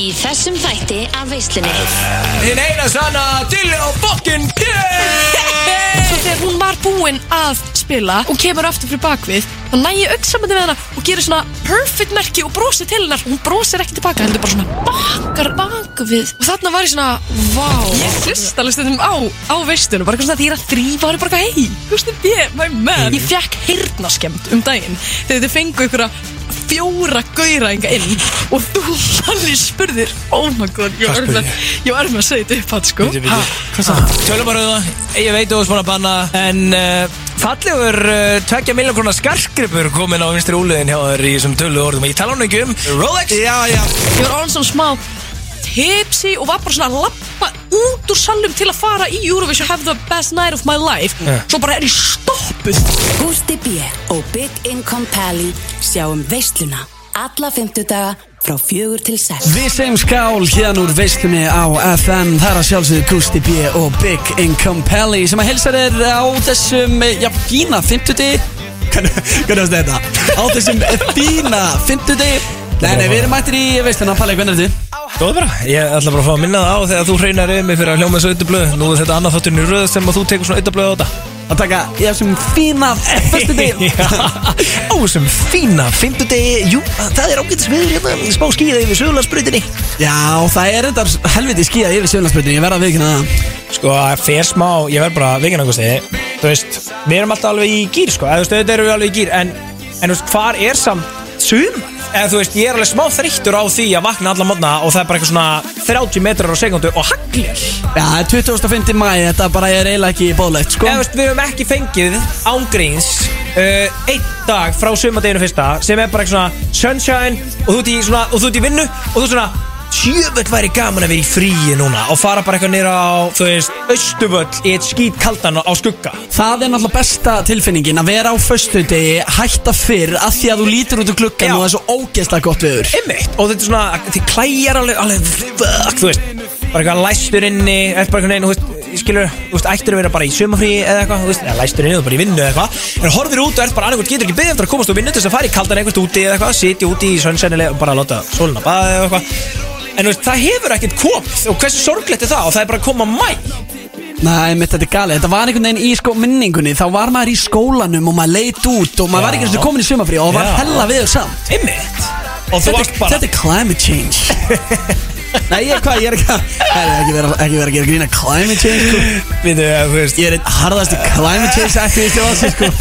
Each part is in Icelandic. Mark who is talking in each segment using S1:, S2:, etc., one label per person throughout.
S1: Í þessum þætti af veislunni.
S2: Hinn eina sanna Dilli og fokkin
S3: Svo þegar hún var búin að spila og kemur aftur fyrir bakvið þá næ ég augsamandi við hana og gerir svona perfect merki og brosir til hennar. Hún brosir ekki tilbaka, heldur bara svona bakar bakvið. Og þarna var ég svona vá, ég hlust alveg stundum á á veistunum, bara svona því er að þrýfa bara hei, hústu ég, my man. Ég fekk heyrnaskemmt um daginn þegar þið fengu einhverja fjóra gauðræðinga inn og þú allir spurðir oh my god, ég var
S2: Hvað
S3: með ég? var með að segja þetta upp hatt sko.
S2: Bíddu, bíddu.
S3: Hvað sagði?
S2: Tölum bara um það. Ég veit þú að banna. En uh, fallegur uh, Tvekja miljón krónar skarkripur komin á vinstri úliðin hjá þér í þessum tölu orðum. Ég tala hann ekki um Rolex.
S4: Já, já.
S3: Ég var orðin svona smá tipsi og var bara svona að lappa út úr salum til að fara í Eurovision have the best night of my life
S2: Ja.
S3: svo bara er ég stoppuð
S5: Gústi B. og Big Income Pally sjáum veisluna alla fymtudaga frá fjögur til sex.
S4: Við segjum skál hérna úr veislunni á FM Það er að sjálfsögðu Gusti B og Big Income Pelli sem að helsa þér á þessum, já, fína 50 Hvernig varst þetta? Á þessum fína 50 Nei, nei, við erum mættir í veisluna Palli, hvernig er þetta?
S2: Góð bara, ég ætla bara að fá að minna það á þegar þú hreinar yfir mig fyrir að hljóma þessu auðvitað Nú er þetta annað þátturinn í röð sem að þú tekur svona auðvitað á þetta.
S4: Að taka í þessum fína 50
S2: Á þessum fína fimmtudegi Jú, það er ágætis viður hérna Smá skýða yfir sögularsbrutinni
S4: Já, það er endar helviti skíða yfir sjöfnarsbyrjun Ég verða að viðkynna það.
S2: Sko, fer smá, ég verð bara vikinn einhversi Þú veist, við erum alltaf alveg í gýr sko. Eða þú veist, auðvitað erum við alveg í gýr En, en þú veist, hvar er samt sumar? Eða þú veist, ég er alveg smá þreyttur á því að vakna alla mótna Og það er bara eitthvað svona 30 metrar á sekundu og haglir
S4: Já, 2005. mæ, þetta bara er eiginlega ekki bóðlegt, sko
S2: Eða þú veist, við höfum ekki fengið ángríns uh, Einn dag frá sumardeginu fyrsta Sem er bara eitthvað svona sunshine Og þú ert í, svona, og þú ert í vinnu Og þú ert svona Sjöfull væri gaman að vera í fríi núna Og fara bara eitthvað nýra á, þú veist, Östuvöll Í eitt skít kaldan á skugga.
S4: Það er náttúrulega besta tilfinningin að vera á föstudegi, hætta fyrr að því að þú lítur út úr gluggan
S2: Já.
S4: og það er svo ógeðslega gott viður
S2: Einmitt, og þetta er svona, þið klæjar alveg, alveg, fuck, þú veist Bara eitthvað læstur inni, eftir bara eitthvað neina, þú veist, skilur, þú veist, ættir að vera bara í sumafrí eða eitthvað, þú veist, eða læstur inni, þú bara í vinnu eða eitthvað En horfir út og ert bara annarkvæmt, getur ekki beðið eftir að komast úr vinnu til þess að fara í kaldan eitthvað úti eða eitthvað, sitja úti í sönsennilega og bara láta sólina baða eða eitthvað En veist, það hefur ekkert komið og hversu sorglegt er það? Og það er bara að koma mæ
S4: Nei, mitt þetta er galið, þetta var einhvern veginn í sko minningunni. Þá var maður í skólanum og maður leit út og maður var ekki eins og komin í sumafrí og það var hella viður samt
S2: Einmitt. Og þú
S4: Þetta,
S2: varst bara
S4: þetta er climate change. Nei, ég, hvað, ég er ekki að Nei, ekki vera, ekki vera að gera grína climate change sko.
S2: Við, þú veist,
S4: Ég er einn harðasti climate change aktivist í valsi sko.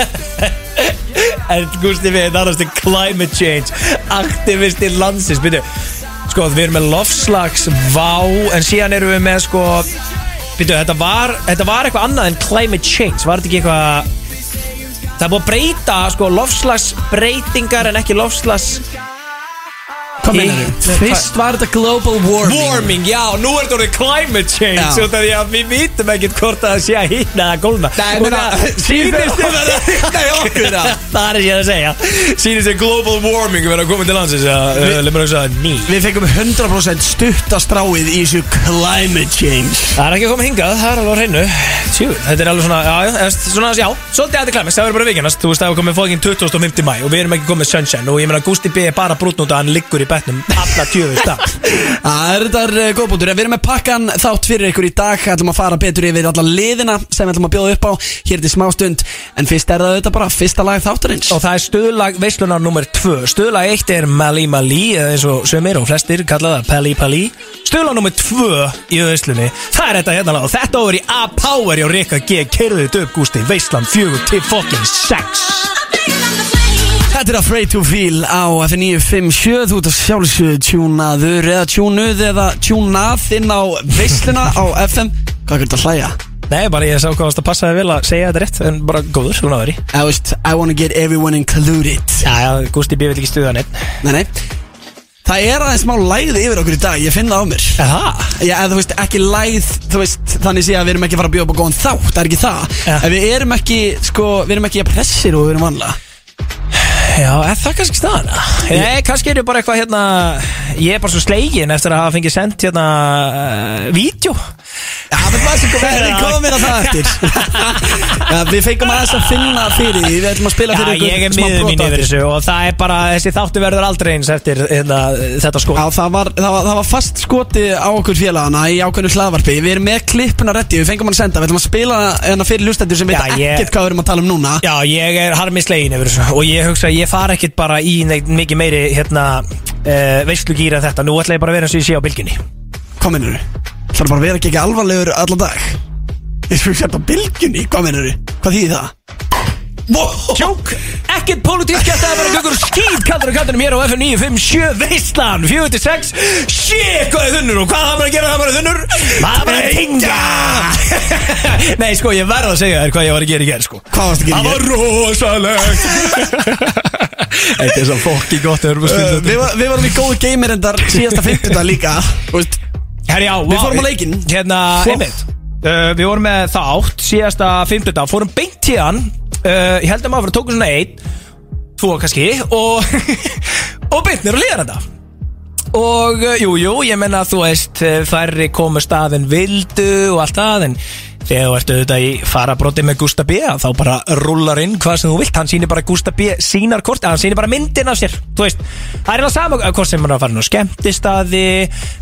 S2: En Gústi við erum aðrastu climate change Aktivisti landsins. Byrju, sko við erum með lofslags Vá, en síðan erum við með sko Byrju, þetta var Þetta var eitthvað annað en climate change Var þetta ekki eitthvað Það er búið að breyta sko lofslags breytingar En ekki lofslags
S4: Hvað meinar
S2: Nei,
S4: Fyrst var þetta global warming.
S2: Warming, já, nú er þetta orðið climate change
S4: Já.
S2: Svo það er að við vitum ekkert hvort það sé að hýna eða gólna
S4: Nei,
S2: Og
S4: meina,
S2: það sýnist þér að
S4: Nei, okkur það.
S2: Það er ég að segja. Sýnist þér global warming verið að koma til landsins að Leif mér að segja ný
S4: Við fengum 100% stuttastráið í þessu climate change.
S2: Það er ekki að koma hingað, það er alveg á hreinu. Tjú, þetta er alveg svona, já, já, eða, svona, já Svolítið aðeins klæmist, það verður bara vikinast Þú veist, það er komið fókin 2050 mæ Og við erum ekki komið sunshine Og ég meina, Gusti B er bara brútn út að hann liggur í betnum Alla tjöfust það
S4: Það er þetta er góðbútur Við erum með pakkan þátt fyrir ykkur í dag. Ætlum að fara betur yfir alla liðina sem við ætlum að bjóða upp á. Hér til smá stund En fyrst er það auðvitað bara fyrsta lag þáttarins.
S2: Og það er stöðlag veislunar nummer 2 Stöðlag 1 er Mali Mali Eða eins og sömur og flestir kalla það Pali Pali. Stöðlag nummer 2 í veslunni Það er þetta hérna lag. Og þetta over í A-Power hjá Rikka G. Kerðu þetta upp Gústi Veislan 4 til fucking 6
S4: Þetta er Afraid to Feel á F957 Þú ert að sjálfsögðu tjúnaður eða tjúnuð eða tjúnað inn á veisluna á FM Hvað er þetta að hlæja?
S2: Nei, bara ég sá hvað varst að passa vel að segja þetta rétt En bara góður, svona veri
S4: I, was, I wanna get everyone included.
S2: Já, já, Gústi B vil ekki stuða neitt
S4: Nei, nei. Það er aðeins smá lægð yfir okkur í dag, ég finn það á mér.
S2: Aha.
S4: Já, eða þú veist, ekki lægð, þú veist, þannig sé að við erum ekki að fara að bjóða upp á góðan þátt, það er ekki það.
S2: Ja.
S4: En við erum ekki, sko, við erum ekki að pressir og við erum vanlega
S2: Já, er það kannski staðan? Nei, kannski er ég bara eitthvað hérna Ég er bara svo slegin eftir að hafa fengið sendt hérna uh, Vídeó
S4: Já, menn maður sem verður komin að það eftir. Já, við fengum aðeins að finna fyrir því Við ætlum að spila
S2: Já,
S4: fyrir
S2: ég er miður mín yfir þessu og það er bara, þessi þáttu verður aldrei eins eftir hérna, þetta sko
S4: Já, það var, það, var, það var fast skoti á okkur félagana í ákveðnu hlaðvarpi. Við erum með klippuna reddi, við fengum hann að senda. Við ætlum að spila hennar fyrir lustendur sem veit
S2: Já, ég-
S4: ekkert hvað við erum að tala um núna.
S2: Já, ég er harmi slegin yfir þessu og ég hugsa að ég fara ekkit bara í neitt mikið meiri hérna, uh, veistlugýra en þetta Nú ætla ég bara að vera eins og ég sé á bylginni
S4: Hvað minnur þú? Það er bara að vera ekki alvarlegur allan dag Ég svo sér bara bylgjunni, hvað minnur þú? Hvað þýðir það?
S2: Tjók, ekkert pólitísk gætt að vera gökur skýt kallar að kallinum hér á FM 957 Veistlan, 4-6 Shit, hvað er þunnur og hvað það bara að gera það bara þunnur? Það bara að tinga Nei, sko, ég verð að segja þér hvað ég var að gera í gerð, sko.
S4: Hvað varst að gera í
S2: Það var rosalegt. Þetta er svo fokki gott
S4: Uh, við, var, við varum í góðu geimir endar síðasta 50 líka. Þú veist,
S2: Herri, já,
S4: Við fórum á leikinn.
S2: Hérna, einmitt. Uh, Við vorum með þátt síðasta 50 dag Fórum beint tíðan uh, Ég held að maður tókum svona einn Tvo kannski Og, og nýr og líðar þetta Og uh, jú, jú, ég menna þú veist uh, Færri komu staðin vildu Og allt það En þegar þú ert auðvitað í farabróti með Gústa B Þá bara rullar inn hvað sem þú vilt. Hann sýnir bara Gústa B sínar kort Hann sýnir bara myndin af sér veist, það er það sama Hvort sem hann er að fara á skemmtistaði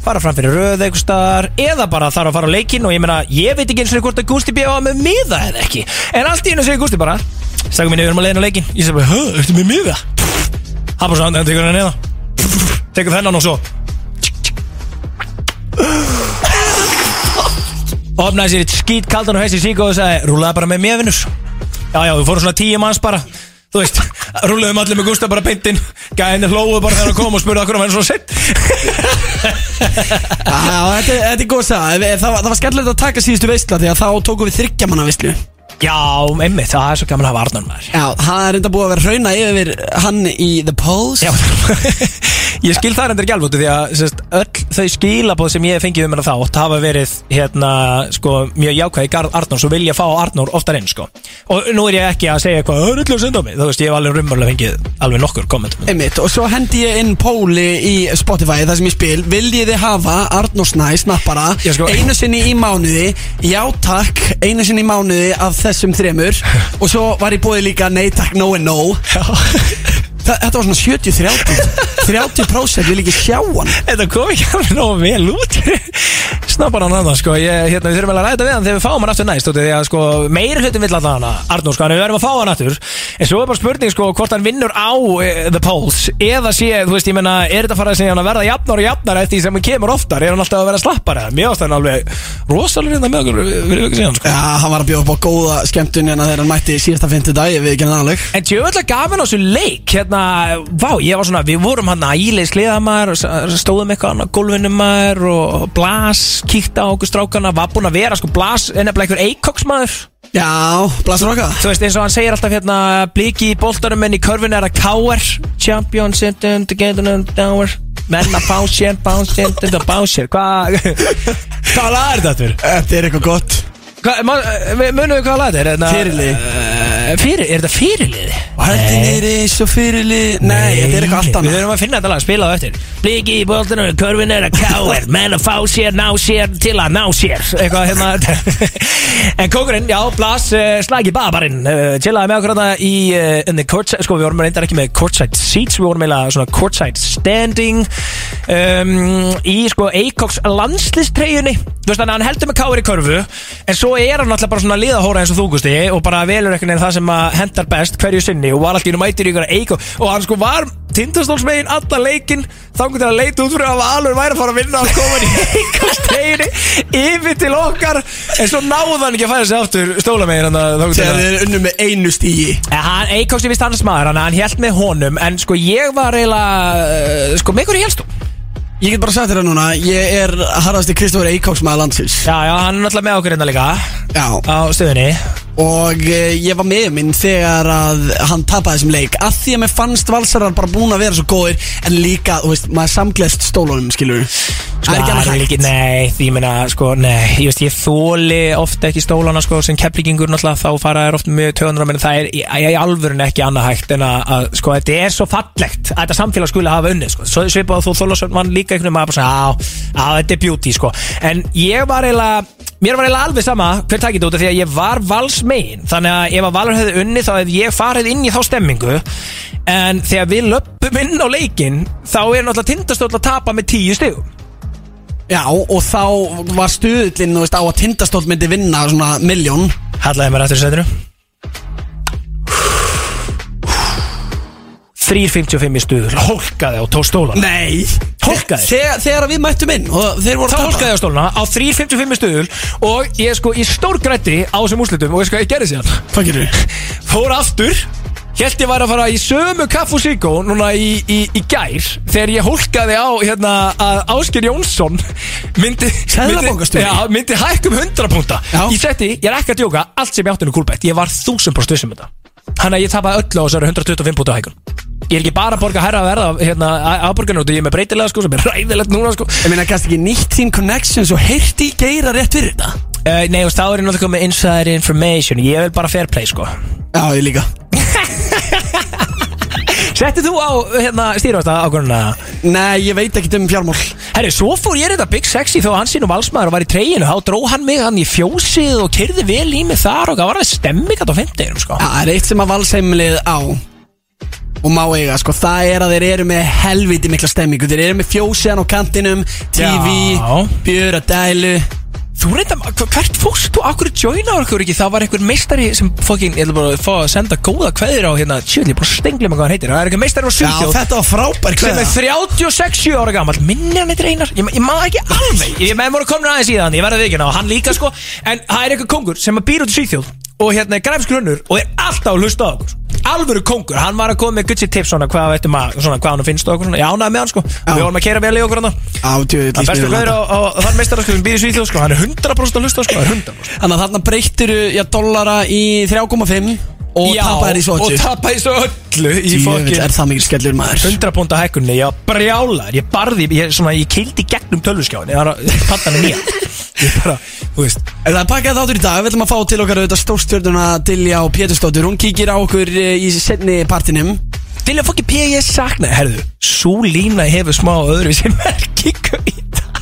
S2: Fara fram fyrir röð eitthvað staðar Eða bara þarf að fara á leikinn Og ég meina, ég veit ekki eins og hvort að Gústi B var með miða eða ekki. En allt í hennu segir Gústi bara Stækum minni, við erum að leiðin á leikinn. Ég segi bara, höh, ertu með miða? Bara svo, hann tekur hann Opnaði sér eitt skít kaldan og hessi sík og sagði Rúlaði bara með mér vinnur Já, já, við fórum svona tíu manns bara Þú veist, rúluðum allir með Gústa bara beintinn Gæðinni hlóðu bara þegar hann kom og spurði okkur um hann svo sett
S4: Já, þetta, er- góð það, það var skemmtilegt að taka síðustu veistla Því að þá tókum við þryggja manna veistlu
S2: Já, einmitt, það er svo gaman að hafa Arnar maður.
S4: Já, það er enda búið að vera hrauna yfir hann í The Pulse
S2: Já, ég skil það endur ekki alveg Því að sérst, öll þau skilabóð sem ég hef fengið um hennar þátt hafa verið hérna, sko, mjög jákvæð í garð Arnór Svo vil ég fá Arnór oftar inn sko. Og nú er ég ekki að segja eitthvað "Það er öllu að senda á mig. Þú veist, ég hef alveg rumurlega fengið alveg nokkur kommentum
S4: Einmitt, og svo hendi ég inn póli í Spotify þar sem ég spil. Viljið þið hafa Arnór Snæ snappara?
S2: Sko-
S4: Einu sinni í mánuði. Já takk, einu sinni í mánuði Af þessum þremur. Og svo var ég búið líka nei takk, no and no Þetta var svona 70-30 30% vil ekki sjá hann.
S2: Þetta kom ekki alveg nógu vel út. Snappar hann annað sko ég, hérna, Við þurfum alveg að ræða við hann þegar við fáum hann aftur næst Því að sko meiri hlutin vill alltaf hana Arnór sko, en við verðum að fá hann aftur. En svo er bara spurning sko hvort hann vinnur á uh, The Pulse Eða sé, þú veist, ég menna Er þetta farað að segja hann að verða jafnar og jafnar Eftir sem hann kemur oftar? Er hann alltaf að vera slappar eða Mér ást hann alveg rosalega reynda með okkur Við erum ekki að hann sko.
S4: Já, hann var að bjóða upp á góða skemmtun hérna þegar hann mætti síðasta 50 dag, ég veit ekki hann aðaleg
S2: En tjóðlega gafin á þessu leik Hérna, vá, ég var svona Við vorum hann að íleis kliðamar Stóðum eitthvað á gólfinu maður Og blas, kíkta á okkur strákana Var búinn að vera sko blas En nefnilega einhver eikoksmaður
S4: Já, blasur okkar.
S2: Þú veist eins og hann segir alltaf hérna Bliki í boltarum en í körfinu er að káer Champion together and down Menn að bá sér, bá sér, bá sér Hvað Hvað lag er þetta aftur?
S4: Þetta er eitthvað gott
S2: Eh, Munum við hvað lag þetta er? Hérna-
S4: Fyrirliði.
S2: Eh, Fyrir, er þetta fyrirliði?
S4: Hætti nýri svo fyrirli Nei, þetta er eitthvað allt
S2: Við
S4: annað
S2: þurfum að finna þetta lag, spila það eftir Bliki í boltanum, körfin er að káer Menn að fá sér, ná sér, til að ná sér Eitthvað hérna En kókurinn, já, Blas, uh, slagi babarinn Chillaði með okkur hérna í in the courtside, Sko, við vorum reyndar ekki með courtside seats Við vorum eiginlega svona courtside standing um, Í sko Eikoks landslistreyjunni Þú veist þannig að hann heldur með káir í körfu En svo er hann alltaf bara svona liðahóra eins og þú Gusti Og bara velur einhvern veginn það sem hendar best hverju sinni Og var alltaf í mætir í ykkur Eikok Og hann sko var tindastólsmegin allan leikinn Þannig til að leita út fyrir að Valur væri að fara að vinna og koma í Eikokstreyjunni Yfir til okkar. En svo náði hann ekki að færa sig aftur stólamegin
S4: Þegar þið er unnu með einu stígi
S2: Hann, Eikoks er vist hans maður, hann, held með honum En sko ég var eiginlega uh, Sko með hverju helst þú?
S4: Ég get bara sagt þér það núna Ég er harðasti Kristófur Eikóks maður landsins.
S2: Já, já, hann er náttúrulega með okkur hérna líka
S4: Já.
S2: Á stöðunni
S4: Og eh, ég var með minn þegar að hann tapaði þessum leik. Að því að mér fannst valsarar bara búin að vera svo góðir En líka, þú veist, maður samgleðst stólunum, skilur Það er ekki annað hægt.
S2: Nei, því meina, sko, nei. Ég veist, ég þóli ofta ekki stólana, sko Sem keflingingur náttúrulega, þá fara þær oft mjög töðunar Men það er í, í alvörun ekki annað hægt En að, að, sko, þetta er svo fallegt Að þetta samfélag skuli hafa unnið, sko. Svo svipað að þú þólasöfn vann líka valsmegin Þannig að ef að Valur hefði unnið Þá hefði ég farið inn í þá stemmingu. En þegar við löpum inn á leikin Þá er náttúrulega tindastóll að tapa með tíu stigum.
S4: Já, og þá var stuðlinn, þú veist, á að tindastóll myndi vinna svona miljón
S2: Hallaði mér eftir setinu 3.55 í stuður Hólkaði á tó stólan
S4: Nei
S2: Hólkaði.
S4: Þegar, þegar við mættum inn og þeir voru
S2: Það
S4: að tapa.
S2: hólkaði á stólana á 3.55 í stuður Og ég sko, ég stór grætti á þessum úrslitum Og ég sko, ég gerði síðan
S4: Hvað gerir við?
S2: Fór aftur Held ég væri að fara í sömu kaffu síkó Núna í, í, í gær Þegar ég hólkaði á hérna að Ásker Jónsson Myndi
S4: Seðlabankastjóri?
S2: myndi- Já, myndi hækkum 100 púnta
S4: Já.
S2: Ég setti, ég er ekki að djóka Allt sem ég átti nú kúlbætt Ég var 1000% vissum þetta Þannig að ég tapaði öllu á þessari 125 púnta hækun Ég er ekki bara að borga herra að verða hérna, Afborgarnóti, ég er með breytilega sko Sem er ræðilegt núna sko.
S4: Ég meina, kannski ekki nýtt þín connections og heyrti í geira rétt fyrir þetta?
S2: Uh, Nei, og þá er ég náttúrulega með inside information. Ég vil bara fair play sko.
S4: Já, ég líka
S2: Settið þú á hérna, stýrvæsta ákvörðuna?
S4: Nei, ég veit ekki um fjármál
S2: Herri, svo fór ég þetta Big Sexy þó að hann sínum valsmaður var í treyinu Þá dró hann mig hann í fjósið og kyrði vel í mig þar og það var alveg stemming að á 50 sko.
S4: Það er eitt sem að valsheimilið á og má eiga, sko, það er að þeir eru með helviti mikla stemmingu Þeir eru með fjósiðan á kantinum, TV,
S2: Já. Þú reynda, hvert fórst þú? Akkur joina okkur ekki? Það var einhver meistari sem fokkin, ég ætla bara fá að senda góða kveðir á hérna ég bara stengli með hvað hann heitir. Það er einhver meistari á
S4: Já,
S2: Svíþjóð
S4: þetta var frábær
S2: sem er
S4: kveða
S2: 36 ára gammal minni hann eitthvað einar, ég, ég maður ekki alveg. Ég með voru komin aðeins í þann, ég verði ekki ná hann líka sko, en það er eitthvað kongur sem býr út í Svíþjóð og hérna er græfsgrunnur og er alltaf að hlusta á okkur alvöru kongur, hann var að koma með gutsi tips svona hvað veitum að, svona hvað hann finnst og okkur svona, ég ánaði með hann sko, við vorum að kera vel í okkur hann
S4: Á, djöðu,
S2: hann bestur á, á þann meistara sko sem í Svíþjóð sko, hann er 100% að hlusta sko, hann er 100%
S4: Þannig að þarna breyttir já, dollara í 3,5 og
S2: Já,
S4: tapaðir í svo
S2: og tapaði svo öllu í
S4: Djöfull
S2: fokkin
S4: er það mikil skellur maður.
S2: 100 púnta hækkunni, ég var brjálar Ég barði, ég, svona, ég kildi gegnum tölvuskjáin Ég var að patta hann nýja. Ég bara, veist
S4: En Það er pakkað þáttur í dag, við ætlum að fá til okkar auðvitað stórstjörnuna Dilja og Pétursdóttur Hún kíkir á okkur eh, í setni partinum
S2: að fokki P. ég sakna Herðu, svo lína hefur smá öðruvísi merkingu í það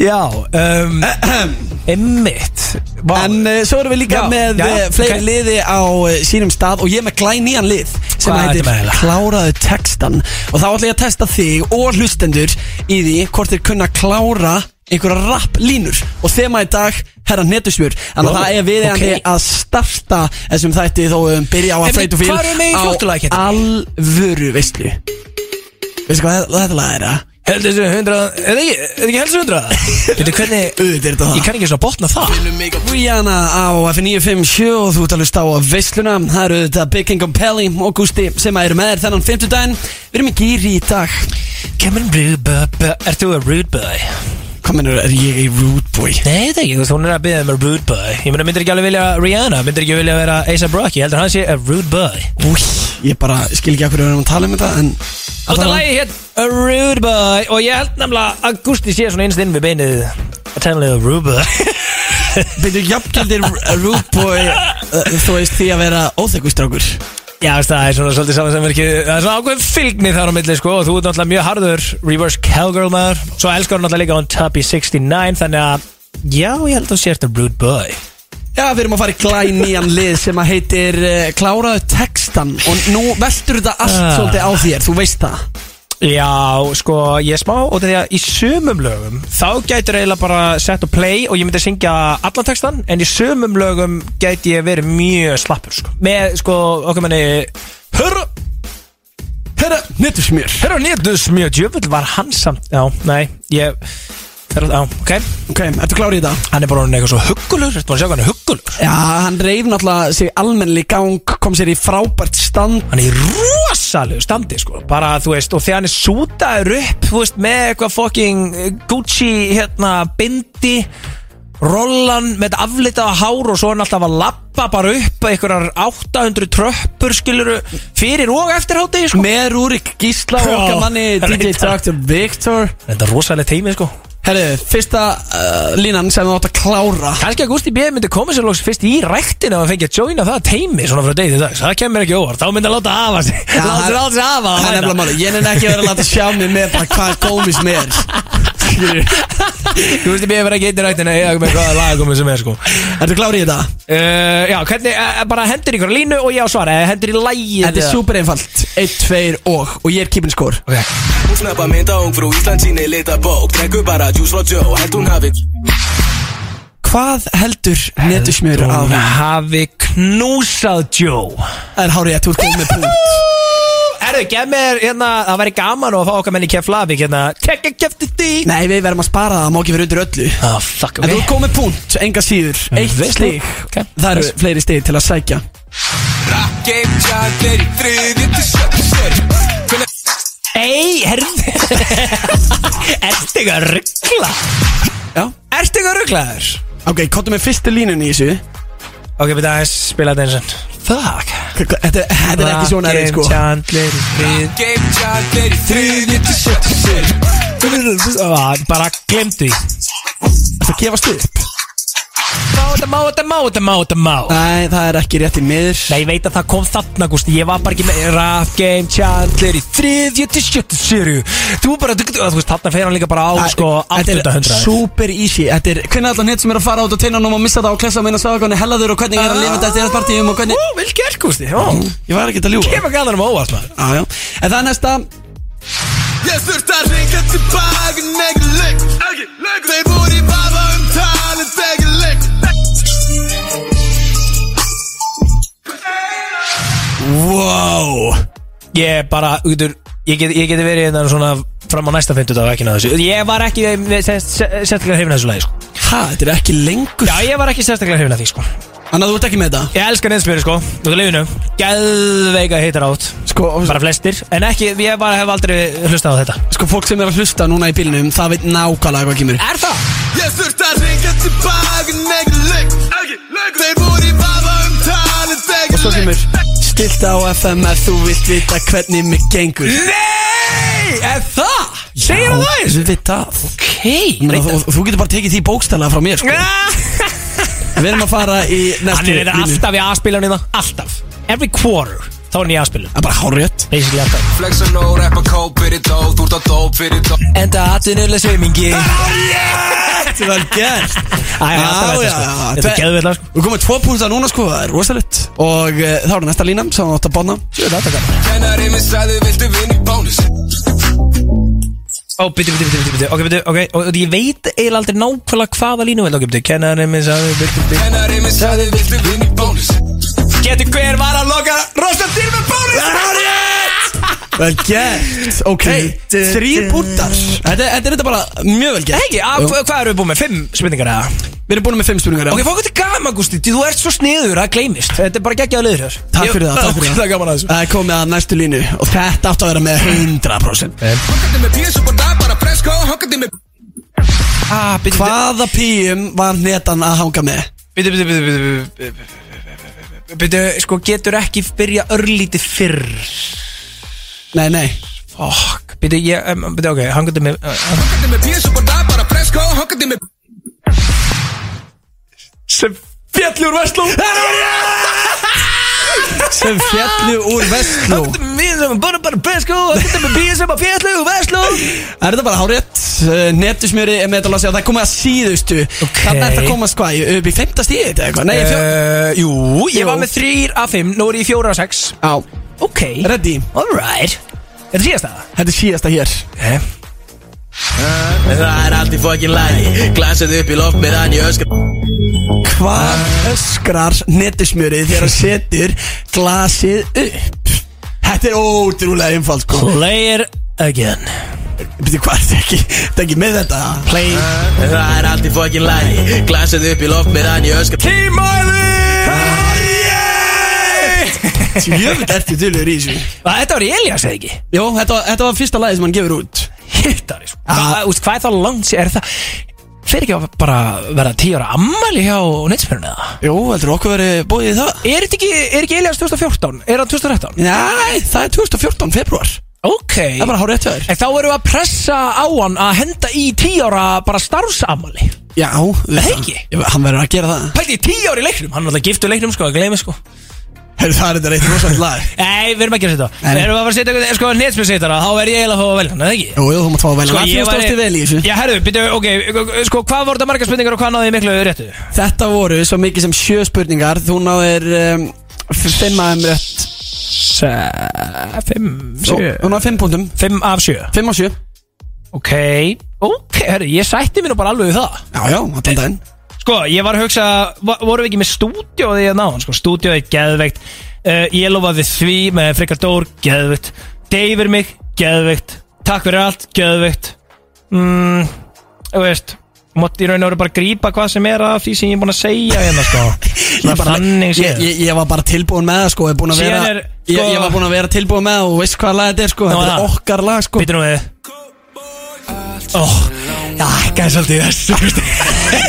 S2: Já, um, Emmitt.
S4: En uh, svo erum við líka
S2: Já,
S4: með
S2: já,
S4: já, fleiri
S2: ok.
S4: liði á uh, sínum stað Og ég er með glæn nýjan lið Sem
S2: Hvað ertu
S4: heitir
S2: með eiginlega?
S4: Kláraðu textan Og þá ætla ég að testa þig og hlustendur Í því hvort þeir kunna klára einhverja rap línur Og þema í dag, herra netusmjör Þannig að það er viðeigandi
S2: ok.
S4: að starta Þessum þætti þó um, byrja á að og fíl Á alvöru veistlu Veistu hvað þetta lag er að?
S2: Heldur þessu hundra Er það ekki, heldur þessu hundra? Veitu hvernig
S4: er
S2: Ég kann ekki svona botna það.
S4: Rihanna á F957 og þú ert að hlusta á veisluna. Það eru þetta Big Income Pelli og Gusti sem eru með þér þennan 50 daginn Við erum í gýri í dag.
S2: Come on rude boy Þú a?
S4: Hvað mennur, er ég í rude boy?
S2: Nei, það ekki, þú veist, hún er að byggja með rude boy. Ég meina, myndir ekki alveg vilja Rihanna? Myndir ekki vilja vera A$AP Rocky? Heldur hann sé a rude boy.
S4: Új, ég bara skil ekki að hverju við erum að tala um þetta En
S2: Þetta lagi hér A rude boy Og ég held nefnilega að Gusti sé svona einst inn við beinið Að tennilega a rude boy.
S4: Byrju, jafnkjöldir rude boy uh, Þú veist því að vera óþekustrákur
S2: Já, það er svona svolítið saman sem er ekki Það er svona ákveðin fylgni þar á milli sko Og þú ert náttúrulega mjög harður Reverse cowgirl maður. Svo elskar hún náttúrulega líka on top í 69 Þannig að Já, ég held að þú sért a rude boy.
S4: Já, við erum að fara í glænýjan lið sem að heitir uh, Kláraðu textan Og nú veltur þetta allt
S2: Ah.
S4: svolítið á þér, þú veist það
S2: Já, sko, ég er smá og því að í sumum lögum þá gætur eiginlega bara sett og play og ég myndi syngja allan textan en í sumum lögum gæti ég verið mjög slappur sko. með, sko, okkur menni Hörru,
S4: Herra, nettusmjör
S2: hörru, nýttus mjög djöfull var hann samt Já, nei, ég Já, ok
S4: Ok, ertu klár í þetta?
S2: Hann er bara eitthvað svo huggulur Ertu bara að sjá hvað hann er huggulur?
S4: Já, hann reyf náttúrulega sig almennilega í gang Kom sér í frábært stand
S2: Hann er í rosalegu standi sko Bara þú veist Og þegar hann er sútaður upp Þú veist með eitthvað fucking Gucci hérna bindi Rollan með þetta aflitaða hár Og svo hann alltaf að lappa bara upp Einhverjar 800 tröppur skiluru Fyrir og eftir hátegi sko
S4: Með Rúrik Gísla og okkar manni DJ. Dr. Victor
S2: Þetta er rosalega teimi sko
S4: Herru, fyrsta uh, línan sem þú átt að klára.
S2: Kanski að Gusti B. myndi koma sér lóks fyrst í ræktina og fengi að joina það teimi svona frá degi til dags. Það kemur ekki óvart, þá myndi að láta hafa sig Láta sér aldrei hafa
S4: Það er nefnilega máli, ég nefn ekki að vera að láta sjá mig með bara hvað gómis með er
S2: Gusti B. verður ekki eitt í ræktina eða með hvaða lagum sem er sko
S4: Ertu klári í þetta?
S2: uh, Já, hvernig, uh, bara hendur ykkur á línu og ég á svara eða Hendur í lægið
S4: Þetta er super einfalt 1, 2 og og ég er keeping score
S2: Ok.
S6: Hún snappa mynda ung frú Ísland síni lita bók Drekku bara juice frá Joe Held hún hafi
S4: Hvað heldur netusmjör á
S2: hún? hafi knúsað Joe
S4: Það er hárið að þú ert komið með punkt
S2: Herru, gef mér hérna, það væri gaman að fá okkar menn í Keflavík hérna. Tekka kefti því
S4: Nei, við verðum að spara það, það má ekki vera undir öllu.
S2: Ah, fuck,
S4: En þú komið punkt, enga síður. Eitt
S2: Veist
S4: stig.
S2: Þú? Ok.
S4: Það eru fleiri stig til að sækja.
S6: Game Chandler í þriði til sjötti seri
S2: Ei, herði Ertu ekki að ruggla?
S4: Já.
S2: Ertu ekki að ruggla þér?
S4: Ok, kottum með fyrstu línun í þessu
S2: Ok, byrja aðeins spila þetta eins og Fuck.
S4: Þetta, þetta er ekki svona erfið sko.
S2: Chandler Ah, Bara glemdu því.
S4: Það gefast upp
S2: Má þetta, má þetta, má þetta, má þetta, má
S4: Nei, það er ekki rétt í miður
S2: Nei, ég veit að það kom þarna, Gústi Ég var bara ekki með Rap Game Chandler í þriðja til sjötta sériu Þú bara, þú veist, þarna fer hann líka bara á, sko,
S4: Þetta er
S2: 800
S4: super easy Þetta er hvernig allan hitt sem er að fara út og teinan og missa það og klessa og minna svaga hellaður og hvernig ég er að lifa þetta eftir partíum og hvernig
S2: Ó, vel gert, Gústi Já,
S4: Ég var ekki að ljúga
S2: kemur gæðan um óvart, maður
S4: Já, já En það er næsta
S6: Ég þurft að ringa tilbaka en ekki leik Þeir voru í bafa um talið ekki
S4: Wow
S2: Ég bara, útur Ég geti get verið hérna svona fram á næsta fyndudag ekki náðu þessu. Ég var ekki sérstaklega hrifin að þessu lagi, sko.
S4: Ha, þetta er ekki lengur?
S2: Já, ég var ekki sérstaklega hrifin að því, sko.
S4: Þannig að þú ert ekki með þetta?
S2: Ég elska neinsmjöri, sko. Út af liðinu. Gæðveika heitar átt.
S4: Sko,
S2: Bara flestir. En ekki, ég bara hef aldrei hlustað á þetta.
S4: Sko fólk sem er að hlusta núna í bílnum Það veit nákvæmlega hvað kemur.
S2: Er það?
S6: Ég þurft að ringa tilbaka
S4: Og svo kemur Stilt á FM ef þú vilt vita hvernig mig gengur
S2: Nei, er það? Segir það það?
S4: Þú veit það
S2: Ok
S4: Ég meina, þú, þú getur bara tekið því bókstælega frá mér sko. Við erum að fara í
S2: Hann
S4: næstu
S2: er þetta
S4: línu.
S2: alltaf í aðspilanina Alltaf Every quarter Þá er hann í aðspilun
S4: Það er bara hárrétt
S2: Basically alltaf.
S6: Flex og rappa kóp fyrir dó Þú ert á dóp fyrir dó
S2: Enda atvinnulega sveimingi
S4: Þetta er vel gert.
S2: Æ, alltaf þetta sko. Þetta er geðvill sko.
S4: Við komum tvo púlta núna sko, það er rosalegt. Og uh, þá er næsta lína sem við átt að bonna
S2: Þetta er gaman.
S6: Kennari minn sagði viltu vinni bónus
S2: Ó, byttu, byttu, byttu, byttu Ok, byttu, ok. Og ég veit eiginlega aldrei nákvæmlega hvaða línu vel Ok, byttu Kennari minn sagði byttu, byttu
S6: Kennari minn sagði viltu vinni bónus
S2: Getur hver var að loka Rosa til með bónus
S4: Vel gert. Ok, þrýr púltar Þetta þetta er þetta bara mjög vel gert.
S2: Hegi, hvað erum við búin með? Fimm spurningar eða?
S4: Við erum búin með fimm spurningar
S2: Ok, fók þetta gaman, Gústi Því þú ert svo sniður að gleymist. Þetta er bara geggjaða liður hér
S4: Takk fyrir það, takk fyrir
S2: Það. er gaman að þessu.
S4: Það er komið að næstu línu Og þetta átt að vera með 100%
S6: Hokkandi með písu på dag bara presko Hokkandi með
S2: Ah,
S4: Hvaða píum var netan að hanga með?
S2: Byttu, byttu, byttu, byttu, Byttu, sko, getur ekki byrja örlítið fyrr?
S4: Nei, nei.
S2: Fuck. Byttu, ég, um, byttu, ok, hanguðu mig uh,
S6: Hokkandi með písu på dag bara presko Hokkandi með
S2: Sem fjallur Vestló
S4: Sem fjallu úr Vestló
S2: Hanguðu mig sem bara bara besko Hanguðu mig bíð sem að fjallur Vestló
S4: Er þetta bara hárétt? Uh, Netusmjöri er með þetta að lasa Það er komið að síðustu
S2: Ok.
S4: Þannig er þetta að komast hvað? Upp í femta stíð eða eitthvað? Nei, fjó
S2: uh, Jú, ég
S4: Jú.
S2: var með þrýr af fimm Nú er ég fjóra af sex
S4: Á
S2: Ok
S4: Ready
S2: Alright Er þetta síðast það?
S4: Þetta er síðasta hér
S2: Okay.
S6: Það er allt í fokkin lægi Glasið upp í loft með hann í öskar
S4: Hvað öskrar netusmjörið þegar það setur glasið upp? Þetta er ótrúlega einfalt sko.
S2: Play it again.
S4: Býttu hvað er þetta ekki? Þetta er ekki með þetta?
S2: Play.
S6: Það er allt í fokkin lægi Glasið upp í loft með hann í öskar
S2: Tímæli!
S4: Jöfnveld ertu tölur í þessu.
S2: Þetta var í Elias eða ekki?
S4: Jó, þetta, var- þetta var fyrsta lagi sem hann gefur út
S2: Hittari sko Hvað úst, hvað er það langt sér? Er það Fyrir ekki að bara vera tíu ára ammæli hjá Netsmjörn eða?
S4: Jó, heldur okkur verið bóðið í það?
S2: Er þetta ekki, er ekki Elias 2014? Er það 2013?
S4: Nei, það er 2014 februar
S2: Ok
S4: Það er bara hár rétt hjá þér
S2: En þá erum við að pressa á hann að henda í tíu ára bara starfsamali
S4: Já, við
S2: Það ekki?
S4: Ég- Hann verður að gera það
S2: Pældi í tíu ára í leiknum, hann er alltaf giftur leiknum sko, að gleymi sko
S4: Heyrðu, Það er þetta reitt rosalega lag.
S2: Nei, við erum ekki að setja
S4: Nei.
S2: Við erum að fara að setja eitthvað, sko, netsmjössitara Þá er ég eiginlega að fá að velja hann, eða ekki?
S4: Jú, jú, þú mátt fá að velja
S2: Sko,
S4: Það
S2: ég
S4: fjóðst
S2: væri-
S4: ástu vel í þessu.
S2: Já, herru, byrju, ok, sko, hvað voru þetta margar spurningar og hvað náði ég miklu réttu?
S4: Þetta voru svo mikið sem sjö spurningar. Þú náðir um, fimm aðeim rétt.
S2: Fimm, sjö.
S4: Þú náðir fimm punktum.
S2: Fimm af sjö.
S4: Fimm á sjö.
S2: Ok, ok, herru, ég sætti mér nú bara alveg við það.
S4: Já, já, allan daginn
S2: Sko, ég var að hugsa, vo- vorum við ekki með stúdíóði að náðan, sko, stúdíóði geðveikt. Uh, Ég lofaði því með Frikar Dór, geðveikt. Deyfir mig, geðveikt. Takk fyrir allt, geðveikt. Mm, Þú veist Mátti í raun og veru bara grípa hvað sem er af því sem ég er búin að segja hérna, sko.
S4: Ég,
S2: Svona
S4: bara,
S2: þannig
S4: ég,
S2: séð.
S4: ég, ég var bara tilbúin með það sko. Ég, er búinn að
S2: Síðan
S4: vera,
S2: er,
S4: ég,
S2: sko-
S4: ég var búin að vera tilbúin með það Og veist hvað lag þetta er sko. Þetta er okkar lag sko.
S2: Býtu nú við. Ó, gæði svolítið þessu.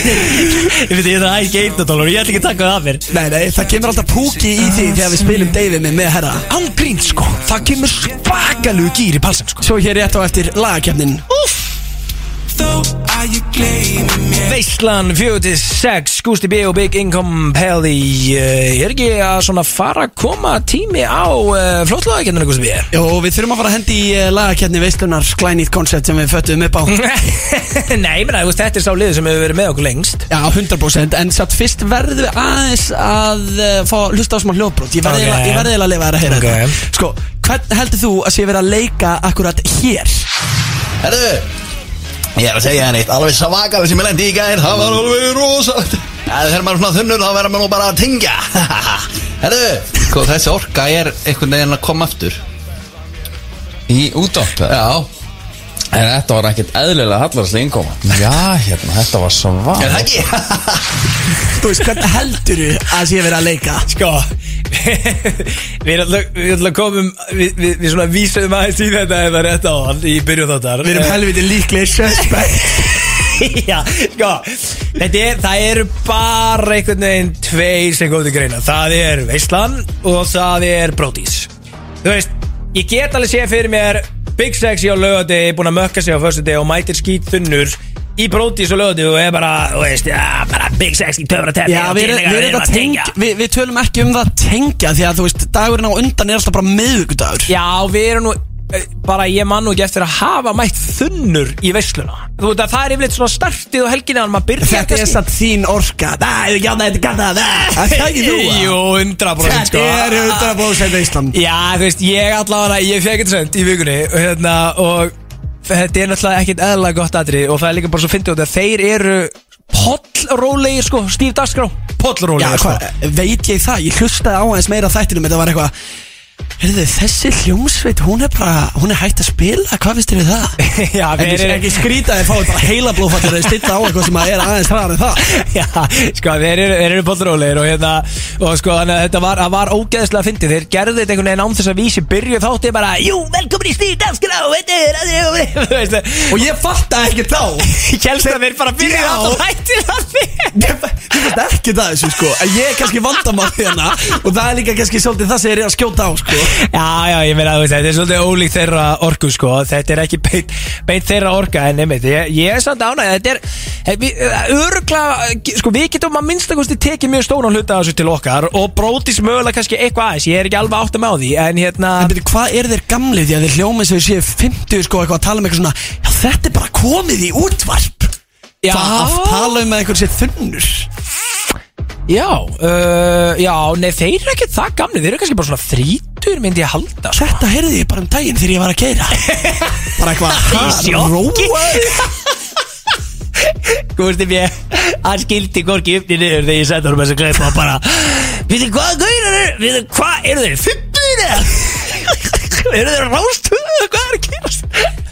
S2: Ég veit, ég er það ekki einn dólar og ég ætla ekki að taka það af mér.
S4: Nei, nei, það kemur alltaf púki í því Þegar við spilum David með með herra.
S2: Ángrín, sko, það kemur svakalugu gýr í palsinn, sko.
S4: Svo hér rétt á eftir lagakefnin
S2: Veislan 46, Gusti B og Big Income Pelli uh, Er ekki að svona fara að koma tími á uh, flóttlagakenninu Gusti B?
S4: Jó, við þurfum að fara að hendi í uh, lagakefni Veislunar glænýtt koncept sem við föttum upp á
S2: Nei, menna, þú veist, þetta er sá liður sem hefur verið með okkur lengst
S4: Já, 100% En satt fyrst verðum við aðeins að uh, fá að hlusta á smá hljóðbrot Ég verði
S2: Ok.
S4: okay. eiginlega að lifa að heyra
S2: Ok.
S4: þetta Sko, hvern heldur þú að sé verið að leika akkurat hér?
S6: Herðu, ég er að segja henni eitt alveg svakalega sem ég lendi í gær Það var alveg rosalegt. Þegar maður er svona þunnur þá verður maður nú bara að tingja Herðu,
S7: Sko þessi orka er einhvern veginn að koma aftur.
S8: Í útdótt
S7: Já,
S8: En þetta var ekkert eðlilega hallarslega innkoma. Já, hérna, þetta var svo vá.
S6: Er það ekki?
S4: Þú veist, hvern heldur þú að sé verið að leika?
S2: Sko Við erum alltaf, við alltaf komum Við, við, við svona vísum aðeins í þetta eða rétt á hann í byrjun þáttar
S4: Við erum helviti líklega suspect.
S2: Já, sko Þetta er, það eru bara einhvern veginn tveir sem til greina Það er Veislan og það er Brodís. Þú veist, ég get alveg séð fyrir mér Big Sexy á lögati búin að mökka sig á föstu og mætir skít þunnur í Brodís og lögati og er bara, þú veist, já, bara Big Sexy töfra teppi
S4: Já, við, erum- við, erum að tengja, við, við tölum ekki um það að tengja Því að þú veist, dagurinn á undan er alltaf bara miðvikudagur.
S2: Já, við erum nú bara ég man nú ekki eftir að hafa mætt þunnur í veisluna. Þú veit að það er yfirleitt svona startið og helginni að maður byrja
S4: Þetta er satt þín orka. Gæta þetta gæta það Það. Er ekki þú?
S2: Jú, 100%
S4: Þetta
S2: sko.
S4: er 100% Ísland.
S2: Já, þú veist, ég allavega, ég fekk þetta send í vikunni og, hérna, og þetta er náttúrulega ekkert eðla gott aðri og það er líka bara svo fyndið út að þeir eru pollrólegir sko, Steve Dasgrá
S4: Já,
S2: pollrólegir sko.
S4: veit ég það, ég hlustaði á aðeins meira þættinum Þetta var eitthvað Heyrðu, þessi hljómsveit, hún er bara, hún er hægt að spila, hvað finnst þér við það?
S2: Já,
S4: En
S2: þeir
S4: ég
S2: eru
S4: ekki skrýta að þið fáið bara heila blóðfallir að stilla á eitthvað sem að er aðeins hraðar en það.
S2: Já, sko, þeir eru, þeir eru pollrólegir og hérna, og sko, þannig að þetta var, var ógeðslega fyndið, þeir gerðu þetta einhvern veginn án þess að vísi byrju þátti bara, jú, velkomin í Steve Dasgrá, þetta er, veist,
S4: Og ég fatta ekki þá.
S2: Ég helst að þeir bara að
S4: Ég það þessu sko. En ég er kannski vandamál hérna Og það er líka kannski svolítið það sem ég er að skjóta á sko
S2: Já, já, ég meina, veist, þetta er svolítið ólíkt þeirra orku, sko, þetta er ekki beint, beint þeirra orka, en nefnir, ég, ég er samt ánægð, þetta er, hef, örgla, sko, við getum að minnstakosti tekið mjög stóna hluta þessu til okkar og brótis mögulega kannski eitthvað aðeins, ég er ekki alveg átt að með á því, en hérna,
S4: En byrju, hvað er þeir gamli því að þeir hljóma sem séu 50 sko eitthvað að tala um eitthvað svona Já, þetta er bara komið í útvarp.
S2: Já.
S4: Það að tala um að eitthvað sé þunnur.
S2: Já, uh, já, nei, þeir eru ekki það gamli, þeir eru kannski bara svona þrítur, myndi ég halda, sko.
S4: Þetta heyrði ég bara um daginn þegar ég var að keira Bara eitthvað
S2: Í
S4: ha,
S2: sjokki.
S4: róa
S2: Gústi mér, hann skildi gorki upp í niður þegar ég senda honum þess að greipa og bara Við þið hvað gaurar eru, við þið hvað, eru þeir fimmir eða? eru þeir rástuðu, hvað er að gerast?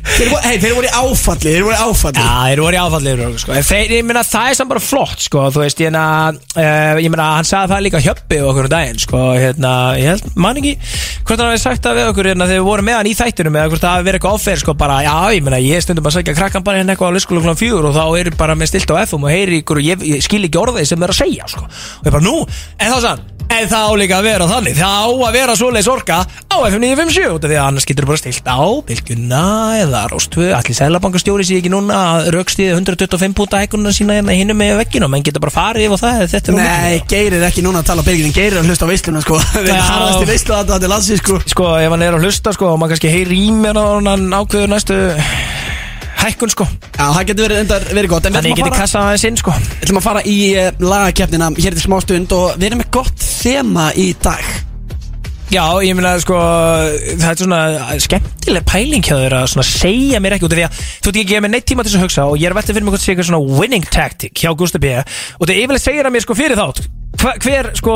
S4: Þeir hey, þeir voru í áfalli Þeir voru í áfalli
S2: Já, þeir voru í áfallir sko. Þeir, meina, það er samt bara flott sko. Veist, uh, ég meina Hann sagði það líka hjöppi okkur um daginn sko. hérna, Ég held, man ekki Hvort hann hafi sagt það við okkur hérna, Þegar við vorum með hann í þættunum Eða hvort það hafi verið eitthvað áferð sko, bara, Já, ég meina, ég stundum að segja krakkan bara hérna eitthvað á leyskóla klokkan fjögur Og þá eru bara með stilt á FM og heyri ykkur Og ég, ég skil ekki orðið sem eru að segja sko. Og ég bara, nú, en þá sann En það á líka að vera þannig Það á að vera svoleiðis orka á FM 957 út af Því að annars getur bara stilt á Bilgjuna eða Róstvö Allir sælabankastjóri sé ekki núna að Rökstíði 125 púnta hækununa sína hérna hinum með vegginu Menn getur bara farið yfir það Þetta er
S4: Nei, Geir er ekki núna að tala á byrginin Geir er að hlusta á veisluna sko. Við
S2: Já.
S4: harðast í veislu að þetta er landsi sko.
S2: Sko ef hann er að hlusta sko Og maður kannski heyri í mér og hann ákveður næstu Hækkun sko.
S4: Já, það getur verið, endar, verið gott.
S2: Þannig
S4: fara,
S2: kassað aðeins inn sko.
S4: Við ætlum að fara í uh, lagakeppnina hér til smá stund Og við erum með gott þema í dag
S2: Já, ég meina sko Það er svona skemmtileg pæling hjá þér að segja mér ekki út af því að þú veit ég gefa mér neitt tíma til þess að hugsa og ég er velta fyrir mig hvort sé eitthvað svona winning tactic hjá Gustaf B. Og það yfirlega segir að mér sko fyrir þátt. Hva, hver sko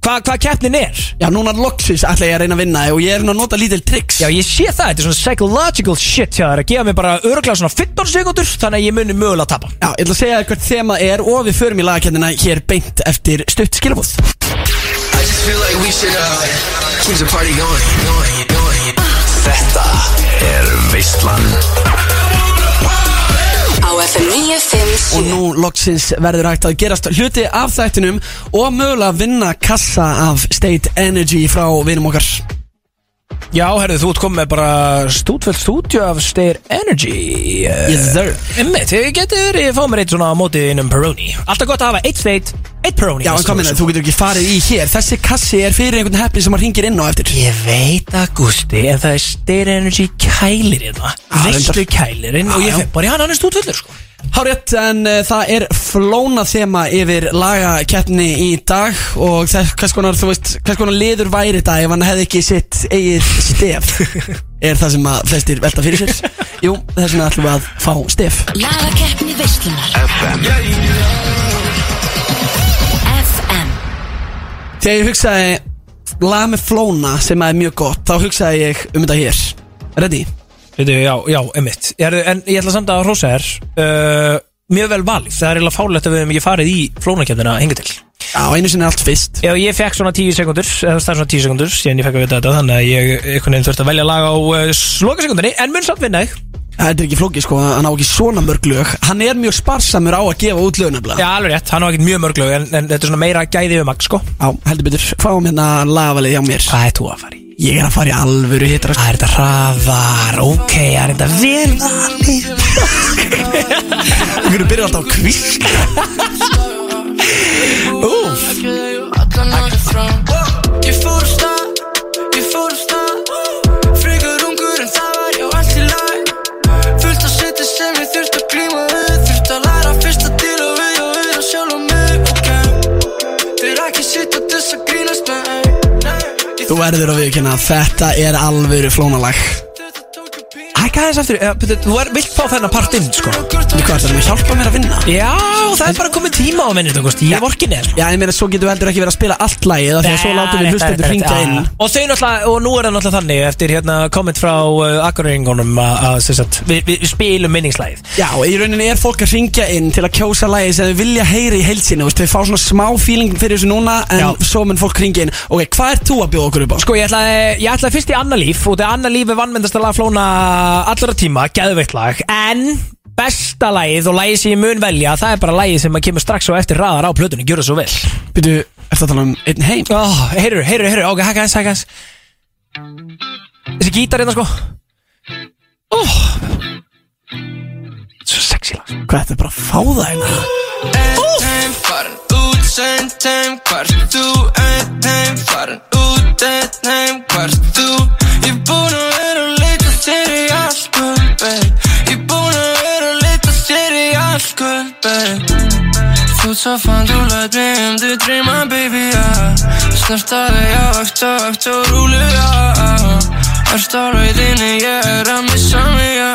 S2: hvað hva keppnin er?
S4: Já, núna loksins ætla ég að reyna að vinna Og ég er nú að nota lítil tricks.
S2: Já, ég sé það, þetta er svona psychological shit hjá þér að gefa mér bara örglega svona 15 sekundur þannig að ég muni mögulega að tapa.
S4: Já, ég ætla að segja hvert þema er Og við förum í lagakeppnina hér beint eftir stutt skilabúð
S9: I just feel like we should uh, keep the party going, going, going. Þetta er Veistlan
S5: Á FM 957
S4: Og nú loksins verður hægt að gerast hluti af þættinum Og mögulega vinna kassa af State Energy frá vinum okkar
S2: Já, herðu, þú ert komið með bara stúdfell stúdíu af Stayr Energy uh,
S4: Yes sir.
S2: Einmitt, þið getur ég fá mér eitt svona á móti innum Peroni. Alltaf gott að hafa eitt state, eitt Peroni
S4: Já, en hvað minna, þú getur ekki farið í hér. Þessi kassi er fyrir einhvern hefni sem að ringir inn á eftir.
S2: Ég veit að Gusti, en það er Stayr Energy kælirinn Veistu
S4: reyndar.
S2: kælirinn? Og
S4: Já,
S2: ég
S4: já.
S2: fekk bara í hann, hann er stúdfellur sko
S4: Hárétt, en uh, það er flóna þema yfir lagakeppni í dag og þess, hvers konar, þú veist, hvers konar liður væri þetta ef hann hefði ekki sitt eigið stef? Er það sem að flestir velta fyrir sér? Jú, þess vegna ætlum við að fá stef.
S5: Lagakeppni veislunar
S9: FM
S5: FM
S4: Þegar ég hugsaði lag með flóna sem er mjög gott, þá hugsaði ég um þetta hér. Ready?
S2: Veitu, já, já, einmitt. Ég, En ég ætla samt að hrósa þér. Uh, Mjög vel valið, það er eiginlega fálegt að við hefum ekki farið í flónakjöndina hinga til.
S4: Já, einu sinni allt fyrst.
S2: Já, ég fekk svona 10 sekundur, eða það er svona 10 sekundur síðan ég fekk að vita þetta, þannig að ég einhvern veginn þurfti að velja lag á uh, sloka sekundinni, en mun samt vinna þig.
S4: Þetta er ekki flókið sko, hann á ekki svona mörg lög. Hann er mjög sparsamur á að gefa út lög nefnilega.
S2: Já, alveg rétt, hann á ekkert mjög mörglu en, en þetta er svona meira gæði um sko.
S4: Já, heldur betur, fáum hérna lagavalið hjá mér.
S2: Hvað er þú að fara í?
S4: Ég er að fara í alvöru hittar
S2: Það er þetta hraðar, ok, það er þetta vel valið.
S4: Við erum byrjað alltaf á kvísk
S2: Úf,
S4: Þú verður að viðkynna að þetta er alvöru flónalag
S2: hækka þess aftur, eða, þú er, vilt fá þennan part inn, sko.
S4: Hvað, það er að hjálpa mér að vinna.
S2: Já, það er bara komið tíma á minnit, ég er vorkin er
S4: Já, ég meina, svo getur við heldur ekki verið að spila allt lagið af Því að svo látum við hlustendur hringja inn.
S2: Og þau náttúrulega, og nú er það náttúrulega þannig Eftir hérna komment frá uh, Akureyringunum að, við, við, við spilum minningslægið.
S4: Já, í rauninni er fólk að ringja inn til að kjósa lagið sem þau vilja heyri í heilsinu Þau fá svona smá feeling fyrir þessu núna En
S2: Já.
S4: svo mun fólk ringja inn. Ok, hvað er þú að bjóða okkur upp á?
S2: Sko ég ætlaði, ég ætlaði fyrst í Anna Líf og þegar Anna Líf er vannmyndast að laga flóna allra tíma, geðveitt lag en besta lagið og lagið sem ég mun velja það er bara lagið sem kemur strax og eftir raðar á plötunni, gjör það svo vel.
S4: Byrju, ertu að tala um einn heim?
S2: oh, Heyrðu, heyrðu, heyrðu, ok, hækka hans, hækka hans Þessi gítar hérna sko. Oh. Svo sexy lag.
S4: Hvað, þetta er bara að fá það hérna?
S9: Ein heim, farin út, seint heim, hvert þú? Ein heim, farin út, einn heim, hvert þú? Ég er búinn að vera guð, babe Þú svo fann, þú læt mig um þið dreyma, baby, ja Snerta þig, já, vakt og vakt og rúlega, ja Erst á rauðinni, ég er að missa mig, ja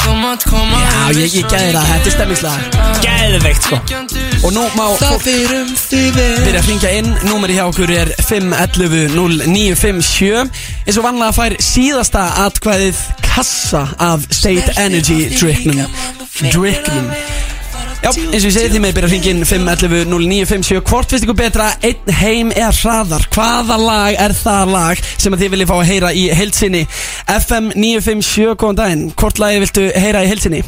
S9: Þú má mátt koma
S4: Já, ég, ég gæði það, þetta er stemmingslega
S2: Geðveikt sko
S4: Og nú má fólk
S2: við
S4: byrja að hringja inn. Númeri hjá okkur er 511-0957 eins og vanlega fær síðasta atkvæðið kassa af State Energy drikknum Drikknum Já, eins og ég segi því með byrja að hringja inn 511-0957 Hvort finnst ykkur betra, einn heim eða hraðar? Hvaða lag er það lag sem að þið viljið fá að heyra í heilsinni? FM 957, góðan daginn. Hvort lagi viltu heyra í heilsinni?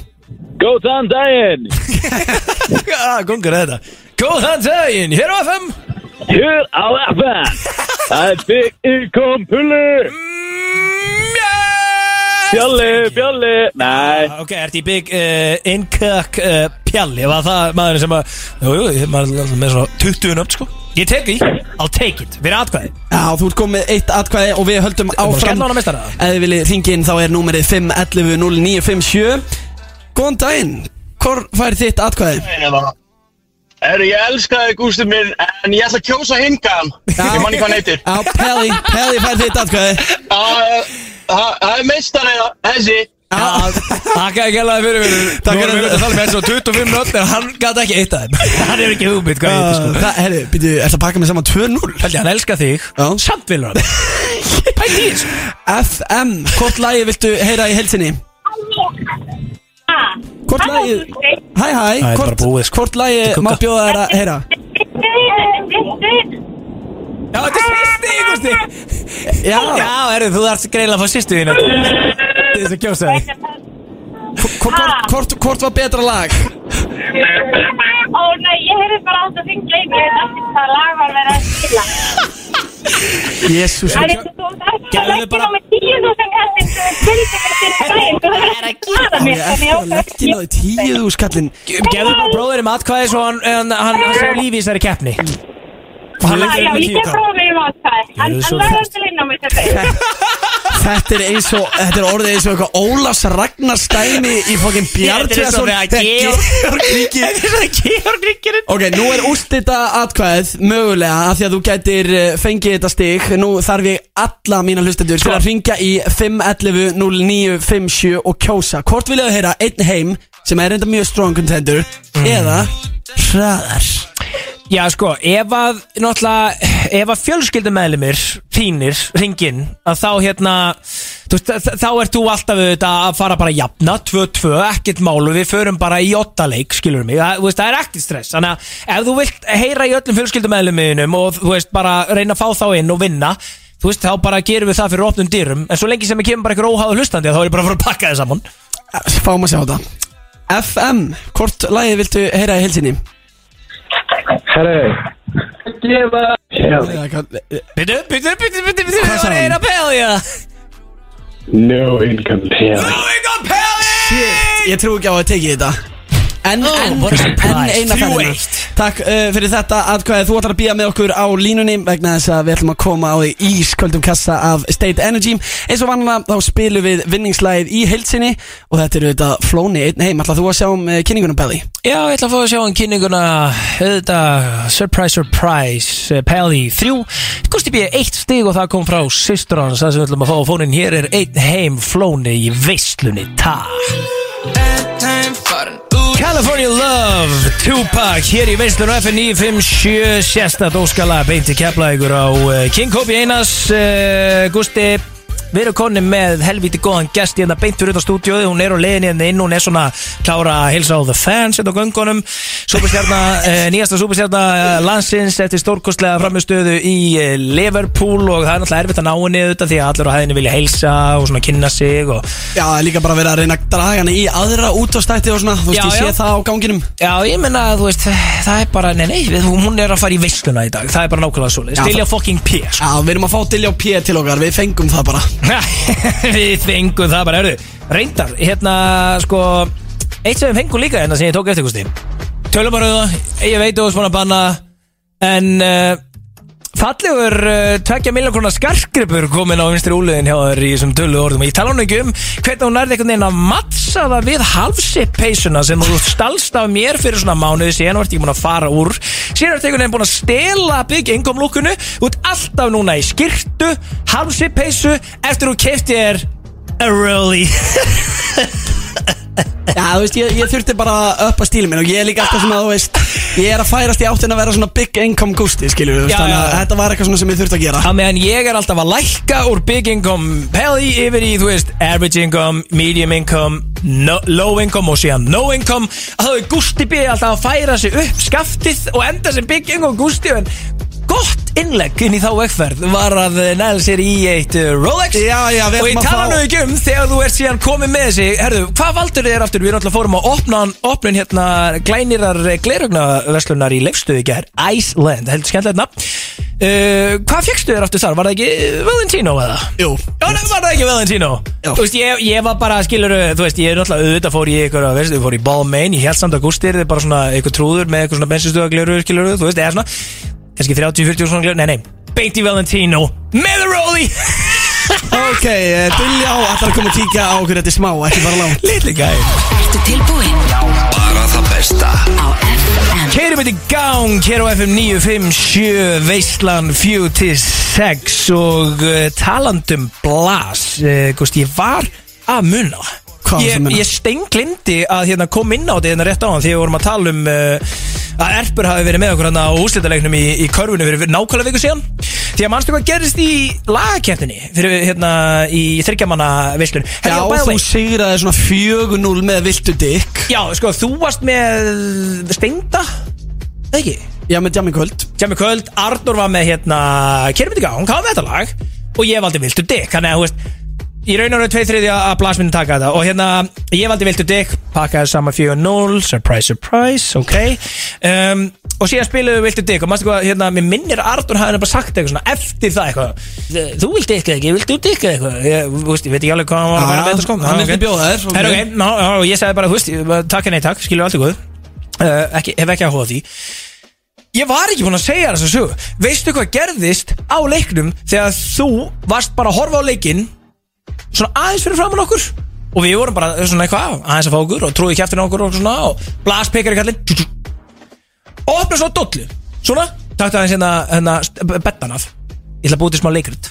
S10: Góðan daginn
S2: Já, gungur er þetta. Góðan daginn, hér á FM
S10: Hér á FM Það er Big Income Pulli Bjalli, Bjalli. Nei.
S2: Ok, ert í Big uh, Incock uh, Pjalli Var það maðurinn sem að Jú, jú, maður er alltaf með svona 20 nöfn sko. Ég tek því, I'll take it. Við erum atkvæði.
S4: Já, þú ert komið eitt atkvæði og við höldum áfram? Ef þið viljið hringja inn þá er númerið 511-0957 Góðan daginn Hvor fær þitt atkvæði?
S10: Herru, ég elska þig, Gústi minn En ég ætla að kjósa hingan Ég manni hvað hann heitir.
S4: Já, Pelli, Pelli fær þitt atkvæði.
S10: Já, Það er meistarinn Þessi
S2: Takk ekki alveg fyrir mér
S4: Takk
S2: Nú erum
S4: fyrir
S2: við að tala með eins og 25 nöfn En hann gæti ekki eitt af þeim Hann er ekki hugmynd hvað ég
S4: Uh,
S2: sko.
S4: Það, herri, býtu, ertu að pakka mig saman 2-0?
S2: Haldi, hann elskar þig.
S4: Já.
S2: Samt vilur hann. Pælt í þessu.
S4: FM, hvort lagi viltu heyra í helsinni? Hvort lagi Hæ, hæ,
S2: Það er bara
S4: hvort,
S2: búið, sko.
S4: hvort lagi
S2: Þetta er
S4: má
S2: kúka.
S4: bjóða þér að heyra?
S2: Já, þetta er sýsti, Gusti.
S4: Já,
S2: Já, erðu, þú þarfst greinlega að fá sýstu þín Til þess að kjósa þig
S4: hvort, hvort, hvort, hvort var betra lag?
S11: Ó nei, ég hefði bara átt að syngja einu Ég veit ekki hvað lag var verið að spila.
S4: Jésús
S11: Það er ekki
S2: bara
S11: með tíu þúsund kastin sem er tilbyggur til daginn Þú hefur ekki að skada mér
S4: Ég eftir
S11: ég
S4: að leggja náðu tíu þú skallin
S2: Gefðu bara bróðurum atkvæði Svo hann, hann, hann, hann sé lífi í þessari keppni?
S11: Já, ég prófið um átkvæði Hann verður til inn á mig þetta
S4: Þetta er eins og, þetta er orðið eins og eitthvað Ólafs Ragnar Stæmi í fokkin Bjartveðsson
S2: Þetta er eins og þegar
S4: Ríki
S2: Þetta er svona Georg Ríkirinn
S4: Ok, nú er úrslita atkvæð mögulega af því að þú gætir eh, fengið þetta stig. Nú þarf ég alla mína hlustendur til að ringja í 511-0957 og kjósa. Hvort vilja þau heyra einn heim sem er enda mjög strong contender eða hraðar
S2: Já sko, ef að að fjölskyldumæðlimir þínir ringin að þá hérna veist, þá ert þú alltaf auðvitað að fara bara jafna 2-2, ekkert málu við förum bara í 8 leik, skilur mig. Það, veist, það er ekkert stress, þannig að ef þú vilt heyra í öllum fjölskyldumæðliminum og þú veist, bara reyna að fá þá inn og vinna þú veist, þá bara gerum við það fyrir opnum dyrum. En svo lengi sem við kemur bara einhver óháðu hlustandi þá er ég bara að fara að pakka þið saman.
S4: Fáum að sjá þetta. FM, hvort lagið viltu heyra í helsinni?
S10: Herru Gefa
S2: Byttu, byttu, byttu, byttu, byttu,
S4: Hvað
S2: við
S4: sagði
S2: varum að heyra pelja
S10: No income
S4: Shit, ég trú ekki á að tekið þetta. En,
S2: Oh,
S4: en, en eina
S2: eitt.
S4: Takk uh, fyrir þetta atkvæði. Þú ætlar að býja með okkur á línunni vegna þess að við ætlum að koma á því ísköldum kassa af State Energy. Eins og vanlega þá spilum við vinningslægið í heilsinni og þetta eru þetta flóni einn heim. Ætlar þú að sjá um uh, kynningunum Belli
S2: Já, ég ætla að fá að sjá hann kynninguna auðvitað, surprise, surprise Peli 3, Gusti B. eitt stig og það kom frá systur hans. Það sem við ætlum að fá á fónin, hér er einn heim flóni í veislunni, ta. California Love, Tupac hér í veislunni FN 957 sérstætt óskala, beinti keflaðigur á uh, King Kobi Einars uh, Gusti Við erum konni með helvíti góðan gest hérna beint fyrir þetta stúdíóði, hún er á leiðinni hérna inn, hún er svona klára að hilsa á the fans hérna á göngunum, uh, nýjasta superstjarnar uh, landsins eftir stórkostlega framistöðu í uh, Liverpool og það er náttúrulega erfitt að ná henni auðvitað því að allir á hæðinni vilja heilsa og svona kynna sig og
S4: Já, líka bara verið að reyna að draga hana í aðra útvástætti og svona, þú veist,
S2: Já,
S4: ég
S2: já.
S4: sé það á ganginum.
S2: Já, ég menna þú veist, það er bara, nei, nei, hún er að fara í veisluna í dag, það er bara nákvæmlega svo,
S4: Já,
S2: stilja
S4: það-
S2: fucking P, sko.
S4: Já, við erum að fá Dilljá P til okkar, við fengum það bara
S2: við fengum það bara, hörðu, reyndar, hérna, sko, eitt sem við fengum líka hérna sem ég tók eftir, Gusti, tölum bara um það, ég veit þú búin að banna, en uh, fallegur uh, tvekja miljón krónar skarkripur komin á vinstri úliðin hjá þér í þessum tölu orðum, ég tala hún ekki um hvernig hún nærði einhvern veginn að mattsa það við halfsipp peysuna sem þú stalst af mér fyrir svona mánuði síðan ert ekki búin að fara úr. Síðan ert einhvern veginn búin að stela bygg engum lúkunu, út alltaf núna í skirtu, halfsipp peysu eftir þú kefti þér a rollie
S4: Já, þú veist, ég, ég þurfti bara að uppa stílinn minn og ég er líka alltaf svona, þú veist Ég er að færast í áttin að vera svona big income gústi, skilju
S2: Já,
S4: Þannig að
S2: já.
S4: þetta var eitthvað svona sem ég þurfti að gera
S2: Á meðan ég er alltaf að lækka úr big income Pelli yfir í, þú veist, average income, medium income, no, low income og síðan no income þá er Gusti B alltaf að færa sig upp skaftið og enda sem big income Gusti en gott innlegg inn í þá vegferð var að næla sér í eitt uh, Rolex
S4: Já, já,
S2: og ég tala nú ekki um þegar þú ert síðan komið með þessi herðu, hvað valdur þér aftur? Við erum alltaf fórum að opna opnun hérna glænirar glerugnaverslunar í leifstöðu í gær Iceland, heldur skemmtilegt nafn uh, Hvað fegstu þér aftur þar? Var það ekki Valentino eða?
S4: Jú
S2: Já, nei, var það ekki Valentino?
S4: Já.
S2: Þú veist, ég, ég var bara, skilur, þú veist, ég er náttúrulega auðvitað fór í ykkur, veist, fór í Balmain, ég held samt að þetta er bara svona ykkur trúður með ykkur svona bensinstöðagleru, skilur, þú veist, eða svona, kannski 30-40 svona gleru, nei, nei, beint í Valentino, með rolli,
S4: Ok, uh, Dilljá ætlar að koma að kíkja á okkur þetta er smá, ekki bara langt.
S2: Litli gæði.
S5: Ertu tilbúinn?
S12: Bara það besta.
S5: Á FM
S2: Keirum þetta í gang, Keirum FM 957, Veistlan 4-6 og uh, talandum blas, uh, Gust, ég var að muna. Ég,
S4: að
S2: ég steinglindi að hérna kom inn á þetta hérna rétt á hann því við vorum að tala um uh, að Erpur hafi verið með okkur hérna á úslitalegnum í, í körfunni fyrir nákvæmlega viku síðan. Því að mannstu hvað gerist í lagakefninni fyrir hérna í þryggjamanna veislun
S4: Já, þú sigraði svona 4-0 með viltu dick
S2: Já, sko, þú varst með steinda, eða ekki?
S4: Já, með Jamie Kvöld.
S2: Jamie Kvöld, Arnur var með hérna Kermit í gang, hann með þetta lag og ég valdi Viltu Dick, þannig að þú veist í raun og raun tvei þriðja að blasminu taka þetta. Og hérna, ég valdi Viltu Dick pakkaði saman 4-0, surprise, surprise ok, um, og síðan spiluðu Viltu Dick og maður sko, hérna mér minnir að Arnur hafði bara sagt eitthvað svona eftir það eitthvað, þú Dick eða ekki, viltu Dick eða eitthvað, ég, þú veist, ég veit ekki alveg hvað hann var að vera með þetta sko.
S4: Hann
S2: Já,
S4: vildi
S2: ok.
S4: bjóða þér, ok.
S2: Og ég sagði bara, þú veist, takk en nei takk, skilur allt í góð uh, ekki, ekki Ég var ekki búinn að segja þess að sögu. Veistu hvað gerðist á leiknum Þegar þú varst bara að horfa á leikinn Svona aðeins fyrir framann okkur. Og við vorum bara svona eitthvað Aðeins að fá okkur og trúið kjæftin á okkur og svona Og blaspekar í kallinn Og opna svona dollu. Svona, takk aðeins hérna, hérna bettan af. Ég ætla að búið til smá leikrit.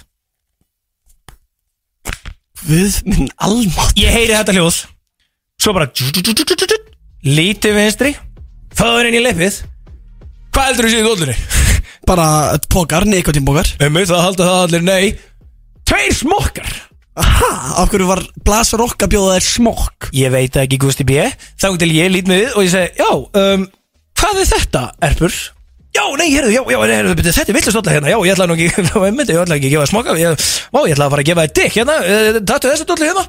S4: Við minn almátt.
S2: Ég heyri þetta hljóð. Svo bara Lítið vinstri Föður inn í leppið. Hvað heldur þú séð í dollunni?
S4: Bara pókar, nikotínbókar
S2: Emmi, það halda það allir nei. Tveir smokkar
S4: Aha, af hverju var Blas Rock að bjóða þér smokk?
S2: Ég veit ekki Gusti B. Þá til ég lít mig við og ég segi Já, um, hvað er þetta, Erpur? Já, nei, heyrðu, já, já, heyrðu, byrju, þetta er villast alltaf hérna. Já, ég ætla nú ekki, myndi, ég ætla ekki að gefa smokka ég, Ó, ég ætla að fara að gefa þér dick hérna. Uh, Taktu þessu dollu hérna.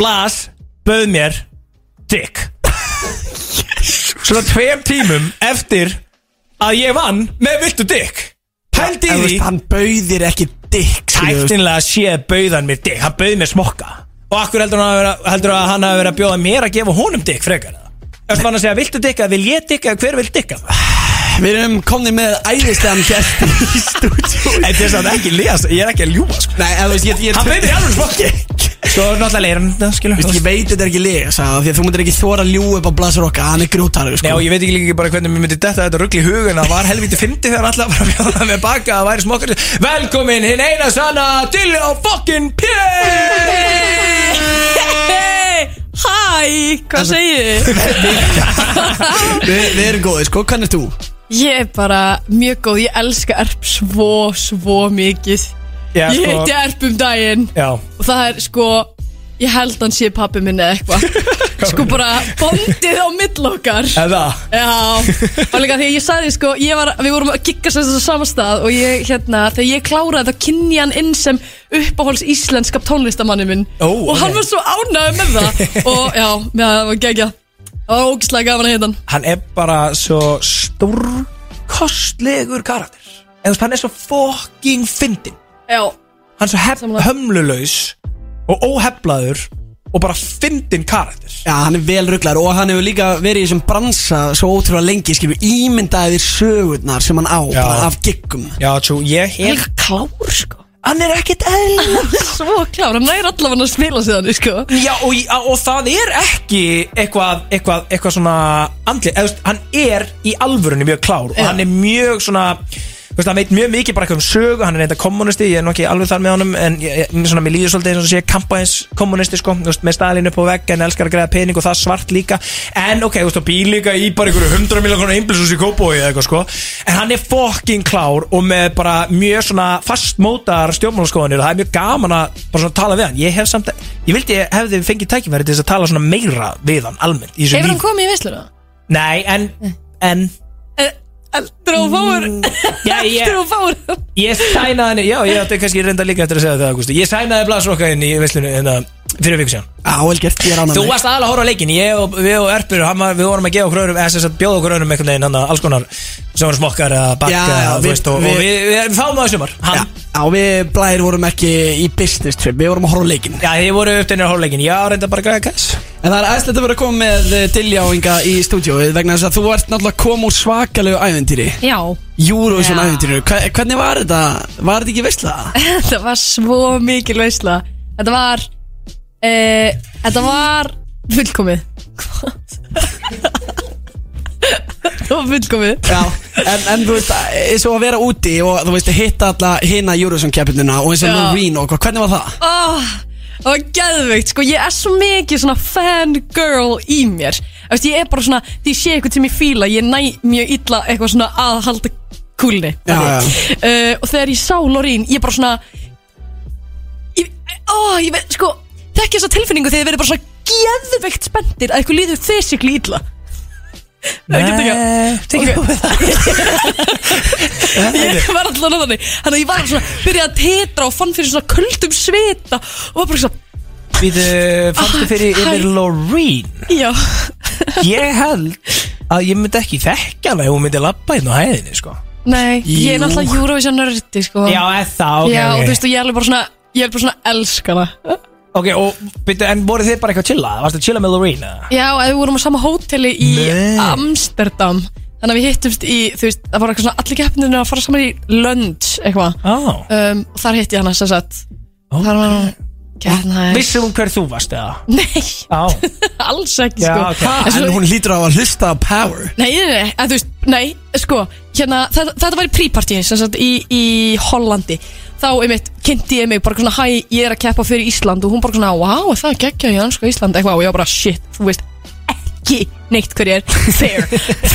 S2: Blas, bauð mér dick. Svona tveim tímum eftir að ég vann með viltu dick. Pældi í því
S4: Hann bauðir ekki veist.
S2: Tækninlega séð bauðan mér dick Hann bauð mér smokka. Og akkur heldur, hann hafi verið- heldur að hann hafi verið að bjóða mér að gefa honum dick frekar hann að segja, viltu dicka, vil ég dicka, hver vil dicka
S4: Við erum komnið með æðislegan gest í stúdíu
S2: Þetta er samt ekki lesa, ég er ekki að ljúa sko.
S4: Nei, en þú veist, ég, ég
S2: Hann í alveg smokki. Svo er náttúrulega leir hann, skilur
S4: Vist, ég veit þetta er ekki lesa Því að þú myndir ekki þóra að ljúa upp á Blas Rock Hann er grútarður
S2: Nei,
S4: sko.
S2: Og ég veit ekki líka bara hvernig mér myndi detta þetta ruggli í hugun Það var helviti fyndi þegar að bjóða það með baka að væri smokkar. Velkomin hinn eina sanna Dilli á fokkin P.
S3: Hæ, hvað segir? Þið?
S4: Við erum góðið sko, hvernig er þú?
S3: Ég er bara mjög góð, ég elska erp svo, svo mikið.
S2: Já,
S3: Ég
S2: sko-
S3: heiti erp um daginn.
S2: Já,
S3: og það er sko Ég held hann sé pappi minn eða eitthvað. Sko bara bondið á mill okkar.
S2: Eða
S3: Já, og líka því að ég sagði sko ég var, Við vorum að gigga sér þessu sama stað Og ég, hérna, þegar ég kláraði þá kynni ég hann inn sem uppáhalds íslenska tónlistamanni minn.
S2: Ó,
S3: Og hann
S2: ok.
S3: var svo ánægð með það. Og já, já, það var gegja Það var ógislega gaman að heita hann.
S2: Hann er bara svo stórkostlegur karakter. Eða þú veist, hann er svo fokking fyndin
S3: Já,
S2: Hann er svo hef,
S3: Sammála.
S2: hömlulaus Og óheflaður Og bara fyndin karakter.
S4: Já, hann er vel rugglar og hann hefur líka verið í þessum bransa svo ótrúlega lengi, skilur, ímyndaði þér sögurnar sem hann á,
S2: Já.
S4: bara af giggum
S2: Já, tjú, ég
S3: hann er
S2: hef
S3: líka klár sko
S2: Hann er ekkert eðlilega
S3: Svo klár, hann næri allavega að spila sig þannig sko.
S2: Já, og, og það er ekki eitthvað, eitthvað, eitthvað svona andli, eða, þú veist, hann er í alvörunni mjög klár og hann er mjög svona veist, hann veit mjög mikið bara eitthvað um sögu Hann er reynda kommunisti, ég er nú ekki alveg þar með honum En ég, svona, mér líður svolítið eins og sé kampaðins kommunisti sko, veist, með Stalin upp á vegg En elskar að greiða pening og það svart líka En ok, þú veist, og býr líka í bara einhverju 100 miljonar einbilsus í Kópói eða eitthvað sko En hann er fucking klár og með bara mjög svona fastmótar stjórnmálaskoðanir Og það er mjög gaman að bara svona tala við hann Ég hef samt, ég vildi hefði fengið tækifæri til þess að tala svona meira við hann almennt í þessu
S3: Hefur
S2: lífi.
S3: hann komið í veisluna?
S2: Nei, en, en
S3: Heldur þú fáur
S2: ég-
S3: Heldur þú fáur
S2: Ég sænaði henni, já, ég átti kannski reynda líka eftir að segja það, Ég sænaði blasrokka inn í veislunni hérna, fyrir viku síðan.
S4: Já, vel gert, ég er ánægð
S2: Þú varst aðalega að horfa á leikin, ég og, við og Erpur hann var, Við vorum að gefa okkur öðrum, eða sem sagt bjóða okkur öðrum einhvern veginn, hann alls konar sem voru smokkar eða bakka,
S4: Já, já, við-
S2: veist, og,
S4: við-
S2: og við, við, við fáum það í sumar
S4: Já,
S2: hann,
S4: já, við blæðir vorum ekki í business trip, við vorum að horfa á leikinn.
S2: Já, þið voru upptænir að horfa á leikin, já, reynda bara að græða kæs
S4: En það er aðeinslegt að vera að koma með eh, Diljáinga í stúdíóið vegna þess að þú ert náttúrulega að koma úr svakalegu æventýri
S3: Já.
S4: Eurovision
S3: Já.
S4: æventýri, Hva- hvernig var þetta? Var þetta ekki veistla?
S3: Þetta var svo mikil veisla. Þetta var uh, Þetta var fullkomið Þetta var fullkomið
S4: Já, en, en þú veist, eins og að vera úti og þú veist, hitta alla hina Eurovision keppnina og eins og
S3: Já.
S4: Loreen og hvað, hvernig var það?
S3: oh, Það var geðveikt, sko, ég er svo mikið svona fangirl í mér Þú veist, ég er bara svona, því ég sé eitthvað sem ég fíla Ég næ mjög illa eitthvað svona að halda kúlni
S4: Já, já.
S3: uh, Og þegar ég sá Lorín, ég bara svona ég, ó, ég veit, sko Þekki þessa tilfinningu þegar þið verið bara svona geðveikt spenntir að eitthvað líður fysikli Það er ekki ekki Ég var alltaf náttúrulega Þannig. Að ég var svona, byrjaði að tetra og fann fyrir svona köldum svita og var bara svona,
S2: Við fannstu fyrir
S3: Hæ.
S2: yfir Loreen?
S3: Já.
S2: Ég held að ég myndi ekki þekka hana ef hún myndi labba inn á hæðinni, sko.
S3: Nei, ég er náttúrulega Eurovision nördi sko.
S2: Já, eða það, ok,
S3: Já, og þú veist, og ég er bara svona Ég er bara svona elska hana
S2: Ok, og byrju, en voru þið bara eitthvað að chilla? Varstu að chilla með Loreen? eða?
S3: Já, að við vorum á sama hóteli í
S2: Nei.
S3: Amsterdam Þannig að við hittumst í, þú veist, það var eitthvað svona Allir keppninu að fara saman í lunch eitthvað
S2: oh.
S3: um, Og þar hitti ég hana sem sagt okay. Þar var hann
S2: Vissir hún hver þú varst eða?
S3: Nei,
S2: Á,
S3: alls ekki
S2: Já,
S3: sko.
S2: ok.
S3: En svo-
S4: En hún lítur á að hlusta á Power.
S3: Nei, nei, nei, að þú veist, nei, sko Hérna, þetta, þetta var í sagt í, í Hollandi. Þá, einmitt, kynnti ég mig bara svona Hæ, ég er að keppa fyrir Ísland. Og hún bara svona, wow, það er geggja í anska Ísland Eitthvað, og ég var bara, shit, þú veist ekki neitt hver ég er. Fair,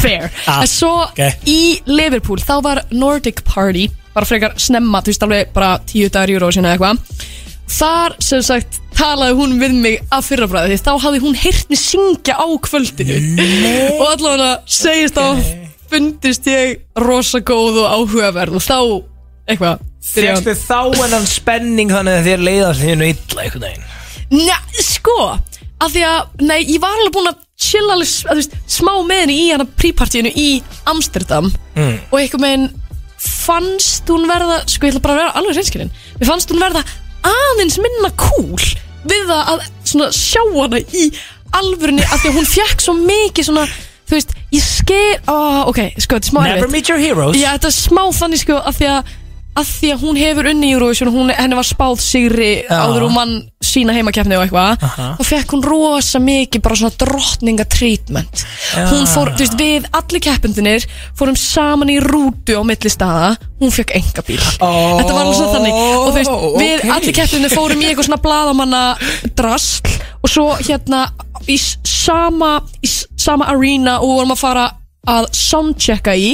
S3: fair.
S2: Ah,
S3: En svo
S2: ok.
S3: í Liverpool Þá var Nordic Party Bara frekar snemma, þú veist, alveg bara tíu dagar í Eurovision eða eitthvað Þar, sem sagt, talaði hún við mig af fyrrabræði Því þá hafði hún heyrt mig syngja á kvöldinu. Og allavega segist á Fundist ég rosa góð og áhugaverð Og þá, eitthvað hann-
S2: Fyrstu þá enn spenning þannig að þér leiðast þínu illa einhvern veginn?
S3: Njá, sko Af því að, nei, ég var alveg búin að chilla alveg, að, þú veist, smá með henni í hana prípartíinu í Amsterdam.
S2: Mm.
S3: og einhvern veginn fannst hún verða, sko ég ætla bara að vera alveg reynskilin mér fannst hún verða aðeins minna cool við það að svona, sjá hana í alvörunni af því að hún fekk svo mikið svona, þú veist, ég sker oh, ok, sko, þetta er smá
S2: Never
S3: erfitt.
S2: meet your heroes
S3: Já, þetta er smá þannig sko af því að, að því að hún hefur unni í Eurovision hún, henni var spáð sigri
S2: Já.
S3: áður og mann sína heimakeppni og eitthvað
S2: Aha.
S3: og fekk hún rosa mikið bara svona drottningatreatment
S2: Já.
S3: hún fór, þú veist, við allir keppendinir fórum saman í rútu á milli staða hún fekk enga bíl
S2: Oh,
S3: þetta var alveg svona þannig og þú veist, við
S2: ok.
S3: allir keppendinir fórum í eitthvað svona bladamanna drasl og svo hérna í s- sama, í s- sama arena og vorum að fara að soundchecka í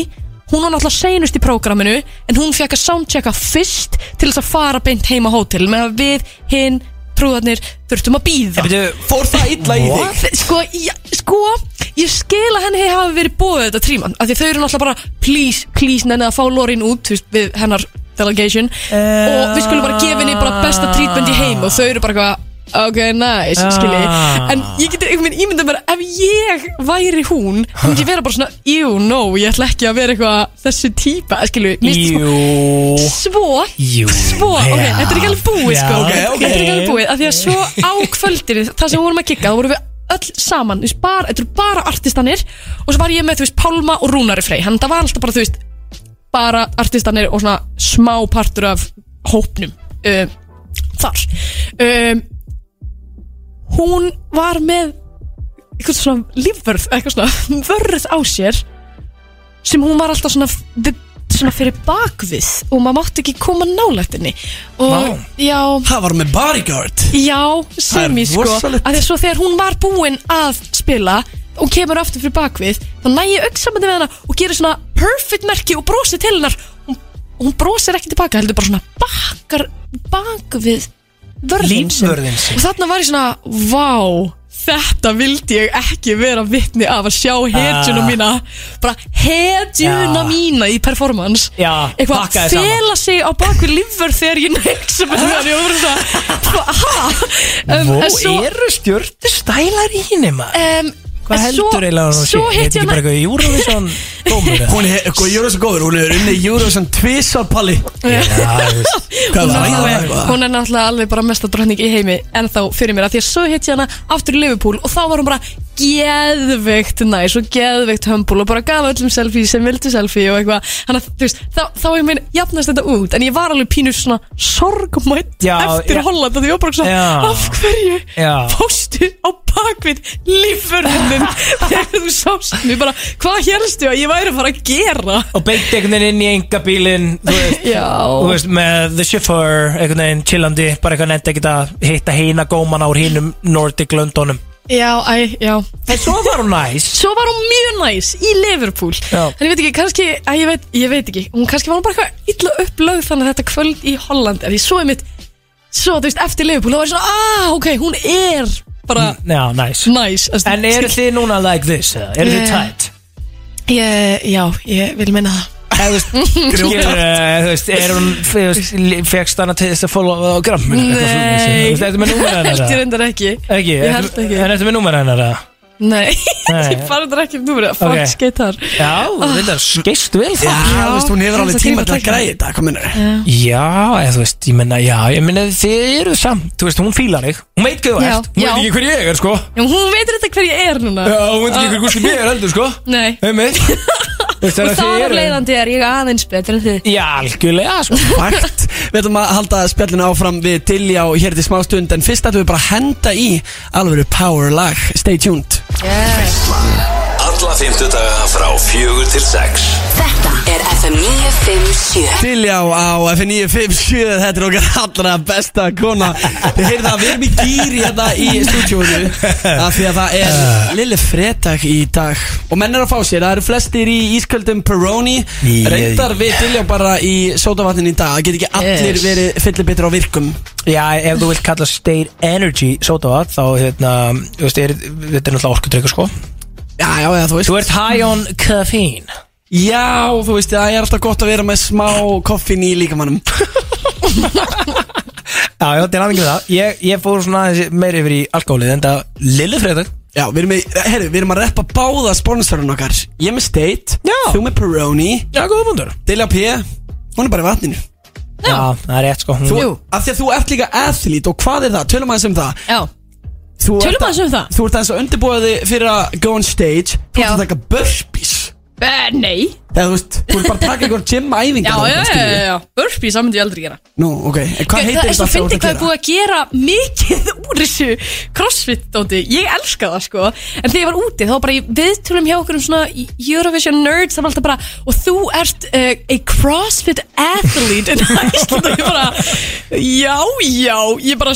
S3: hún var náttúrulega seinust í prógraminu en hún fekk að soundchecka fyrst til þess að fara beint heima á hótel með að við hinn trúðarnir þurftum að býða
S4: Fór það illa í þig?
S3: Sko, ég, sko, ég skil að henni hafi verið bóðið þetta tríman af því þau eru náttúrulega bara please, please nennið að fá Lorin út þú veist, við hennar delegation. Og við skulum bara gefa henni bara besta treatment í heim og þau eru bara eitthvað ok, nice,
S2: Ah.
S3: skilji en ég geti einhvern veginn ímyndað mér ef ég væri hún, hún myndi vera bara svona ew, no, ég ætla ekki að vera eitthvað þessi típa, skilju.
S2: Jú.
S3: svo,
S2: Jú.
S3: svo, ok,
S2: já.
S3: þetta er ekki alveg búið sko,
S2: Já, ok, ok.
S3: þetta er ekki alveg búið af því að svo á kvöldinu, það sem við vorum að kikka þá vorum við öll saman, þú veist, bara, þetta eru bara artistanir og svo var ég með, þú veist, Pálma og Rúnari Frey, hann það var alltaf bara, þú veist bara artistanir og svona smá partur af hópnum um, þar. Um, hún var með eitthvað svona lífvörð, eitthvað svona vörð á sér sem hún var alltaf svona svona fyrir bakvið og maður mátti ekki koma nálægt henni. Og já.
S4: Það var með bodyguard.
S3: Já, sem ég sko. að því að þegar hún var búin að spila og kemur aftur fyrir bakvið þá næ ég augsamandi við hana og gerir svona perfect merki og brosir til hennar. Hún, hún brosir ekki tilbaka heldur bara svona bakkar bakvið vörðin sinn.
S2: Lífvörðinn sinn.
S3: og þarna var ég svona, vá þetta vildi ég ekki vera vitni af að sjá hetjuna
S2: Ah.
S3: mína bara hetjuna
S2: Já.
S3: mína í performance
S2: Já,
S3: eitthvað
S2: pakkaði saman.
S3: fela sig á bakvið lífvörð þegar ég nexum með hann ég var svona, um,
S2: Vó,
S3: svo,
S2: eru stjórnir stælar í henni maður
S3: um,
S2: Hvað heldur eiginlega hún sé?
S3: Ég
S2: ekki bara eitthvað Eurovision dómur eða?
S4: Hún er sko, Júruvísson góður, hún er unni Júruvísson tvisar palli
S2: Já, þú veist.
S4: Hvað
S3: Hún
S4: var
S3: er,
S4: eitthvað?
S3: er náttúrulega alveg bara mesta drottning í heimi En þá fyrir mér að því að svo hitt ég hana aftur í Liverpool Og þá var hún bara geðveikt næs og geðveikt hömbul Og bara gaf öllum selfie sem vildi selfie og eitthvað Þannig að þú veist, þá, þá ég minn jafnast þetta út En ég var alveg pínur svona sorgmætt
S2: Já,
S3: Eftir
S2: já.
S3: Holland og því ég var bara svona
S2: Já.
S3: Af hverju
S2: Já.
S3: fóstu á bakvið lífverðinin Þegar þú sást mér bara Hvað hérstu að ég væri að fara að gera
S2: Og beint einhvern veginn inn í engabílinn Þú veist,
S3: Já.
S2: þú veist með the chauffeur Einhvern veginn chillandi Bara eitthvað nefndi ekkert að hitta heina góman á hínum Nordic Londonum
S3: Já, æ, já
S2: En svo var hún næs
S3: Svo var hún mjög næs í Liverpool
S2: Já.
S3: En ég veit ekki, kannski, að ég veit, ég veit ekki Hún kannski var hún bara eitthvað illa upplögð Þannig að þetta kvöld í Holland En því svo er mitt, svo þú veist, eftir Liverpool þá var ég svona, ah, ok, hún er bara
S2: Já, næs
S3: næs.
S2: En eru þið núna like this? eða? Eru þið
S3: Eh,
S2: tight?
S3: ég, Já, ég vil minna það
S2: Eh, er fegst hana til þess að followa á gramminu?
S3: Nei.
S2: Þú veist, ertu með númer hennar?
S3: Held ég
S2: eða?
S3: reyndar ekki
S2: Ekki?
S3: Ég
S2: ertu-
S3: held ekki.
S2: En ertu með númer hennar? eða?
S3: Nei, ég fara þetta ekki um númur skeitt þar
S2: Já, þetta skeist vel
S4: Já,
S2: það
S4: þú veist, hún hefur alveg
S3: það
S4: tíma til að græða þetta, hvað minnur?
S2: Já, þú veist, ég menna, já, ég menna þið eru samt, þú veist, hún fílar þig Hún veit hvað þú ert, hún veit ekki hver ég er, sko
S3: Já, hún veitur þetta hver ég er núna
S2: Já, hún veit ekki hver Gústi B er heldur, sko
S3: Nei Og þar af leiðandi er ég aðeins betur en þið.
S2: Já, algjörlega, sko
S4: Fakt. Við ætlum að halda spjallinu áfram við og hér til smá stund En fyrst ætlum við bara að henda í alvöru power lag. Stay tuned
S12: Alla fimmtudaga frá fjögur til sex.
S5: Þetta er FM 957
S4: Dilja á F957 Þetta er okkar allra besta kona. Þið heyrðu það, við erum í gýri hérna í stúdjónu Af því að það er lille fredag í dag. Og menn er að fá sér, það eru flestir í ísköldum Peroni. Reyndar við Dilja bara í sótavatnin í dag. Það get ekki allir
S3: Yes.
S4: verið fyllibittur á virkum.
S2: Já, ef þú vilt kalla State Energy Soda þá, hérna, þú veist, er, þetta er náttúrulega orkudrykkur, sko
S4: Já, já, já, þú veist.
S2: Þú ert high on caffeine.
S4: Já, þú veist, það er alltaf gott að vera með smá koffin í líkamannum
S2: Já, já, þetta er aðeins það ég, ég fór svona aðeins meir yfir í alkoholið En það, lille fredag
S4: Já, við erum, í, herri, við erum að reppa báða sponsorinn okkar. Ég með State,
S2: Já.
S4: þú með Peroni.
S2: Já, góða bundur
S4: Dilja P, hún er bara í vatninu.
S2: Já, það er rétt, sko.
S4: Þú,
S3: Jú.
S4: Af því að þú ert líka athlete og hvað er það? Tölum aðeins um það.
S3: Já,
S4: Þú ert
S3: Tölum
S4: að-
S3: aðeins um það.
S4: Þú ert aðeins að undirbúa þig fyrir að go on stage. Þú ert
S3: Já.
S4: að taka burpees.
S3: Uh, nei.
S4: Eða þú veist, þú ert bara að taka einhver gym
S3: Já,
S4: æfingar
S3: já, já,
S4: skilurðu.
S3: já, já Burpees, það myndi ég aldrei gera.
S4: Nú, ok, en hvað heitir
S3: Það er svo
S4: þetta
S3: fyndið hvað er
S4: að
S3: búið að gera mikið úr þessu crossfit-dóti Ég elska það sko. En þegar ég var úti þá var bara í viðtölum hjá okkur um svona Eurovision nerds Það var alltaf bara Og þú ert uh, a crossfit athlete in Iceland. Og ég bara Já, já. Ég bara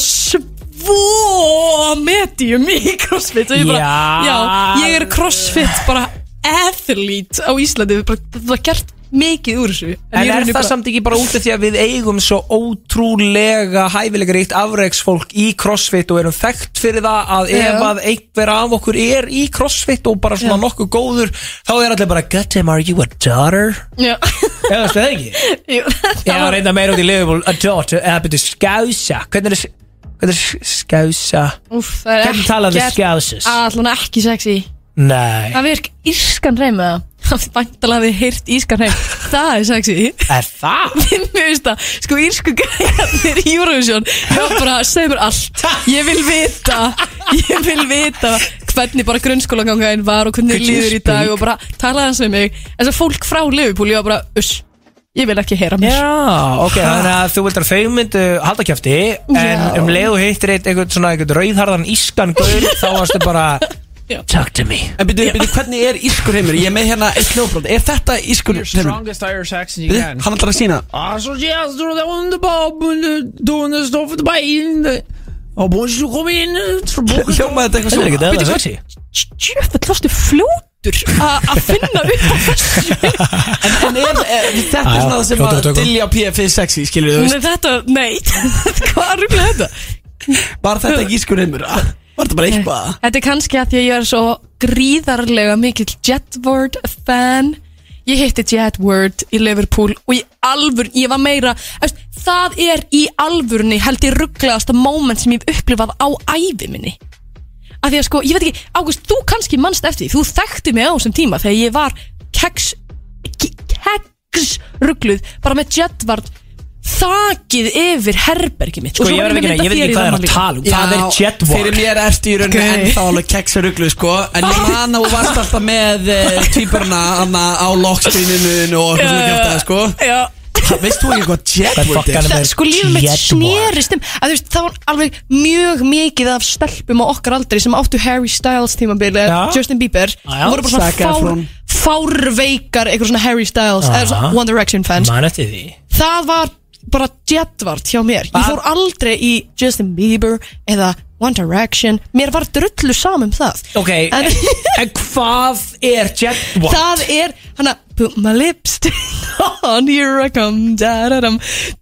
S3: svo medium í crossfit Og ég bara
S2: Já.
S3: Ég er crossfit bara athlete á Íslandi bara, Það var gert mikið úr þessu
S2: En
S3: ég
S2: er það
S3: bara-
S2: samt ekki bara út af því að við eigum svo ótrúlega hæfilega ríkt afreiksfólk í crossfit og erum þekkt fyrir það að
S3: Já.
S2: ef að einhver af okkur er í crossfit og bara svona
S3: Já.
S2: nokkuð góður þá er allir bara God damn are you a daughter?
S3: Já,
S2: Eða það ekki?
S3: Jú,
S2: Ég var reynda meira út í Liverpool A daughter, eða byrju skása Hvernig er Hvernig er skása?
S3: Úf, það er
S2: Hvernig talaðu skjásus?
S3: Allan ekki sexy.
S2: Nei.
S3: Það virk írskan reym með það Væntalega við heyrt írskan reym Það er sexy.
S2: Er það?
S3: Mér veist það. Sko írsku gæjarnir í Eurovision Það bara, segð mér allt. Ég vil vita. Ég vil vita Hvernig bara grunnskólagangaðin var Og hvernig
S2: you
S3: líður í dag? Og bara talaði hans við mig. Þess að fólk frá Liverpool Ég var bara, uss Ég vil ekki heyra mér
S2: Já, ok, þannig að þú vildur að þau myndu halda kjæfti En
S3: Já.
S2: um leið og hittir eitt eitthvað svona eitthvað rauðharðan ískan gaur Þá varstu bara Talk to me
S4: En byrju, byrju, hvernig er ískur heimur? Ég er með hérna eitt hljóðbrot Er þetta ískur heimur?
S13: Strongest Irish accent you
S4: Byrju,
S13: can.
S4: hann ætlar að sína
S13: Alltså yes, då det underbar Då står för bara in Och bonjour kom in
S4: Hljómaði þetta eitthvað svona?
S2: Er
S3: Bíddu,
S2: sexy
S3: Djöfell, varstu fljótur að finna upp á þessu
S4: En, en er, er, þetta er svona það sem
S2: fljótur
S4: að
S2: að tökum.
S4: Dilja PF er sexy, skilur þú
S3: Nei,
S4: veist
S3: þetta, nei Hvað er rúglega þetta?
S4: Var þetta ekki ískur heimur? Ah, Var þetta bara eitthvað?
S3: Þetta er kannski að því að ég er svo gríðarlega mikill Jetward fan Ég hitti Jetward í Liverpool og í alvur, ég var meira eftir, Það er í alvurni held ég rugglegasta moment sem ég hef upplifað á ævi minni Af því að sko, ég veit ekki, Ágúst, þú kannski mannst eftir því Þú þekkti mig á þessum tíma þegar ég var keks, keks ruggluð bara með Jetward þakið yfir herbergi mitt.
S2: Sko ég
S3: var
S2: verð ekki ég veit ekki hvað er að tala um. Hvað er jetwalk?
S4: Fyrir mér ertu í rauninni ennþá alveg keksaruglu sko. En ég man að þú varst alltaf með uh, týpurna Anna á lockstreaminu og eitthvað svona kjátt sko.
S3: Já.
S4: Það veist þú ekki hvað
S2: fokkan
S4: er?
S3: það, sko lífið mitt snerist um að þú veist, það var alveg mjög mikið af stelpum á okkar aldri sem áttu Harry Styles tímabili
S2: Já.
S3: Justin Bieber það voru bara svona fár, fárveikar eitthvað svona Harry Styles eða svona One Direction fans. Það var bara jetvart hjá mér ég fór aldrei í Justin Bieber eða One Direction mér var drullu saman um það
S2: Ok,
S3: En-
S2: en hvað er jetwalk?
S3: Það er hana Put my lipstick on Here I come da, da, dam.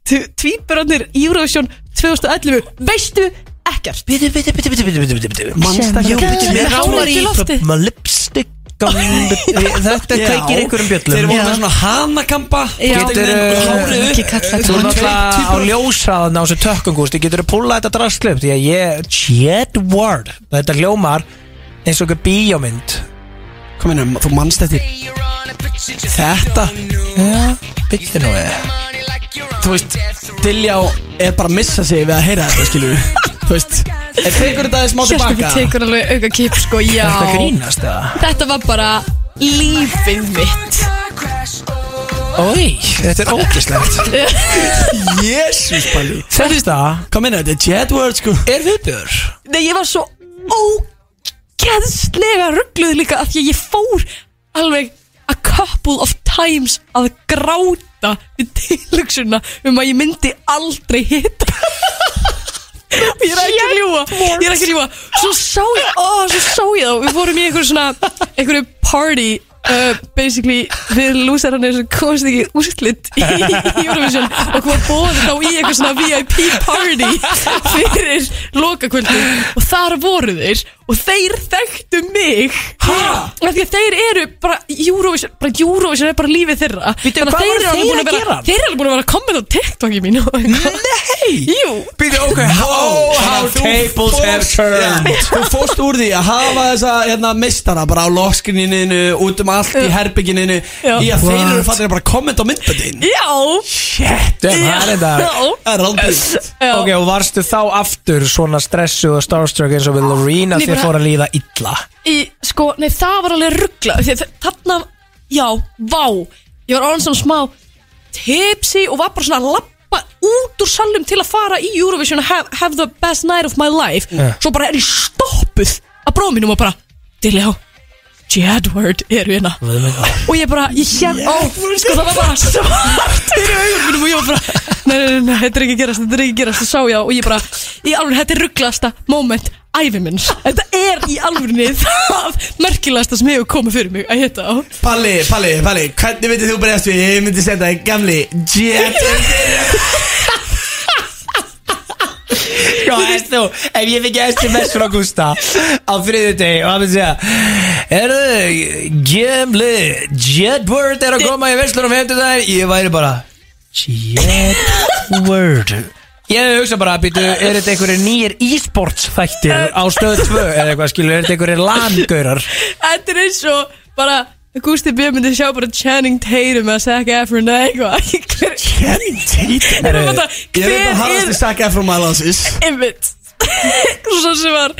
S3: T- Tvíburarnir Eurovision 2011 Veistu ekkert
S2: Bitu, bitu, bitu, bitu, bitu, bitu, bitu
S4: Manst ekki
S2: Jú, bitu,
S3: í loftið.
S2: Put my lipstick Þetta kveikir einhverjum
S4: Þeir
S2: bjöllum.
S4: Voru
S3: Já.
S4: með svona hanakampa.
S2: Getur
S3: þetta
S2: Þú náttúrulega á ljósraðan á þessu tökkungústi Getur þú púlað þetta drastklipp Því að ég, jetward Þetta hljómar eins og einhver bíómynd.
S4: Kom inn, þú manst eftir Þetta?
S2: Já, byttu nú
S4: Þú veist, Dilljá er bara að missa sig við að heyra þetta, skilur við Þú veist, er tekur þetta smá
S3: Sérstu
S4: tilbaka
S3: við tekur alveg auka kip sko Já.
S2: Þetta grínast eða?
S3: Þetta var bara lífið mitt.
S2: Ói, þetta er ógislegt
S4: Jésús, Palli.
S2: Þetta
S4: Kom inn, þetta er jetword, sko.
S2: Er viðbjör?
S3: Nei, ég var svo ógeðslega ruggluð líka af því að ég fór alveg a couple of times að gráta við tilöksuna um að ég myndi aldrei hitta ég er ekki að ljúa ég er ekki að ljúa svo sá ég, ó, svo sá ég þá. Við fórum í einhverju svona einhverju party uh, basically við lúsarannir sem komast ekki úrslit í Eurovision og kom að bóða þá í eitthvað svona VIP party fyrir lokakvöldu og þar voru þeir og þeir þekktu mig. Af því að þeir eru bara Eurovision, bara Eurovision er bara lífið þeirra.
S2: Bíddu,
S3: Þannig að
S2: hvað
S3: þeir
S2: voru
S3: eru alveg
S2: þeir
S3: búin
S2: að
S3: að vera
S2: gera?
S3: þeir eru alveg búin að vera að kommenta á TikTok í mínu
S2: Nei!
S3: Jú.
S2: Býtu, ok, oh, how tables have turned.
S4: Þú fórst úr því að hafa þessa hérna, mistara bara á lokskininu út um allt í herbygginu
S3: Já.
S4: í að þeir eru
S2: What?
S4: fannir bara að kommenta á myndböndin.
S3: Já.
S2: Shit, það er þetta.
S4: Það er aldrei
S3: Já.
S2: Ok, og varstu þá aftur svona stressuð og starstruck eins og við að
S3: Nei,
S2: þið
S3: bara-
S2: fór að líða illa?
S3: Í, sko, nei það var alveg ruggla. Að þarna, já, vá. Ég var orðin svona smá tipsy og var bara svona að lappa út úr salum til að fara í Eurovision og have, have the best night of my life. Svo bara er ég stoppuð að bróða mínum og bara, Dilljá Jedward eru hérna. Og ég bara, ég hér, ó, sko það var bara svart fyrir augum mínum og ég var bara nei, nei, nei, þetta er ekki gerast, þetta er ekki gerast það sá ég á og ég bara, í alveg, þetta er rugglasta moment æfi minns, þetta er í alvegni það merkilegasta sem hefur komið fyrir mig að hitta á.
S4: Palli, Palli, Palli, hvernig myndir þú bregðast við? Ég myndi setja þig gamli jet
S2: Sko, veist þú, ef ég fikk SMS frá Gústa á þriðu deg og hann myndi segja Erðu, gemli Jedward er að koma í á 50 dag Ég væri bara Jedward? Ég hefði hugsað bara, býtu, er þetta einhverjir nýjir e-sports þættir á stöð 2 eða eitthvað, skilur, er þetta einhverjir langaurar?
S3: Þetta er eins og bara Gústi B. myndi sjá bara Channing Tatum að Zac Efron eða eitthvað.
S4: Channing Tatum? Ég veit að harðast í
S3: er
S4: Zac Efron mælansis
S3: Einmitt. Svo sem var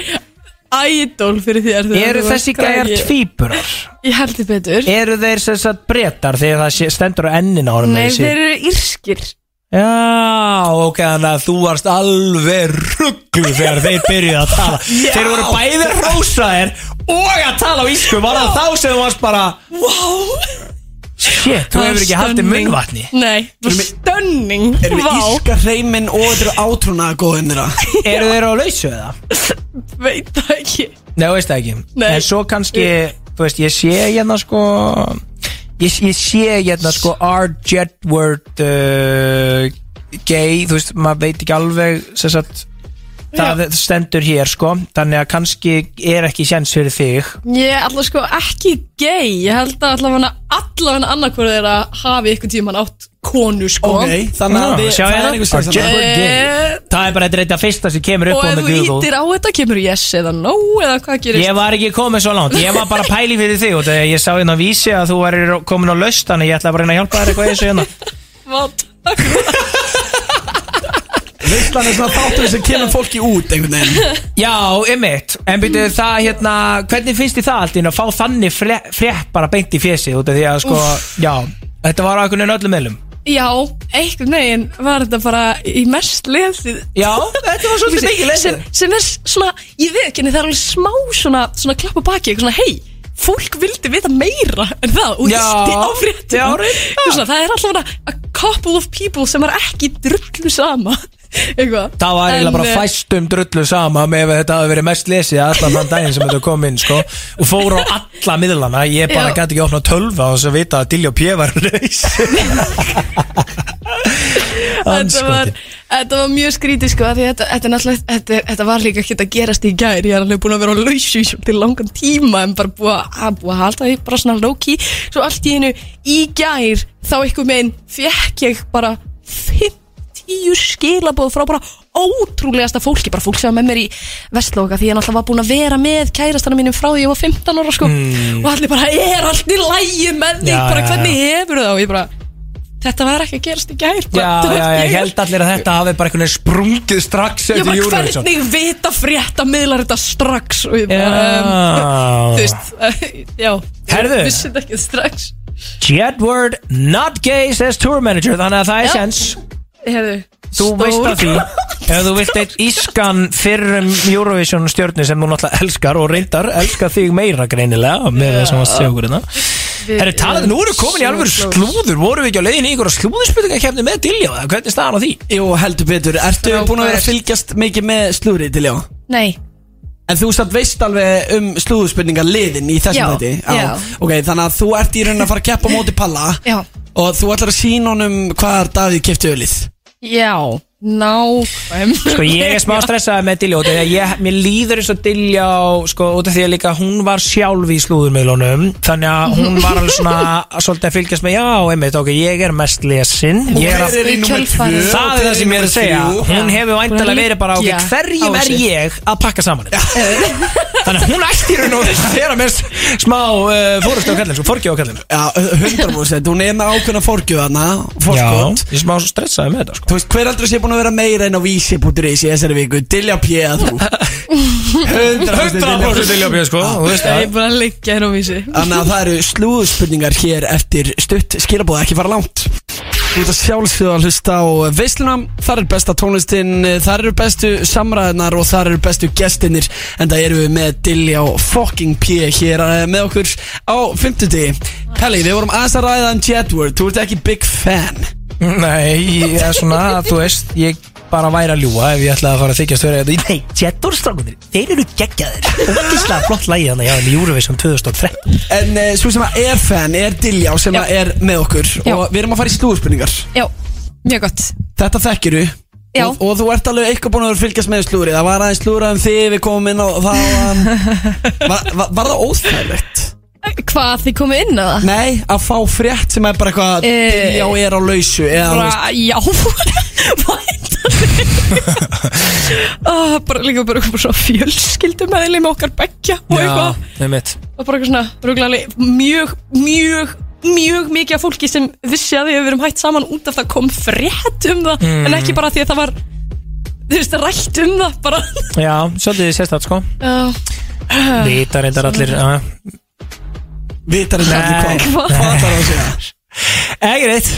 S3: Idol fyrir þér
S2: Eru þessi gæjar tvíburar?
S3: Ég held þið betur.
S2: Eru þeir sem sagt breytar þegar það stendur á ennin á honum
S3: Nei, þeir eru írskir
S2: Já, ok, þannig að þú varst alveg rugglu þegar þeir byrjuði að tala.
S13: Já.
S2: Þeir voru bæði rósaðir og að tala á ísku Var það þá sem þú varst bara
S3: Wow
S2: Shit, þú hefur ekki haldið munnvatni.
S3: Nei, það var stönning
S4: Erum við
S3: Vá.
S4: íska hreimin og þetta eru átrúna góðin þeirra
S2: Eru þeir á lausu eða?
S3: Veit það ekki.
S2: Nei, þú veist það ekki.
S3: Nei.
S2: En svo kannski, þú veist, ég sé hérna sko Ég, ég sé hérna sko R. Jedward uh, Gay, þú veist, maður veit ekki alveg sem sagt Það stendur hér sko Þannig að kannski er ekki sjens fyrir þig.
S3: Ég er alltaf sko ekki gay. Ég held að allavega allavega annarkvörð er að hafi ykkur tíman átt konu sko.
S2: Já, sjá hérna, R. Jedward Gay
S3: Eh,
S2: Það er bara þetta fyrsta sem kemur upp
S3: Og
S2: á
S3: ef þú
S2: Google.
S3: ítir á þetta kemur yes eða no eða hvað gerist?
S2: Ég var ekki komið svo langt, ég var bara að pæli fyrir þig og ég sá hérna á vísi að þú væri komin á laust þannig ég ætla bara að að hjálpa þér eitthvað í þessu hérna
S3: Vá,
S4: Veistlan er svona þáttur sem kemur fólki út einhvern veginn.
S2: Já, ymmit, en byrju það hérna, hvernig finnst þið það allt inn að fá þannig frétt, frétt bara beint í fjesið út af því að sko, já, þetta var á einhvern veginn öllum meðlum?
S3: Já, einhvern veginn var þetta bara í mest lesið
S2: Já, þetta var svolítið mikið lesið.
S3: sem, sem er svona, ég veit ekki það er alveg smá svona, svona klapp á baki eitthvað svona, hei, fólk vildi vita meira en það og
S2: Já,
S3: ísti á fréttum
S2: já, reyndar.
S3: svona, Það er alltaf svona a couple of people sem er ekki drullu sama eitthvað.
S2: Það var eiginlega bara
S3: eh,
S2: fæstum drullu sama með ef þetta hafi verið mest lesið allan þann daginn sem þetta kom inn sko. Og fór á alla miðlana, ég bara gæti ekki opnað tölva og svo vita að Dilljó P var reys
S3: þetta var, þetta var mjög skrítið sko þetta, þetta, þetta, þetta var líka ekki að gerast í gær. Ég er alveg búin að vera á lausu til langan tíma en bara búið að, að, búið að halda því bara svona low-key. Svo allt í einu í gær þá einhver meginn fekk ég bara 50 skilabóð frá bara ótrúlegasta fólki. Bara fólk sem var með mér í Vestlóka því ég náttúrulega var búin að vera með kærastana mínum frá því ég var 15 ára sko.
S2: Mm.
S3: og allir bara er allt í lægi með þig?
S2: Já,
S3: bara
S2: já,
S3: hvernig hefur það? Og ég bara þetta var ekki að gerast í gær
S2: Já, já, já,
S3: ég-
S2: held allir að þetta hafi bara einhvern veginn sprungið strax eftir Eurovision.
S3: Hvernig vita frétta miðlar þetta strax? Og ég bara
S2: Já.
S3: um, Þú veist, já.
S2: Herðu.
S3: Ég vissi þetta ekki strax.
S2: Jedward not gay says tour manager Þannig að það er
S3: Já.
S2: sens
S3: Herðu
S2: Þú veist af því. Ef þú vilt eitt ískan fyrrum Eurovision stjörnu sem þú náttúrulega elskar og reyndar elskar þig meira greinilega með það sem varst að segja okkur hérna. Herru, talað, nú erum við komin í alveg slúður. Vorum við ekki á leiðin í ykkur slúðurspurninga með Dilljá eða hvernig er staðan á því?
S4: Jú, heldur betur, ertu búin að vera að fylgjast mikið með slúrið til já?
S3: Nei.
S4: En þú satt veist alveg um slúðurspurningar liðin í þessum
S3: Já,
S4: þetta
S3: já.
S4: Ok, þannig að þú ert í raunin að fara að keppa á móti Palla
S3: Já.
S4: Og þú ætlar að sína honum hvaðar Davíð kefti ölið
S3: Já Nákvæm.
S2: Sko ég er smá stressaði með Dilljá Þegar ég, mér líður eins og Dilljá Sko út af því að líka hún var sjálf í slúðurmiðlunum Þannig að hún var alveg svona Svolítið að fylgjast með Já, einmitt, ok, ég er mest lesin Ég er að
S4: er tvö?
S2: Það er það sem ég er að segja. Hún hefur væntalega verið bara Ok, hverjum er ég að pakka saman? Þetta? Þannig að hún ætti í raun og veru að vera með smá uh, fórustu á kallin Sko, forgjöf á kallin
S4: Já, 100% Hún er með ákveðna fórgjöðana
S2: Ég
S4: búin að vera meira en á vísi.is í þessari viku. Dilja P. að þú? 100%
S2: 100% Dilljá P, sko Þú veist
S3: Ég
S2: það.
S3: er bara að liggja hérna á vísi.
S4: Þannig að það eru slúðspurningar hér eftir stutt skilabóða ekki fara langt. Þú ert að sjálfsögða að hlusta á veisluna. Þar er besta tónlistin, þar eru bestu samræðnar og þar eru bestu gestinir En það eru við með Dilja og fucking P hér eh, með okkur á 50 Pelli, við vorum aðeins að ræða um Jedward, þú ert ekki big fan
S2: Nei, ég er svona, þú veist, ég bara væri að ljúa ef ég ætlaði að fara að þykjast fyrir þetta Nei, Jettorstrákunir, þeir eru geggjaðir. Ógislega flott lægi þannig að í Eurovision 2013
S4: En uh, svo sem að er fan er Dilja sem að er með okkur
S3: Já.
S4: Og við erum að fara í slúðspurningar
S3: Já, mjög gott.
S4: Þetta þekkiru
S3: Já.
S4: og, og þú ert alveg eitthvað búin að vera að fylgjast með slúri Það var aðeins slúrað um þig, við komum inn á það var, var, var það óþægilegt?
S3: Hvað þið komið inn að það?
S4: Nei, að fá frétt sem er bara eitthvað
S3: Eh,
S4: Dilja og er á lausu eða, þú
S3: Bara, já oh, Bara líka bara eitthvað svona fjölskyldum með okkar beggja og eitthvað
S2: með mitt
S3: og bara eitthvað svona rúglega mjög, mjög mjög mikið af fólki sem vissi að við hefur verið hætt saman út af það kom frétt um það
S2: Mm.
S3: en ekki bara því að það var þú veist, rætt um það bara
S2: Já, svolítið sérstætt sko
S3: Já.
S2: Vita reyndar allir já.
S4: Vitar þetta allir hvað
S3: Hvað?
S4: Hvað þarf að segja?
S2: Ekki reitt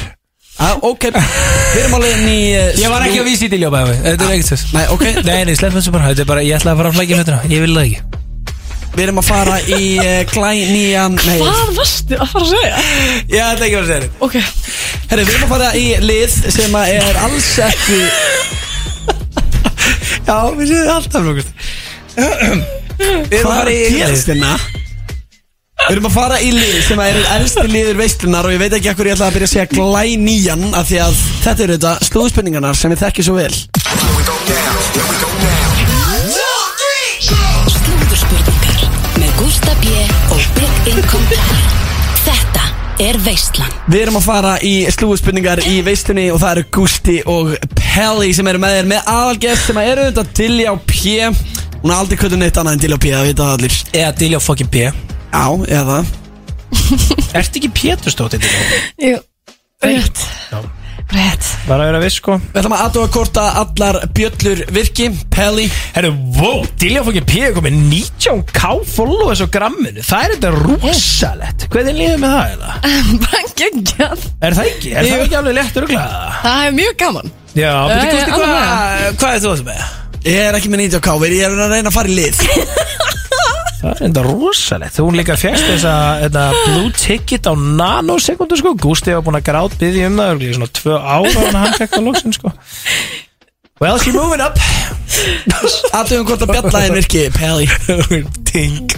S4: ah, Ok, við erum alveg inn í uh,
S2: Ég var ekki að vísa í bæði Þetta er ekkert þess
S4: Nei, ok.
S2: Nei, nei, slepp þessu bara. Þetta er bara, ég ætla að fara að flækja hlutina Ég vil það ekki.
S4: Við erum að fara í uh, glænýjan Nei,
S3: Hvað varstu að fara að segja?
S2: Ég ætla ekki að fara að segja þetta
S3: Ok.
S4: Herri, við erum að fara í lið sem að er alls ekki
S2: Já, við séum alltaf lókust Við erum að fara í
S4: gerst hérna? Við erum að fara í lið sem er elsti liður veistlunar og ég veit ekki hvað ég ætla að byrja að segja glænýjan af því að þetta eru þetta slúðspurningarnar sem við þekkjum svo vel.
S5: Slúðurspurningar með Gústa B. og Big Income Pally Þetta er Veistlan
S4: Við erum að fara í slúðspurningar í veistlunni og það eru Gusti og Pelli sem eru með þér með aðalgest sem eru þetta Dilljá P. Hún er aldrei kvöldur neitt annað en Dilljá P, það vita allir.
S2: Eða Dilljó fucking P
S4: Já, eða?
S2: Ertu ekki Péturstóttir Dilljó?
S3: Jú, rétt. Rétt.
S2: Bara að vera viss sko.
S4: Við ætlum að aðtóa hvort að allar bjöllur virki. Pelli.
S2: Herru, wow, Dilljó fucking P er komið 19k followers á gramminu. Það er þetta rosalett Hvernig líður með það eða?
S3: Bara geggjað.
S2: Er það ekki? Er það
S3: Jú.
S2: ekki alveg léttur og glæða?
S3: Það er mjög gaman.
S2: Já,
S3: Eh,
S2: betur Gusti,
S3: alveg.
S2: hvað Hvað er þú að með?
S4: Ég er ekki með 90k, ég er að reyna að fara í lið
S2: Það er enda rosalegt. Þú líka fjast þess að blue ticket á nanosekundu sko. Gústi var búin að grátt byggði um það í Svona tvö ára og hann fekk það loksin sko. Well, she moving up.
S4: Aðtöfum hvort að bjallaðin virki, hún
S3: Ding,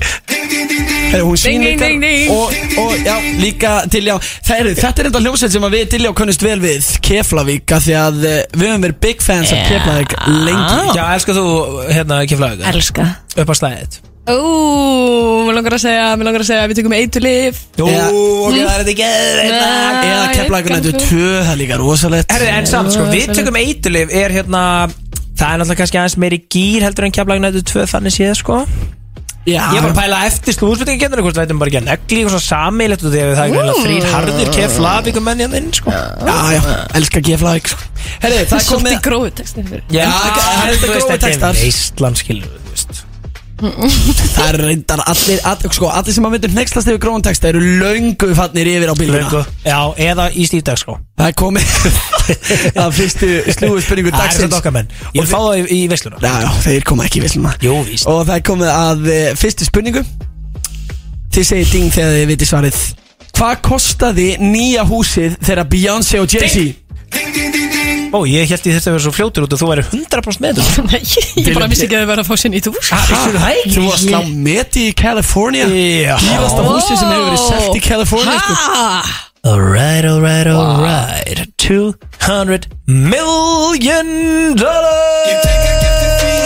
S4: sín
S3: ding, ding, ding.
S4: og, og já, líka til já. Er, Þetta er enda hljómsveit sem að við til já kunnust vel við. Keflavík, af því að eh, við höfum verið big fans af Keflavík lengi.
S2: Já, elskar þú hérna keflaug
S3: Elska.
S2: Upp á slæðið
S3: Ó, mér langar að segja, mér langar að segja við tökum eitulif
S2: Jú, ok, það er þetta ekki
S4: Eða Keflavík nættu tvö, það er líka rosalegt.
S2: Herri, en samt sko, við tökum eitulif er hérna Það er náttúrulega kannski aðeins meiri gýr heldur en keflag nættu tvö þannig séð sko.
S4: Já,
S2: Ég var að pæla eftir slúðsveitingakennur hvort við ættum bara ekki að negli eitthvað svo sammeilegt og því að það er greinlega þrýr harðir keflavíkum menn hérna inn sko.
S4: Já, já, elska Keflavík sko. Herri, það er komið
S3: Svolítið gróðu textin fyrir.
S2: Já,
S4: það er þetta
S2: þetta er
S4: textar.
S2: veistlan skilur þú veist
S4: Það er reyndar allir, all, sko, allir sem að myndir nextast yfir gróðan texta eru löngu fannir yfir á bíluna
S2: Löngu. Já, eða í stífdag sko.
S4: Það er komið. Að fyrstu slúðu spurningu
S2: Það er
S4: dagsins.
S2: þetta okkar menn. Ég vil fá það í, í veisluna.
S4: Já, já, þeir koma ekki í villuna
S2: Jú, víst.
S4: Og það er komið að uh, fyrstu spurningu. Þið segir ding þegar þið viti svarið. Hvað kostaði nýja húsið þegar Beyoncé og Jay-Z
S2: Ó, ég held ég þetta að vera svo fljótur út og þú væri 100% með þetta
S3: Nei, ég bara vissi ekki að þið verða að fá sér nýtt hús
S2: Vissu það ekki?
S4: Þú varst slá meti í California
S2: Já.
S4: Dýrasta húsið sem hefur verið selt í California sko.
S2: Alright, alright, alright 200 million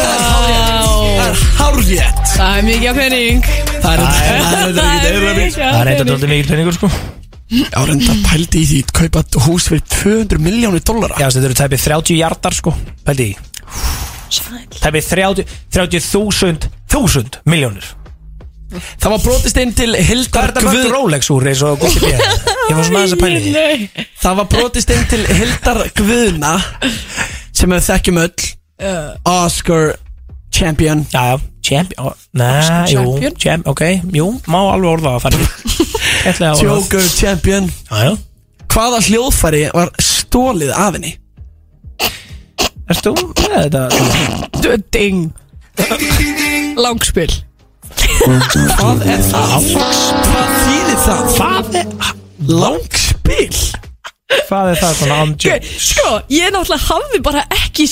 S4: Það er hárjætt
S3: Það er mikið á pening
S4: Það er það er
S3: mikið á
S2: Það er eitthvað
S3: pening
S2: doldið mikil penningur sko
S4: Já, reynda pældi í því kaupa hús fyrir 200 miljónir dollara.
S2: Já, þetta eru tæpið 30 hjartar sko Pældi í. Tæpið 30 30.000 1000 miljónir
S4: Það var brotist inn til
S2: Hvað er
S4: Hildar
S2: þetta mörg Rolex úr eins og Gusti B? Ég var svona aðeins að pæli því.
S4: Það var brotist inn til Hildar Guðna sem við þekkjum öll Oscar Champion.
S2: Já, já, champion
S3: Oscar
S2: jú,
S3: champion?
S2: champ, ok Jú, má alveg orða að fara Ætlaði að orða
S4: Joker Champion
S2: Já, já
S4: Hvaða hljóðfæri var stólið af henni?
S2: Erst þú með þetta?
S3: Ding Langspil
S4: Hvað er það? Hvað þýðir það?
S2: Hvað er,
S4: Langspil
S2: hvað er það svona on
S3: Gau, Sko, ég náttúrulega hafði bara ekki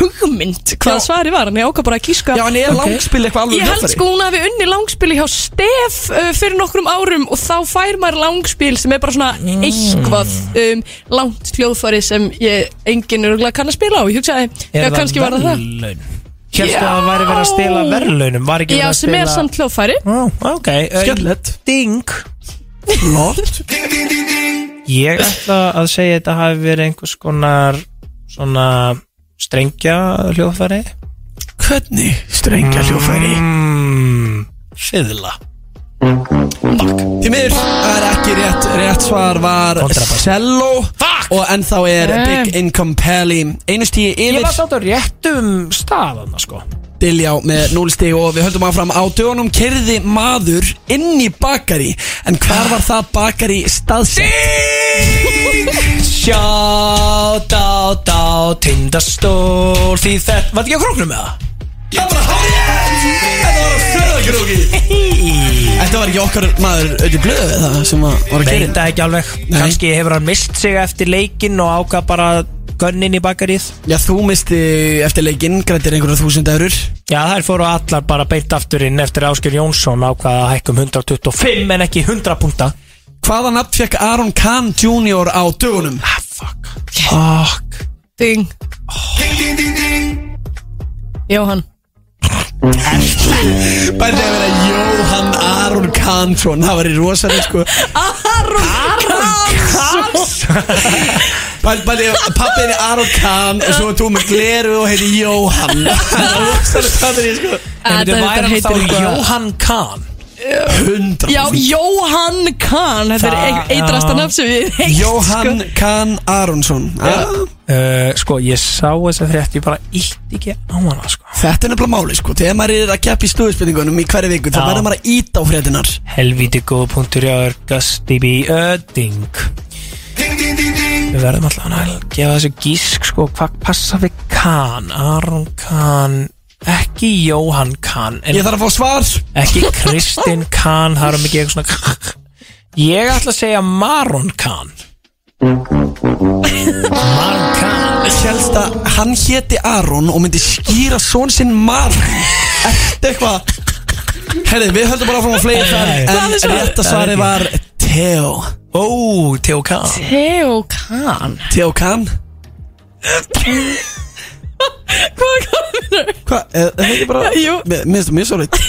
S3: hugmynd hvað svari var en ég ákvað bara að kíska.
S4: Já, en er langspil eitthvað alveg
S3: Ég held sko hún hafi unni langspili hjá Stef uh, fyrir nokkrum árum og þá fær maður langspil sem er bara svona
S2: Mm.
S3: eitthvað um, langt hljóðfari sem ég enginn örgulega kann að spila á. Ég hugsaði, já kannski var það það?
S2: Hérstu að það væri verið að stela verðlaunum? Var ekki
S3: Já,
S2: verið að
S3: sem er samt hljóðfæri.
S2: Ó, ok uh,
S4: Skemmtilegt.
S2: Ding.
S4: Flott
S2: Ég ætla að segja þetta hafi verið einhvers konar Svona strengja hljóðfæri
S4: Hvernig strengja hljóðfæri?
S2: mm, Fiðla
S4: Því miður, það er ekki rétt. Rétt svar var
S2: Fuck!
S4: Og ennþá er
S3: Nei.
S4: Big Income Pally. Einu stíi
S2: Ég
S4: yfir.
S2: var sátt á réttum staðan sko.
S4: Diljá með 0 stíg og við höldum áfram á dögunum. Kerði maður inn í bakari. En hvar var það bakari staðsett?
S2: Sjátt á á tindastól. Því þetta, var þetta ekki á króknum með það?
S4: Það var hárið Þetta var að fjöða króki Þetta var ekki okkar maður auðvitað blöðu það sem að var að
S2: Veit
S4: gera?
S2: það ekki alveg. Kanski hefur hann mist sig eftir leikinn og ákvað bara gönnin í bakarið
S4: Já, þú misti eftir leikinn, grættir einhverja þúsund eurur.
S2: Já, þær fóru allar bara beint aftur inn eftir Ásker Jónsson ákvað að hækkum 125 en ekki 100 punta
S4: Hvaða nafn fekk Aron Kahn Jr. á dögunum?
S2: Ah, fuck. Fuck.
S3: Ding. Jóhann
S4: Bæði að vera Jóhann Aron Karnsson Það var í rosalega sko. Aron Karnsson Bæði að pappinni Aron Karn Og svo tóð með gleru og heiti Jóhann. Það var rosalega sko.
S2: Það heitir
S3: sko-
S2: Jóhann Karn
S4: 100%
S3: Já, Jóhann Kahn Þetta er Þa- eitrasta nafn sem við heilt sko.
S4: Jóhann Kahn Aronsson. Ah,
S2: uh, Sko, ég sá þess að þetta Ég bara ítt ekki á hana sko.
S4: Þetta er nefnilega máli sko. Þegar maður er að keppa í slúðspilningunum í hverju viku þá
S2: Já.
S4: verður maður að íta á fréttinar
S2: Helvíti góð punktur í áður Gusti B. Öding Við verðum alltaf að gefa þessu gísk sko, Hvað passa við Kahn Aron Kahn ekki Jóhann Kahn en
S4: Ég þarf að fá svar.
S2: ekki Kristinn Kahn það er mikið eitthvað svona ég ætla að segja Maron Kahn. Maron Kahn.
S4: Hélst að hann héti Aron og myndi skýra són sinn Maron. Ertu eitthvað? Herri, við höldum bara frá að fleiri þar. En rétt að svarið? var Theo.
S2: Ó, Theo Kahn.
S3: Theo Kahn.
S4: Theo Kahn
S3: Hvað komur?
S4: Hvað, er er það ekki bara
S3: Jú.
S4: Mér mér finnst það mjög svolít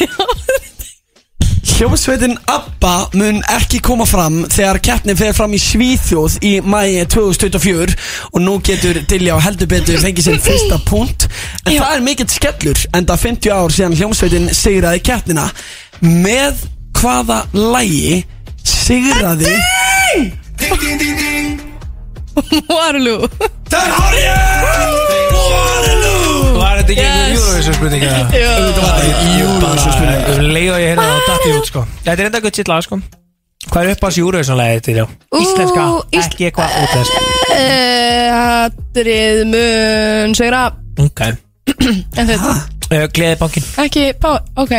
S4: Hljómsveitin ABBA mun ekki koma fram þegar keppnin fer fram í Svíþjóð í mæi 2024 og nú getur Dilja og heldur betur fengið sinn fyrsta punkt. En það er mikill skellur en það 50 ár síðan hljómsveitin sigraði keppnina. Með hvaða lægi sigraði
S3: Waterloo.
S4: Það er hárið
S2: Var þetta ekki
S3: Yes.
S2: einhver Eurovision spurning eða?
S4: Þetta var í Eurovision spurning
S2: Um leið og ég heyrði það á datti út sko. Þetta er enda gutt sitt lag sko. Hvað er upp á þessu Eurovision-lagi til já? Íslenska,
S3: ís-
S2: ekki eitthvað útlensk
S3: Hatrið mun Segra
S2: Ok.
S3: En þetta
S2: uh, Gleðibankin
S3: Ekki Pá Ok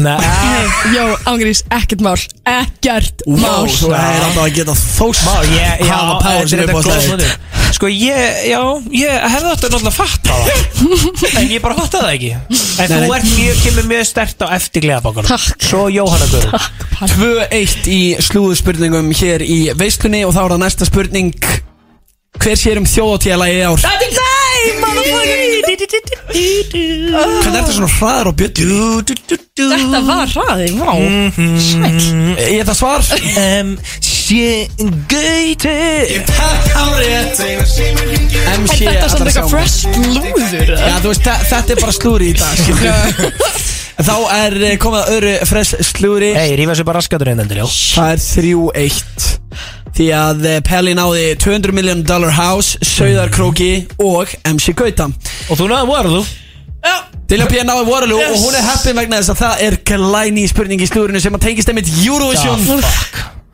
S2: Nei.
S3: Jó, ángrís, ekkert mál. Ekkert mál.
S4: þú er alltaf að geta þóst
S2: Má, ég,
S4: Hafa
S2: þetta
S4: sem
S2: er góð
S4: að slæða
S2: punktur. Sko ég, já, ég hefði að náttúrulega fatta það. En ég bara fatta það ekki. En þú ert mjög, kemur mjög stert á eftir gleðabankunum
S3: Takk.
S2: Svo Jóhanna Guður
S4: 2-1 í slúðspurningum hér í veislunni og þá er það næsta spurning. Hver sér um þjóðatíðalagi í ár? Hvernig er þetta svona hraðar á bjöllunni?
S3: Þetta var hraði, vá. Sæll.
S4: Ég þetta svar.
S2: Um, Sé gauti.
S4: Takk árið MC
S3: Þetta er
S4: sjá
S3: eitthvað fresh lúður
S4: Já, þú veist, þetta er bara slúri í dag. Þá er eh, komið að öru fresh slúri
S2: Hei, rífa sér bara raskatur inn endur, já.
S4: Það er 3-1 Því að eh, Pelli náði 200 million dollar house, Sauðarkróki og MC Gauta
S2: Og þú náðu voru þú?
S4: Dilja P. náði Waterloo og hún er heppin vegna þess að það er glæni spurning í slúrinu sem að tengist einmitt Eurovision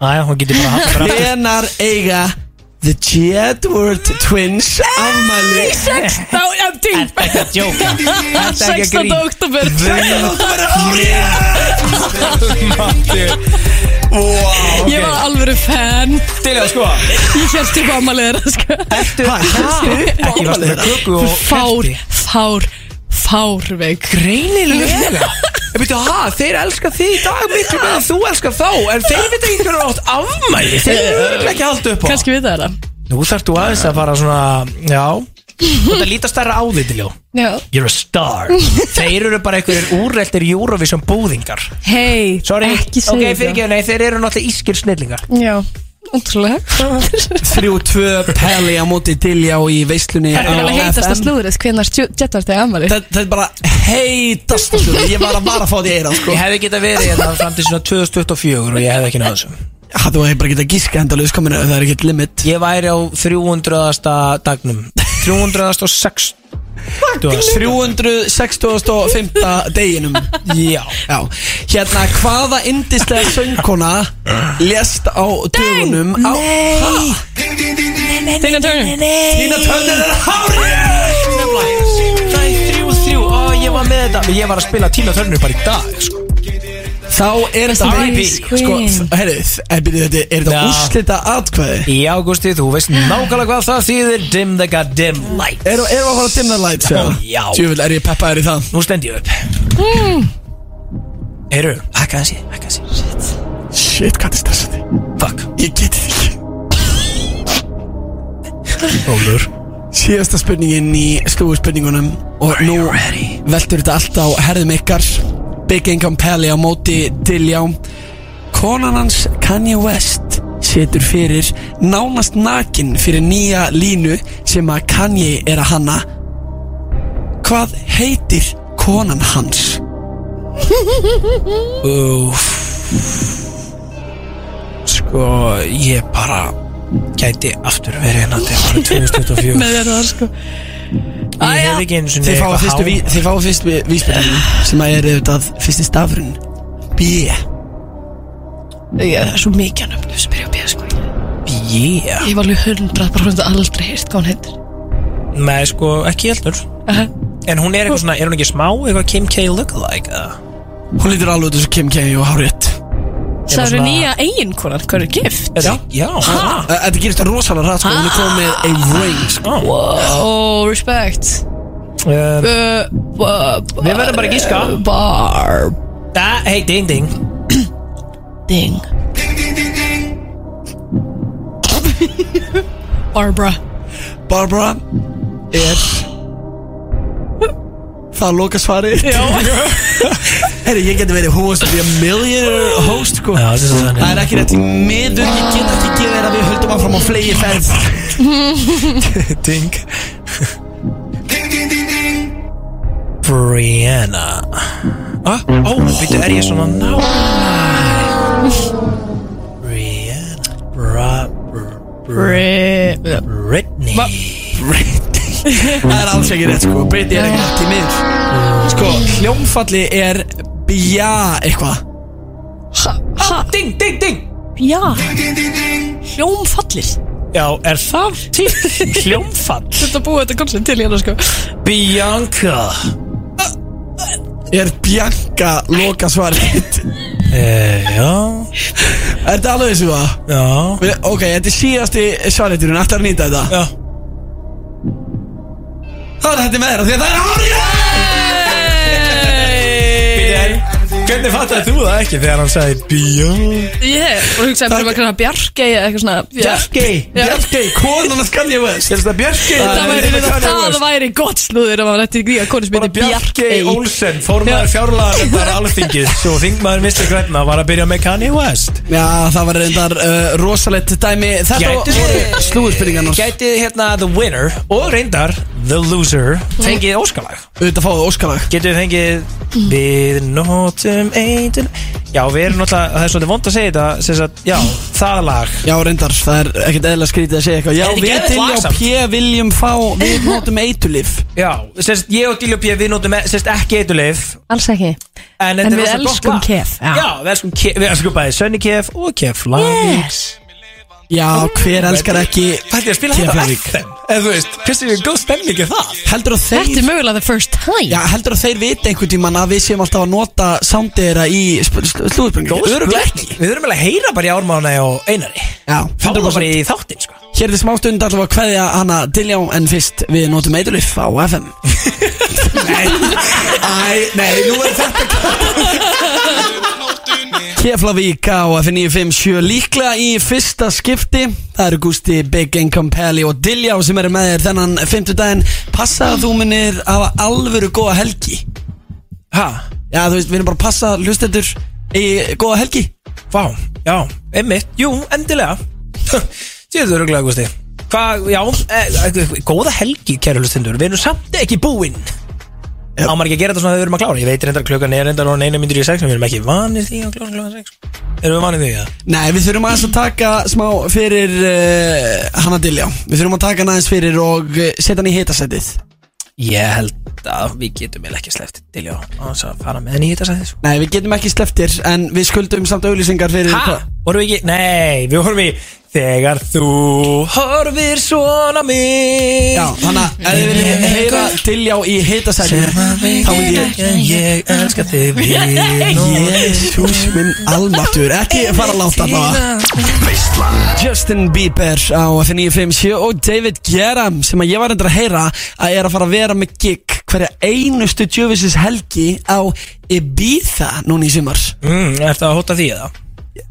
S2: Æja, hún getur bara hatt bara aftur
S4: Hvenar eiga The Jedward Twins afmæli
S3: 16, já, ting
S2: Þetta er að djóka Þetta er ekki að
S3: 16.
S2: grín
S3: oktober Ég var alveg fan.
S2: Til að sko.
S3: Ég held upp ámalið þeirra sko.
S2: Ertu Ekki varstu með köku og
S3: Fár, fár, fárveik.
S2: Greinilega. Ég veit að ha, þeir elska þig í dag miklu með þú elskar þá. En þeir veit ekki hvernig átt afmæli. Þeir eru ekki að halda upp á.
S3: Kannski við það það
S2: Nú þarf þú aðeins að fara svona Já Þetta líta stærra á því til já.
S3: Já
S2: You're a star. Þeir eru bara einhverjir úrreltir Eurovision búðingar.
S3: Hei,
S2: Sorry,
S3: ekki segja
S2: fyrir ekki, nei, þeir eru náttúrulega ískir snillingar.
S3: Já, ótrúlega.
S4: 3-2 Pelli á móti Dilja og í veislunni
S3: Það er alveg heitast að
S4: FM.
S3: Hvenær Jettvart er afmæli
S4: Þetta þetta er bara heitast slúri Ég var að bara að fá því eira sko.
S2: Ég hefði getað verið hérna fram til svona 2024 og ég hefði ekki náðu þessu.
S4: Já, Þú hefði bara getað gíska endalus kominu Það er ekkert limit.
S2: Ég væri á 300. dagnum 306
S4: 365. deginum.
S2: Já
S4: Já, hérna hvaða indislega söngkona lést á dögunum á,
S2: Nei.
S3: Tina Turner.
S4: Tina Turner er hárið
S2: Það er þrjú þrjú. Ó, ég var með þetta. Ég var að spila Tina Turner bara í dag sko.
S4: Þá er þetta. Sko, herri, er þetta, er þetta
S2: Já.
S4: úrslita atkvæði?
S2: Í ágústi, þú veist nákvæmlega hvað það þýðir Dim the goddamn light
S4: Erum við að fara að dimna lights?
S2: Ó, já.
S4: Tjúvel, er ég peppaður í það?
S2: Nú stend ég upp
S3: mm.
S2: Eru, hækka þessi, hækka þessi Shit,
S4: Shit, hvað er stressandi?
S2: Fuck
S4: Ég geti því ekki
S2: Ólur
S4: Síðasta spurningin í slúi spurningunum Og nú veltur þetta allt á herðum ykkar Big Income Pally á móti Diljá Konan hans Kanye West setur fyrir nánast nakin fyrir nýja línu sem að Kanye er að hanna. Hvað heitir konan hans?
S2: Úf Sko, ég bara gæti aftur verið hérna til árið 2024
S3: Með þér það sko
S2: Ég hef ekki sinni
S4: Þið fáið
S2: eitthvað há-
S4: þið fáið fyrstu vísbyrðinu sem að er auðvitað fyrsti stafurinn. B.
S3: Ég, það er svo mikið að nöfnum sem byrja að bíða sko.
S2: Yeah
S3: Ég var alveg hundra bara hundra aldrei heyrt hvað hún heitir.
S2: Nei, sko, ekki heldur.
S3: Aha.
S2: En hún er eitthvað svona, er hún ekki smá eitthvað Kim K lookalike?
S4: Hún lítur alveg út þessu Kim K og Hárétt
S3: Það eru nýja eiginkonar, hvað er gift?
S2: Já, já?
S4: Þetta gerist rosalega rætt sko, hún er komið með a ring sko.
S3: Wow, respect.
S2: Um,
S3: uh, uh,
S2: Við verðum bara að gíska.
S3: Barb
S2: Da, hey, ding, ding.
S3: Ding. Barbara.
S4: Barbara er Það er loka svari
S3: Já
S4: Herri, ég geti verið host of the millionaire host sko.
S2: Já, þetta er þannig.
S4: Það er ekki rétt í miður Ég get ekki gefið þér að við höldum áfram á flegi ferð.
S2: Ding Brianna. Ah, Ó, veitu, er ég svona nálæg? Brianna. Bra, br,
S3: Bri
S2: Britney.
S4: Það er alls ekki rétt sko. Breyti er ekki rétt í miður. Sko, hljómfalli er Bja eitthvað.
S3: Ha,
S2: Ding, ding, ding.
S3: Já. Hljómfallir.
S2: Já, er það til? Hljómfall?
S3: Þetta búið þetta koncept til hérna sko.
S2: Bianca
S4: Er Bianca loka svarið
S2: uh, Já.
S4: Er þetta alveg þessu það?
S2: Já.
S4: Við- Ok, þetta er síðasti svariðurinn Ætlar að nýta þetta.
S2: Já.
S4: Það er þetta með þér af Því að það er árið
S2: Hvernig fattaði þú það ekki þegar hann sagði Bianca
S3: Ég, og hugsaði bara um eitthvað Bjarkei eða eitthvað svona
S2: Bjarkey?
S4: Bjarkey, konan að Kanye West.
S2: Er þetta Bjarkey?
S3: Það væri, það væri gott slúður ef maður ætti í gríða konu sem
S2: Bjarkey.
S3: Bjarkei
S2: Olsen Formaður fjárlagar alþingið Svo þingmaður Mr. Græna var að byrja með Kanye West.
S4: Já, það var reyndar uh, rosalegt dæmi. Þetta voru slúðurspurningarnar.
S2: Gæti hérna The Winner og reyndar The Loser fengið óskalag
S4: Auðvitað
S2: við Við notum eitin Já, við erum náttúrulega Það er svolítið vond að segja þetta sem sagt, Já, það lag.
S4: Já, reyndar, það er ekkert eðla skrítið að segja eitthvað. Já,
S2: Er þetta
S4: við
S2: geðveikt
S4: til
S2: lag
S4: á
S2: samt?
S4: P viljum fá Við notum eitulif
S2: Já, sérst, ég og Dílu P Við notum sérst, ekki eiturleif
S3: Alls ekki.
S2: En,
S3: En
S2: þetta er
S3: við
S2: rosa gott
S3: elskum
S2: lag.
S3: Kef, já.
S2: Já, við elskum Kef Við elskum bæði Sönni Kef og Kef Lavík
S4: Já, hver elskar ekki
S2: Þetta er að spila þetta FM Eða þú veist, hversu er góð stemning er það?
S4: Heldur að
S3: Þetta
S4: þeir
S3: er mögulega the first time.
S4: Já, heldur að þeir viti einhvern tímann að við séum alltaf að nota soundið þeirra í ekki.
S2: Við þurfum alveg að heyra bara í ármána og einari.
S4: Já,
S2: Fáum það
S4: 100%
S2: bara í þáttinn sko.
S4: Hér er þið smá stund alltaf að kveðja hana Diljá en fyrst við notum eitulif á FM Nei, nei, nú er þetta Keflavík á F957 líklega í fyrsta skipti. Það eru Gusti, Big Income Pally og Diljá sem eru með þér þennan 50 daginn Passa að þú munir hafa alvöru góða helgi?
S2: Ha?
S4: Já, þú veist, við erum bara að passa hlustendur í góða helgi.
S2: Vá, já, einmitt, jú, endilega. Sýðu öruglega, Gusti Hvað, já, e, e, góða helgi, kæru hlustundur Við erum samt ekki búinn Á maður ekki að gera þetta svona þegar við erum að klára Ég veit reyndar klukkan er reyndar og einu myndir í sex Við erum ekki vanir því að klára klukkan sex Erum við vanir því, já?
S4: Nei, við þurfum aðeins að taka smá fyrir uh, hana Diljá Við þurfum að taka hann aðeins fyrir og uh, setja hann í hitasettið
S2: Ég held að við getum ekki sleppt til já á þess að fara með henni í þetta sæðis
S4: Nei, við getum ekki sleftir En við skuldum samt auðlýsingar fyrir
S2: Hæ? Vorum við ekki? Nei, við vorum í Þegar þú horfir svona mig.
S4: Já, þannig að ef þið viljið heyra Diljá í hitasætinu Þá myndi ég
S2: Ég elska þig
S4: Jésús minn almatur Ekki fara langt allavega Justin Bieber á F957 og David Gueram sem að ég var endur að heyra að er að fara að vera með gig hverja einustu djöfisins helgi á Ibiza núna í sumar.
S2: Mm, Er það að hóta því eða?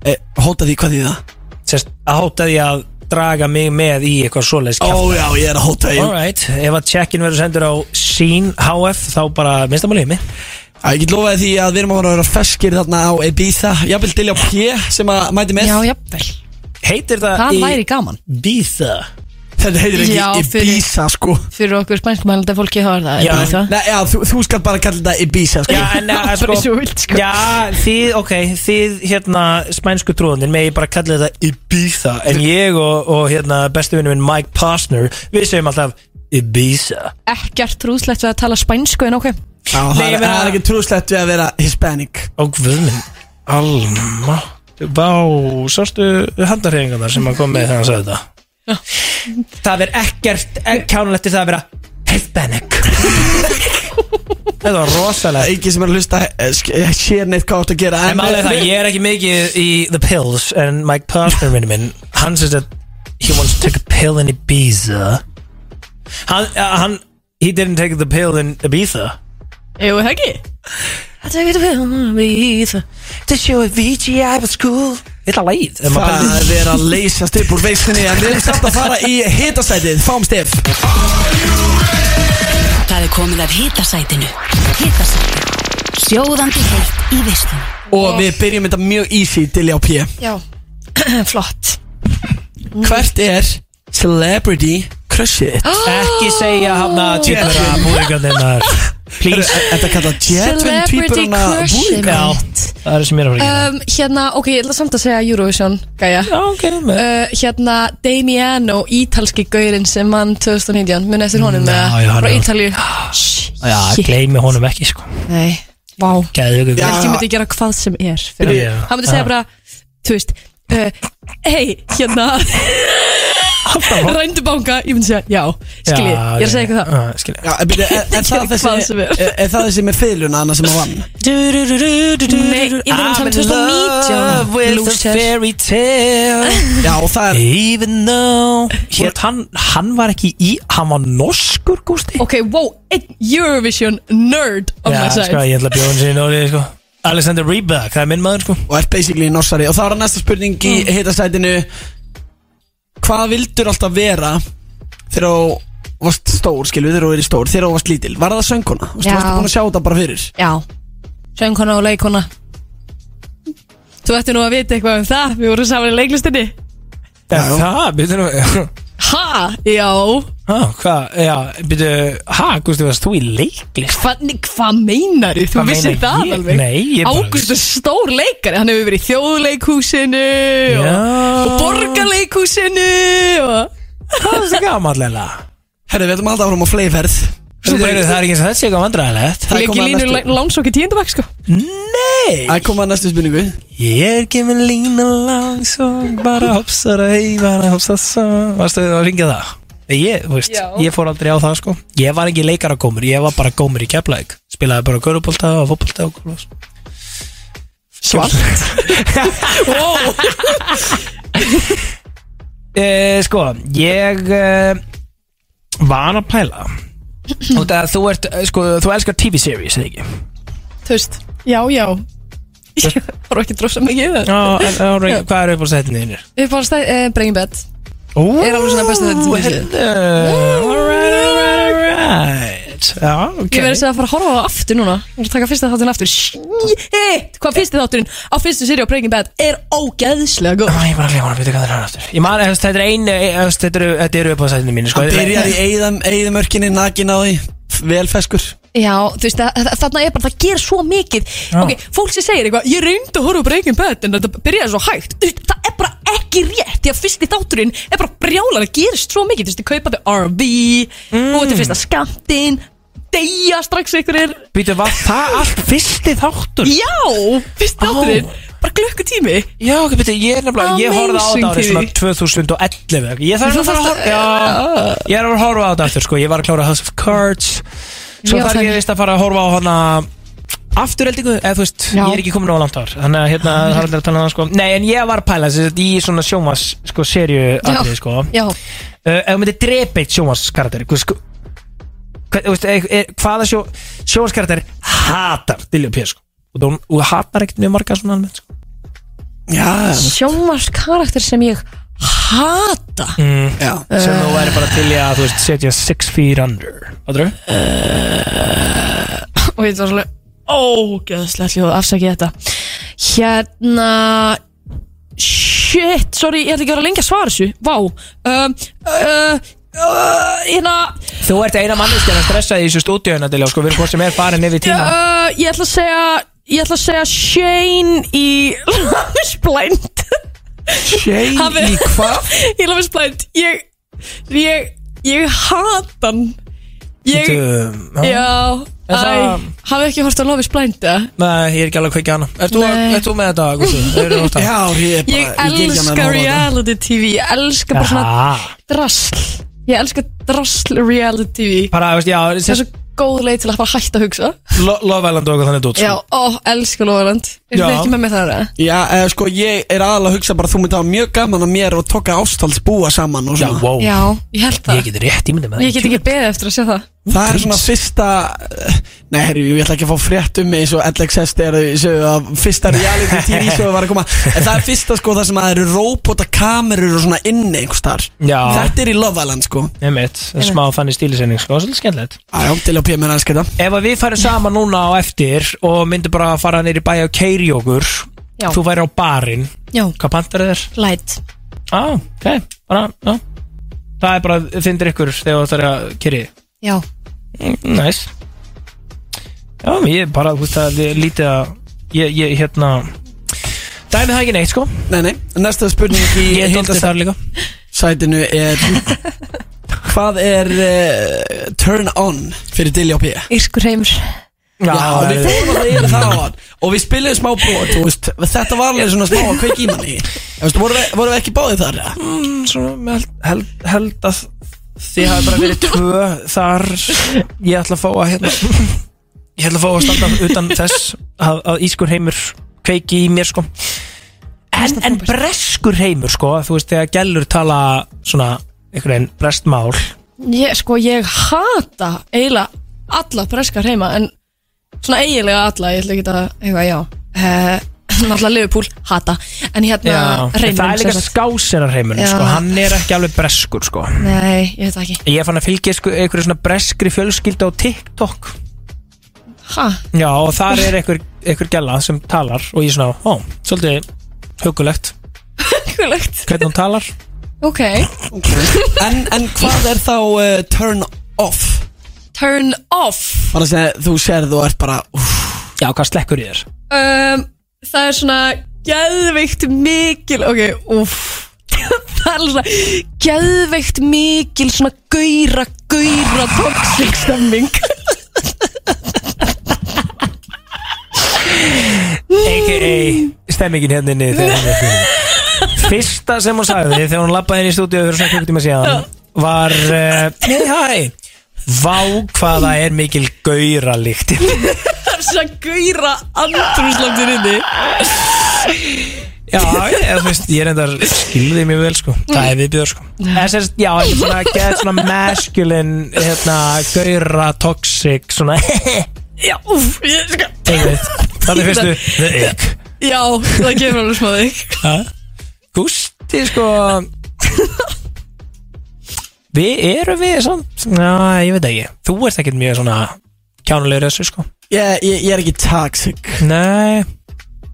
S4: e, Hóta því, hvað því það?
S2: Sest, að hóta því að draga mig með í eitthvað svoleiðis
S4: Ó já, ég er að hóta því.
S2: Alright, ef að check-in verður sendur á Seen HF þá bara minnstamáli mig.
S4: Ég get lofaði því að við erum að fara að vera feskir þarna á Ibiza. Jafnvel Dilja P sem að mæti með.
S3: Já, jafnvel.
S2: Heitir það
S3: Það
S2: í
S3: væri gaman.
S2: Ibiza
S4: Þetta heitir ekki
S3: Já, fyrir-
S4: Ibiza sko
S3: Fyrir okkur spænskumælanda fólki þá er það
S2: Já,
S3: Ibiza.
S4: Nei, já, þú, þú skal bara kalla þetta Ibiza sko.
S2: Já, en að
S3: Bara
S2: sko,
S3: eins og þú vilt, sko.
S2: Já, þið, ok, þið hérna spænsku trúðanir megi bara kalla þetta Ibiza En ég og, og hérna bestu vinnu minn Mike Posner Við segjum alltaf Ibiza
S3: Ekkert trúðslegt við að tala spænsku en ok
S4: Já, það,
S2: Nei, ég
S4: er,
S2: meina-
S4: það er ekki trúslegt við að vera Hispanic
S2: Og guð minn Alma Vá, sástu handarhefingarnar sem að koma með þegar hann sagði þetta Það er ekkert kjánulegt til það að vera Hispanic. Þetta var rosalega
S4: Ekki sem er að hlusta eh, sk- eh, Sér neitt hvað átt að gera.
S2: En málega það, ég er ekki mikið í The Pills En Mike Posner minni minn Hann says that he wants to take a pill in Ibiza. Hann, uh, hann He didn't take the pill in Ibiza.
S3: Jú, það ekki?
S2: I took the pill in Ibiza To show Avicii I was cool Ef maður
S4: Það er verið að leysast upp úr veistinni En við erum samt að fara í hitasætið. Fáum stef
S5: Það er komið af hitasætinu. Hitasætið. Sjóðandi heitt í veislunni.
S4: Og við byrjum þetta mjög easy Dilja P
S3: Já, flott.
S4: Hvert er celebrity crushið þitt?
S2: Ekki segja hann að tvíbura búðingarnir Please.
S4: Þetta kallað Jetwin
S3: Celebrity crushið
S2: Það er sem ég er að fara að gera.
S3: Um, Hérna, ok, ég ætla samt að segja Eurovision Gæja
S2: Já, ok með.
S3: Uh, Hérna, Damiano, ítalski gaurinn sem mann 2019 Muni eftir honum með
S2: hann
S3: Frá
S2: er-
S3: Ítalíu.
S2: Já, gleymi honum ekki sko.
S3: Nei, vá.
S2: Gæðu ykkur.
S3: Helgi myndi gera hvað sem er fyrir hann. Myndi segja bara, þú veist uh, Hei, hérna. Rændu banka, ég myndi segja já Skilji, ég er að segja eitthvað það.
S2: það Skilji.
S4: Já, en byrju, er, er, það
S3: Hvað sem
S4: þessi,
S3: er.
S4: er, er það þessi með fiðluna annars sem að vann?
S3: Nei, ég veit um samt 2019
S2: with a
S3: Loser.
S2: fairy tale.
S4: Já, og það er
S2: Even though Hétt hann, hann var ekki í Hann var norskur, Gústi?
S3: Ok, wow, einn Eurovision nerd on
S2: Já,
S3: my
S2: sko,
S3: side
S2: ég ætla að bjóða hann sér í Nóri, sko Alexander Rybak, það er minn maður, sko.
S4: Og er basically norsari. Og það var næsta spurning í
S3: Mm.
S4: hitasætinu. Hvað vildur alltaf vera Þegar þú varst stór, skilur Þegar þú verið stór, þegar þú varst lítil? Var það sönguna? Þú
S3: Já.
S4: varst búin að sjá þetta bara fyrir.
S3: Já, söngkona og leikona Þú ætti nú að vita eitthvað um það. Við vorum saman í leiklistinni.
S2: Já, það, byrju nú
S3: Ha, já
S2: Há, hvað, já, byrju Hæ, Gústi, varst þú í leiklist?
S3: Hvað hva meinar þú? Þú
S2: Hvað
S3: vissir
S2: meina
S3: það
S2: ég?
S3: alveg
S2: Nei, ég bara
S3: Ágúst er stór leikari Hann hefur verið í þjóðleikhúsinu
S2: Já.
S3: og, og borgarleikhúsinu og...
S2: Hvað er það gamallega?
S4: Herri, við ætlum alltaf áfram á fleiferð
S2: Það er ekki eins og þetta sé eitthvað vandræðilegt
S4: Það er að
S3: línu
S4: næstu-
S3: lánsokki tíundabæk sko.
S2: Nei.
S4: Það er komið að næstu spurningu.
S2: Ég er gefin lína langs og bara hopsar að hei, bara hopsar svo. Varstu að ringja það? Nei, Ég, veist, ég fór aldrei á það sko. Ég var ekki leikaragómur, ég var bara gómur í keflæk Spilaði bara körubólta og fótbolta og góðlás
S3: Svart Wow
S2: eh, Sko, ég eh, var að pæla Og það þú ert, eh, sko, þú elskar TV-series, eða ekki?
S3: Þú veist, já, já. Ég var ekki drossa mikið
S2: Já, en, en, hvað er upp á setinu þínir?
S3: Stæð, uh, Breaking Bad.
S2: Ó,
S3: Er alveg svona bestu þetta sem ég séð.
S2: uh, Alright, alright, alright Já, ok.
S3: Ég verði að segja að fara að horfa á það aftur núna. Ég verði að taka fyrsta þátturinn aftur. Shit, hvað fyrsti þátturinn á fyrstu séri á Breaking Bad er ógeðslega góð.
S2: Æ, Ég var að hljóna að byrja hvað það er aftur? Ég man, þú veist, þetta er einu, þú veist, þetta eru- upp á sætinu mínu, sko.
S4: Hann byrjar í eigðam, eigðamörkinni, nakin á því Velfeskur
S3: Já, þú veist, að- að- þarna er bara, það ger svo mikið.
S2: Já.
S3: Ok, fólk sem segir eitthvað Ég reyndi að horfa á Breaking Bad en þetta byrjaði svo hægt. Þú veist, Það er bara ekki rétt Því að fyrsti þátturinn er bara brjálar Það gerist svo mikið, þú veist, þið kaupaði RV mm. Og þetta er fyrsta skamtinn Deyja strax einhverjir.
S2: Býtu, var það allt fyrsti þáttur?
S3: Já, fyrsti þátturinn bara glukkutími
S2: Já, ok, betur, ég er nefnilega, ég horfði á þetta árið svona 2011 Ég þarf að að er að horfa á þetta aftur, sko Ég var að klára House of Cards Svo þarf ég vist að fara að horfa á hana Afturheldingu, eða þú veist,
S3: Já.
S2: ég er ekki komin á langt ár Þannig að hérna, það er allir að tala um það, sko. Nei, en ég var pæla þess að í svona sjómas, sko, serju atrið, sko.
S3: Já,
S2: uh, Ef þú myndir drepa eitt sjómaskarakter sko, hvað, þú veist, er, er, Hvaða sjó, sjómaskarakter hatar Dilja P, sko? Og þú, þú hatar ekkert mjög marga svona almennt, sko.
S4: Já,
S3: sjónvars karakter sem ég hata?
S2: Mm,
S4: já.
S2: Sem þú væri bara til í að þú veist setja six feet under. Áttur
S3: og ég var svolítið ógeðslega hljóð, afsækja þetta. Hérna shit, sorry, ég ætla ekki að vera lengi að svara þessu. Vá um, uh, uh, hérna.
S2: Þú ert eina manneskjan að stressa í þessu stúdíuna til sko, við erum hvort sem er farin yfir tíma.
S3: Uh, ég ætla að segja ég ætla að segja Shane í Love is Blind
S2: Shane
S3: Hafi-
S2: í hvað?
S3: Love is Blind ég ég, ég hata hann ég,
S2: Bíddu, já.
S3: já,
S2: Er
S3: æ,
S2: það-
S3: hafið ekki hort is Blind eða?
S2: Nei, ég er ekki alveg að kveikja hana Ert þú,
S3: Nei.
S2: ert þú með þetta? Hefurðu hort á?
S4: Já, ég er bara
S3: Ég
S4: geng hérna að
S3: elska
S4: horfa á
S3: reality TV Ég elska bara svona
S2: Aha.
S3: drasl Ég elska drasl reality TV
S2: Bara, veist, já,
S3: Það er svo góð leið til að bara hætta að hugsa
S2: Lo- Love Island og eitthvað þannig dót
S3: Já, ó, elska Lofaland Er
S2: Já.
S3: þið ekki með mig þar? eða?
S4: Já, eða sko, ég er aðalega að hugsa bara að þú myndi hafa mjög gaman að mér og tóka ástalds búa saman og
S2: Já,
S4: svona
S2: wow
S3: Já, ég held það
S2: Ég get rétt ímyndið með
S3: ég get ekki beðið eftir að sjá það
S4: Það er svona fyrsta Nei, herri, ég ætla ekki að fá frétt um mig eins og LXS er að fyrsta reality TV sem var að koma. En það er fyrsta sko það sem að það eru robotakamerur og svona inni einhvers þar
S2: Já.
S4: Þetta er í Love Island sko.
S2: Einmitt, smá þannig stílisending, sko, svolítið skemmtilegt.
S4: Æjá, til að mér aðeins þetta
S2: Ef að við færum saman núna á eftir og myndum bara að fara neyri bæ á keiri okkur
S3: Já.
S2: Þú væri á barinn.
S3: Já,
S2: Hvað pantar þér?
S3: light.
S2: Á, ok, bara, já. Það er bara, þindir ykkur þegar það er að keri
S3: Já,
S2: Næs Já, ég bara, þú veist að ég lítið að Ég, ég, hérna Dæmið það ekki neitt, sko.
S4: Nei, nei, næsta spurning í
S2: Ég doldi þar líka.
S4: sætinu er Hvað er uh, turn on fyrir Dilja P?
S3: írskur heimur.
S4: Já, við fórum að það yfir það á hann Og við spiluðum smá brot og veist, Þetta var alveg svona smá að kveik í manni. Þú Vorum við, vorum við ekki báðið þar?
S2: Mm, Svona, með held, held, held að Þið hafi bara verið tvö þar. Ég ætla að fá að hérna Ég ætla að fá að standa utan þess að, að ískur heimur kveiki í mér sko. En, en breskur heimur sko Þú veist þegar gælur tala svona einhvern veginn brestmál
S3: Ég, sko, ég hata eiginlega alla breskar heima En svona eiginlega alla, ég ætla ekki að eitthvað, já. Uh, Náttúrulega Liverpool, hata. En hérna, Reynir
S2: það er líka
S3: Já.
S2: sko. Hann er ekki alveg breskur sko.
S3: Nei, ég veit það ekki.
S2: Ég fann að fylgja sko, einhverju svona breskri fjölskyldu á TikTok.
S3: Ha,
S2: Já, og þar er einhver, einhver gæla sem talar og ég svona, ó, svolítið hugulegt
S3: Hugulegt
S2: Hvernig hún talar.
S3: Ok.
S4: En, en hvað er þá uh, turn off?
S3: Turn off?
S4: Bara að þú sérð og ert bara úff,
S2: Já, hvað slekkur í þér?
S3: um, Það er svona Geðveikt mikil Ok, uff Það er svona Geðveikt mikil Svona gauðra, gauðra Toxic stemming
S2: A.k.a. stemmingin hérna inni þegar hún er fyrir. Fyrsta sem hún sagði þegar hún lappaði inn í stúdíu fyrir svona klukkutíma síðan var uh, Nei, hæ Vá hvaða er mikil gauralikt
S3: Það er svona gauðra Andrúslandir inni.
S2: Já, ég, þú veist, ég er endar skilði mjög vel sko. Það er viðbjör sko. En sérst, já, þetta er svona, get svona masculine hérna, gaura, toxic svona
S3: Já, uff ég, sko,
S2: Þannig fyrstu The ick.
S3: Já, það gefur alveg smá
S2: Ha? Gústi sko. Við erum við samt Já, ég veit ekki. Þú ert ekkert mjög svona kjánulegur þessu sko
S4: ég, ég, ég er ekki toxic
S2: Nei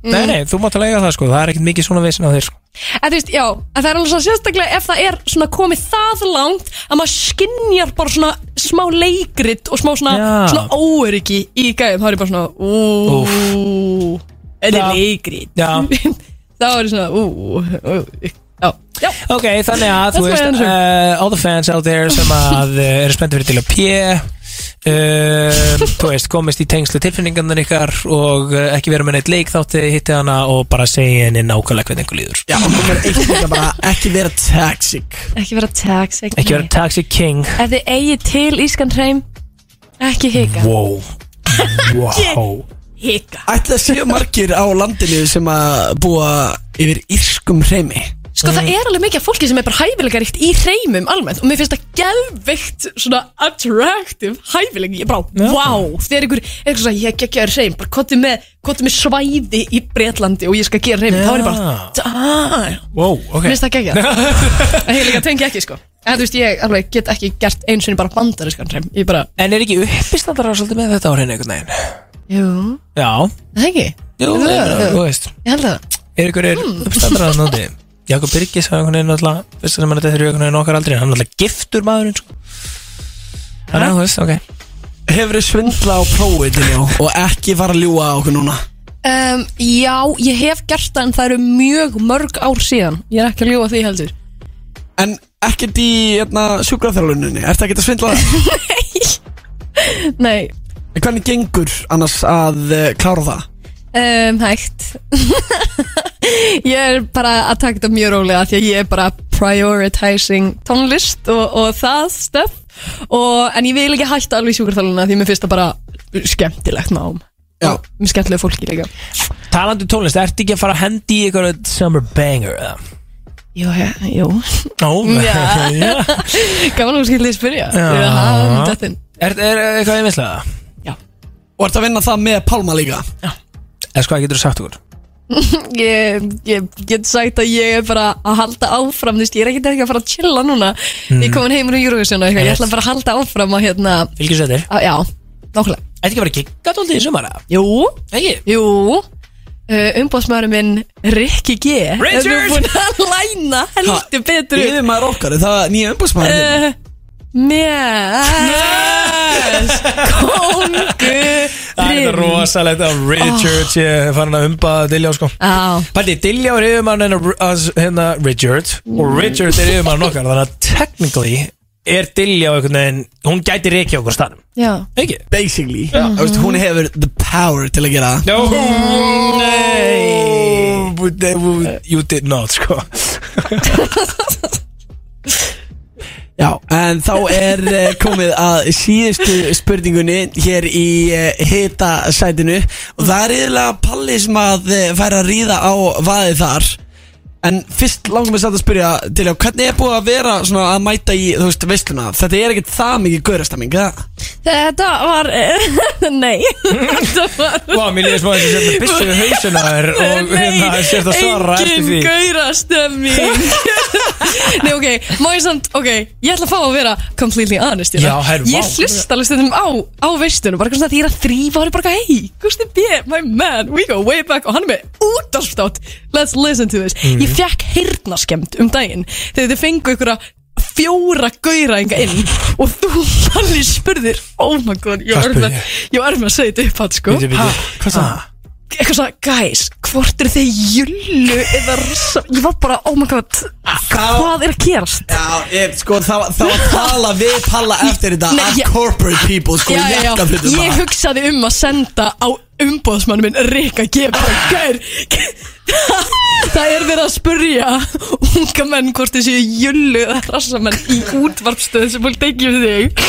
S3: Mm.
S2: Nei, nei, þú mátt að lega það sko Það er ekkert mikið svona vissin á þér sko
S3: En þú veist, já, en það er alveg svona sérstaklega ef það er svona komið það langt að maður skinjar bara svona smá leikrit og smá svona,
S2: Já.
S3: svona óöryggi í gæðum, þá er ég bara svona úúúú, þetta
S2: Já.
S3: er leikrit
S2: Já.
S3: þá er ég svona úúúú, já, já
S2: Ok, þannig að þú
S3: That's my
S2: veist
S3: answer.
S2: uh, All the fans out there sem að uh, eru spenntið fyrir til að P um, Þú veist, komist í tengslu tilfinningarnar ykkar og uh, ekki vera með neitt leik þátti hitti hana og bara segja henni nákvæmlega hvernig einhver líður.
S4: Já, og nummer eitt líka bara ekki vera toxic.
S3: Ekki vera toxic
S2: Ekki vera toxic king.
S3: Ef þið eigi til Ískan hreim Ekki hika.
S2: Wow. Wow.
S3: Hika.
S4: Ætli það séu margir á landinu sem að búa yfir írskum hreimi
S3: Sko það er alveg mikið af fólki sem er bara hæfileikaríkt í hreimum almennt og mér finnst það gelveikt svona attractive hæfileik ég bara, wow, þegar ykkur eitthvað svona, ég geggja þér hreim, bara kottu með kottu með svæði í Bretlandi og ég skal gera hreim, þá er ég bara, dæ
S2: Wow, ok.
S3: Mér finnst það geggja Það hefur líka tengi ekki sko. En þú veist, ég alveg get ekki gert einu sinni bara bandarískan hreim. Ég bara
S2: En er ekki uppistandara svolítið með þetta á hreinu einhvern veginn?
S3: Jú.
S2: Já.
S3: Það ekki?
S2: Jú,
S3: er,
S2: þú veist.
S3: Ég held það.
S2: Er ykkur er uppstandara að nóti? Jakob Birgis einhvern veginn alltaf Fyrst sem hann þetta er einhvern veginn okkar aldrei Hann er alltaf giftur maðurinn sko. Þannig að þú veist, ok.
S4: Hefur þið svindla á prófið til já og ekki fara að ljúga á okkur núna?
S3: Um, Já, ég hef gert það en það eru mjög mörg ár síðan. Ég er ekki að ljúga því heldur.
S4: En ekkert í hérna, sjúkraþjálfuninni, ertu ekkert að svindla það?
S3: Nei.
S4: En Hvernig gengur annars að uh, klára það?
S3: Um, Hægt Ég er bara að taka þetta mjög rólega Því að ég er bara prioritizing tónlist og, og það stöf og, En ég vil ekki hætta alveg sjúkarþáluna Því mér finnst það bara skemmtilegt nám
S4: Já
S3: Með skemmtilegu fólki líka
S2: Talandi um tónlist, ertu ekki að fara að hendi í ykkur summer banger eða?
S3: Jú, já, jú
S2: Ó,
S3: Já.
S2: já.
S3: Gaman að skilja spyrja
S2: Já.
S3: Hafa um
S2: Er, er eitthvað ég mislega?
S4: Og ertu að vinna það með Pálma líka?
S2: Eða sko, hvað getur þú sagt okkur?
S3: ég, ég get sagt að ég er bara að halda áfram Þú veist, ég er ekkert ekki að fara að chilla núna
S2: Mm.
S3: Ég er komin heim úr Eurovision og eitthvað Ég ætla bara að halda áfram að hérna að, Já, nákvæmlega
S2: Ætti ekki vera kikkat alltaf í sumar?
S3: Jú
S2: Ekki?
S3: Jú uh, Umbóðsmaðurinn minn Rikki G
S2: Richard!
S3: Er búin að læna heldur betur
S4: Yfir maður okkar, er það nýja umbúrsmaður
S3: uh, Mjess Kongu
S2: Það er rosalegt að Richard sé farin að umbaða Dilljá sko.
S3: Já.
S2: Pæti, Dilljá er yfirmann hennar hérna Richard. Og Richard er yfirmann okkar þannig að technically er Dilljá einhvern veginn hún gæti reiki okkur staðnum.
S3: Já.
S2: Ekki?
S4: Basically. Mm -hmm. Hún hefur the power til að gera
S2: No. Nei. But they- You did not sko
S4: Já, en þá er uh, komið að síðustu spurningunni hér í uh, hita sætinu og það er yfirlega Palli sem að uh, færa að ríða á vaðið þar en fyrst langum við satt að spyrja til já, hvernig er búið að vera svona að mæta í, þú veist, veisluna þetta er ekkert það mikið gaurastemming, eða?
S3: Þetta var Nei Þetta var
S2: Vá, mér líður smá þessi sem er byssu við hausuna þér og hérna sért að svara eftir því
S3: Engin gaurastemming Nei, ok, má ég samt, ok Ég ætla að fá að vera completely honest.
S2: Já, herru,
S3: Ég
S2: vá.
S3: hlust alveg stundum á, á veistunum Bara svona því ég er að þrýfa og er bara Hey, Gusti B, my man, we go way back Og hann er með útdarfstátt Let's listen to this
S2: Mhm.
S3: Ég fekk heyrnaskemmt um daginn Þegar þið fengu ykkur fjóra gauraðinga inn Og þú allir spurðir Oh my god, ég var með
S2: spurði ég?
S3: Ég var með að segja þetta upp hatt sko
S2: Bíddu, bíddu. Hvað sagði það?
S3: eitthvað svona, guys, hvort eru þið jullu eða rosa ég var bara, oh my god, hvað er að gerast?
S4: Já, ég, sko, það, var- það var að tala við Palla eftir þetta
S3: Nei,
S4: að
S3: ég-
S4: corporate people, sko,
S3: já, já, já,
S4: jakkafötum
S3: ég hugsaði um að senda á umbóðsmann minn Rika G bara, gaur það er verið að spurja unga menn hvort þið séu jullu eða rassamenn í útvarpstöð sem fólk tekið þig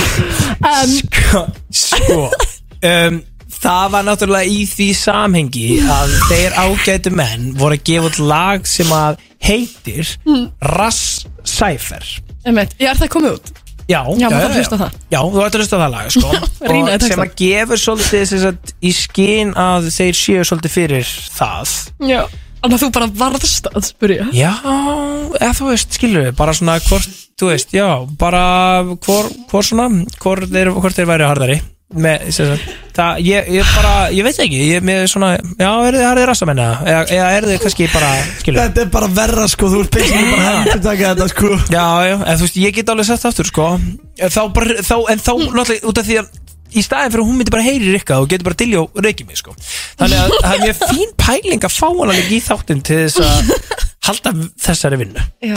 S3: en
S2: Sko, sko um, Það var náttúrulega í því samhengi að þeir ágætu menn voru að gefa út lag sem að heitir
S3: Mm.
S2: Rass Cypher
S3: Emmett, ég er það komið út
S2: Já,
S3: Já, maður þarf að hlusta á það.
S2: Já, þú ætti að hlusta á það lag sko.
S3: Rýna í
S2: Og
S3: textann.
S2: sem að gefur svolítið sem sagt, í skinn að þeir séu svolítið fyrir það
S3: já, þannig að þú bara varðst að spurja
S2: Já, eða þú veist, skilur við bara svona hvort, þú veist, já bara hvor, hvor svona hvort þeir, hvort þeir væri hardari með, sem það, ég, ég bara ég veit ekki, ég með svona já, er þið harðið rassamenn eða, eða, er þið kannski bara, skilur
S4: Þetta er bara verra, sko, þú ert basically bara að hendur taka þetta, sko.
S2: Já, já, en þú veist, ég get alveg sett aftur, sko. Þá bara, þá, en þá, náttúrulega, út af því að í staðin fyrir að hún myndi bara heyri Rikka og getur bara dilja og reykja mig, sko. Þannig að það er mjög fín pæling að fá hana líka í þáttinn til þess að halda þessari vinnu.
S3: Já.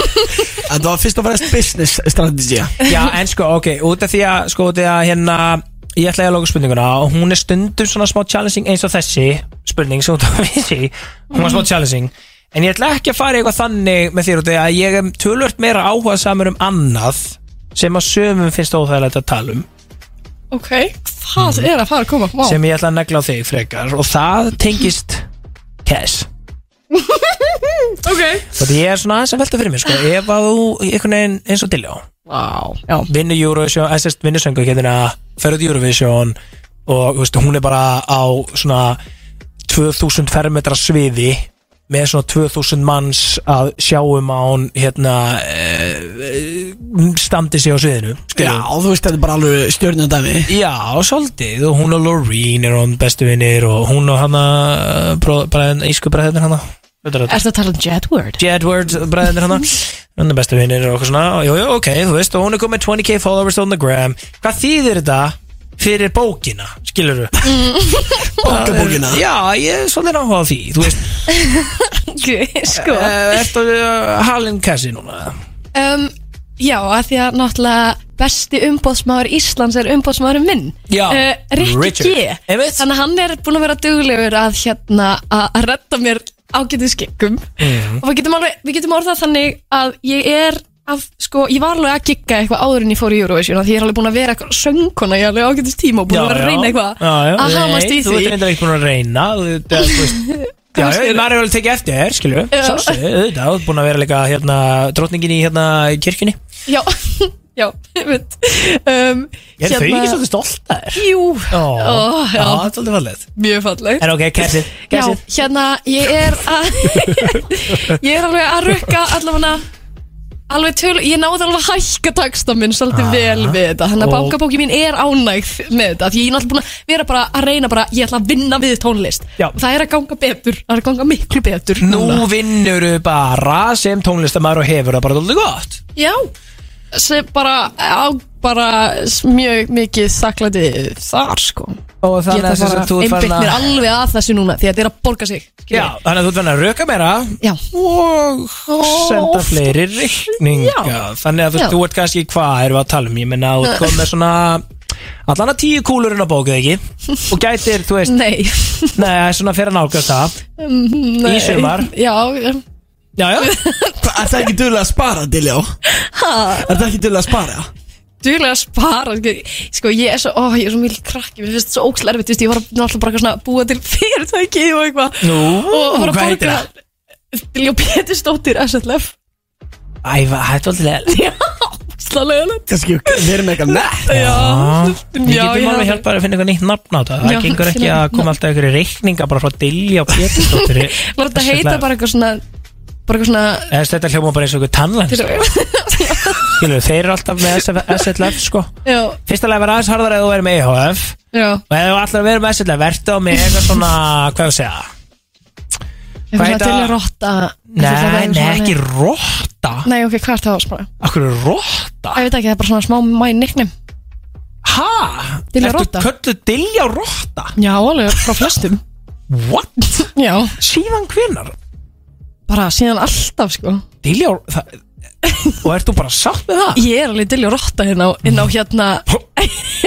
S4: Þetta var fyrst og fremst business strategía
S2: Já, en sko, ok, út af því að sko, út af því að hérna ég ætla ég að loka spurninguna og hún er stundum svona smá challenging eins og þessi spurning sem þú vissi, hún var smá challenging. En ég ætla ekki að fara eitthvað þannig með þér út af því að ég er tölvört meira áhuga samur um annað sem að sömum finnst óþægilegt að tala um
S3: Ok, hvað er að fara að koma? Vá.
S2: sem ég ætla að negla á þig frekar og það tengist cash
S3: Ok
S2: ég er svona aðeins að velta fyrir mér sko, ef að þú einhvern veginn eins og Diljá
S3: Vá Já
S2: vinnur Eurovision, eða sérst vinnur söngu hérna, fer út í Eurovision og veist, hún er bara á svona 2000 fermetra sviði með svona 2000 manns að sjáum að hún hérna e, standi sig á sviðinu
S4: Já, þú veist þetta er bara alveg stjórnum dæmi
S2: Já, svolítið og hún og Loreen er hún bestu vinnir og hún og hana bara ísku bræðin hana.
S3: Ertu að tala um Jedward?
S2: Jedward bræðinir hana. Hann er bestu vinnir og eitthvað svona. Jú, jú, ok, þú veist, og hún er komið 20k followers on the gram. Hvað þýðir þetta fyrir bókina, skilur
S4: Bókabókina?
S2: Já, ég er svolítið áhuga á því, þú veist
S3: Ok, sko
S2: uh, Ertu uh, halin kassi núna?
S3: um, Já, að því að náttúrulega besti umbóðsmaður Íslands er umbóðsmaðurinn minn
S2: Já,
S3: uh, Rikki
S2: Richard.
S3: G Þannig að hann er búin að vera duglegur að hérna að að redda mér ágætið skikkum
S2: Mhm.
S3: og við getum, alveg, við getum orðað þannig að ég er að, sko, ég var alveg að gigga eitthvað áður en ég fór í Eurovision af því ég er alveg búin að vera eitthvað söngkona í alveg ágætist tíma og búin að vera að reyna eitthvað
S2: já, já.
S3: að hamast í
S2: Nei, Þú ert reyndar búin að reyna þú, það, þú veist Já, já, maður er vel tekið eftir þér, skilju
S3: Já.
S2: Sálsög, auðvitað, þú ert búin að vera líka hérna, drottningin í hérna kirkjunni.
S3: Já, já, ég veit. Um,
S2: Ég er þau ekki svolítið stolt að þér?
S3: Jú,
S2: Ó,
S3: Ó, já.
S2: já, það er svolítið fallið
S3: mjög fallegt.
S2: En ok, kessið,
S3: Já,
S2: kessið
S3: hérna, ég er að Ég er alveg að rukka allavega Alveg töl, ég náði alveg að hækka taksta minn svolítið
S2: Ah.
S3: vel við þetta Þannig að
S2: Og-
S3: bankabóki mín er ánægð með þetta Því ég er náttúrulega búin að vera bara að reyna bara Ég ætla að vinna við tónlist
S2: Já.
S3: Og það er að ganga betur, það er að ganga miklu betur
S2: Nú
S3: núna.
S2: vinnur bara sem tónlistamæður og hefur það bara doldið gott
S3: Já, sem bara, á, bara mjög mikið þakklæti þar sko.
S2: Og þannig að
S3: bara
S2: þú ert farin
S3: mér
S2: að
S3: alveg að þessu núna Því að þetta er að borga sig
S2: Já, þannig að þú ert fann að röka meira
S3: Já.
S2: Og senda fleiri reikninga Þannig að þú,
S3: Já.
S2: þú ert kannski hvað erum við að tala um? Ég menna að þú ert komið með svona Allan að tíu kúlur inn á bókið ekki? Og gætir, þú veist
S3: Nei.
S2: Nei, svona fyrir að nálgast það.
S3: Nei.
S2: Í sumar.
S3: Já, já
S2: Já,
S4: Er það ekki duglega að spara, Diljá?
S3: Ha?
S4: Er það ekki duglega að spara?
S3: Duglega að spara sko, sko ég er svo, ó, ég er svo mjög krakki Mér finnst þetta svo ókslega erfitt, þú veist, ég var að- náttúrulega bara eitthvað svona búa til fyrirtæki og eitthvað.
S2: Nú,
S3: Og
S2: hvað heitir
S3: borga Diljá Pétursdóttir, SLF
S2: Æ, þetta er alltaf leðilega
S3: Já, slálega
S4: Kannski við erum eitthvað nett
S3: Já, Já,
S2: getum
S3: ég
S2: alveg
S3: hef-
S2: hjálpað að finna eitthvað nýtt nafn á það Það gengur ekki að koma alltaf einhverju reikninga bara frá Dilja og Pétursdóttir
S3: Var þetta að heita bara eitthvað svona Bara eitthvað svona
S2: Eða þetta hljóma bara eins og eitthvað tannlæns Skilur, þeir eru alltaf með SF, SLF sko
S3: Já,
S2: Fyrsta lega verður aðeins harðar eða þú verður með EHF
S3: já
S2: Og ef þú að vera með SLF, verður á með eitthvað svona, hvað ég segja
S3: Eitthvað
S2: heita-
S3: svona Dilja Rotta
S2: Nei, nei, ekki rotta
S3: Nei, ok, hvað er það að spara?
S2: Akkur er rotta?
S3: Ég veit ekki, það er bara svona smá mæ nickname
S2: Ha?
S3: Dilja
S2: Ertu
S3: Rotta
S2: kölluð Dilja rotta?
S3: Já, alveg, frá flestum
S2: What?
S3: Já,
S2: Síðan hvenar?
S3: Bara síðan alltaf, sko.
S2: Dilja, það Og ert þú bara sátt með það?
S3: Ég er alveg Dilja Rotta hérna á, inn á hérna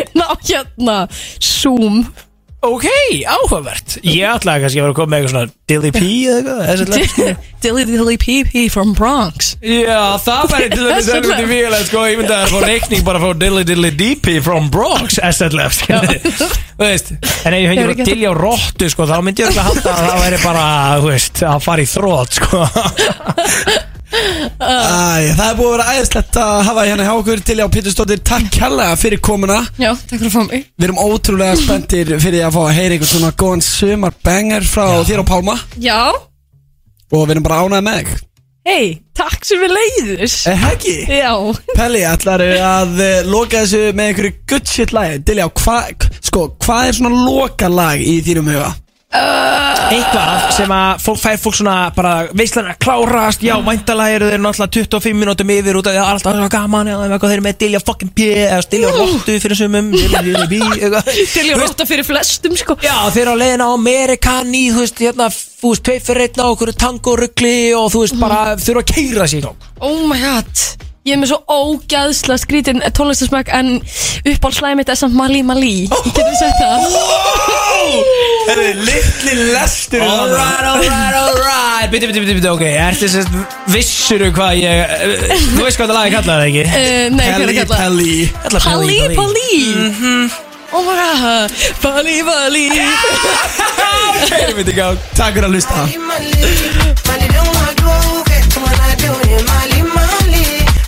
S3: inn á hérna Zoom
S2: Ok, áhugavert Ég ætlaði kannski að vera að koma með eitthvað svona Dilly P eða eitthvað skilur.
S3: Dilly Dilly PP from Bronx
S2: Já, það væri til dæmis
S3: SLF.
S2: erfitt í fíla sko, ég myndi að fá reikning bara frá Dilly Dilly DP from Bronx SLF. Þú veist, en ef ég fengi
S3: ekki-
S2: Dilly á róttu sko, þá myndi ég örugglega halda að það væri bara þú veist, að fara í þrótt sko.
S4: Æ, það er búið að vera æðislegt að hafa hérna hjá okkur til á Pétursdóttir Takk kærlega fyrir komuna.
S3: Já, takk fyrir að fá mig.
S4: Við erum ótrúlega spenntir fyrir að fá að heyra einhvern svona góðan sumar banger frá þér og Pálma.
S3: Já,
S4: Og við erum bara ánægð með þig.
S3: Hei, takk sem við leiðis.
S4: Eh, ekki?
S3: Já,
S4: Pelli, ætlar að uh, loka þessu með einhverju good shit lagi? Dilja, hvað, sko, hvað er svona loka lag í þínum huga?
S2: Eitthvað sem að fólk fær fólk svona bara veislan að klárast. Já, væntalega eru þeir náttúrulega 25 mínútum yfir út af því að alltaf svo gaman eða eitthvað þeir eru með Dilja fucking P eða Dilja Rottu fyrir sumum. Dilja
S3: ég rótta fyrir flestum sko.
S2: Já, þeir eru á leiðina á Amerikani þú veist, hérna, þú veist, einn á okkur tangorugli og þú veist, bara þurfa að keira gang
S3: Oh my god Ég er með svo ógæðsla skrítin tónlistasmæk en uppáhaldslæði mitt er samt Mali Mali Getur þið sett það?
S2: Þetta er litli lestur Alright, alright, alright Biti, biti, biti, biti, ok Ertu sérst, vissuru hvað ég eh, Þú veist hvað þetta lagi kallaði það ekki?
S3: Uh, nei, hvað er það kallað?
S2: Pelli Kallað
S3: Pali Pali Oh my god Pali Pali
S2: Keirum við þetta í gang Takk fyrir að hlusta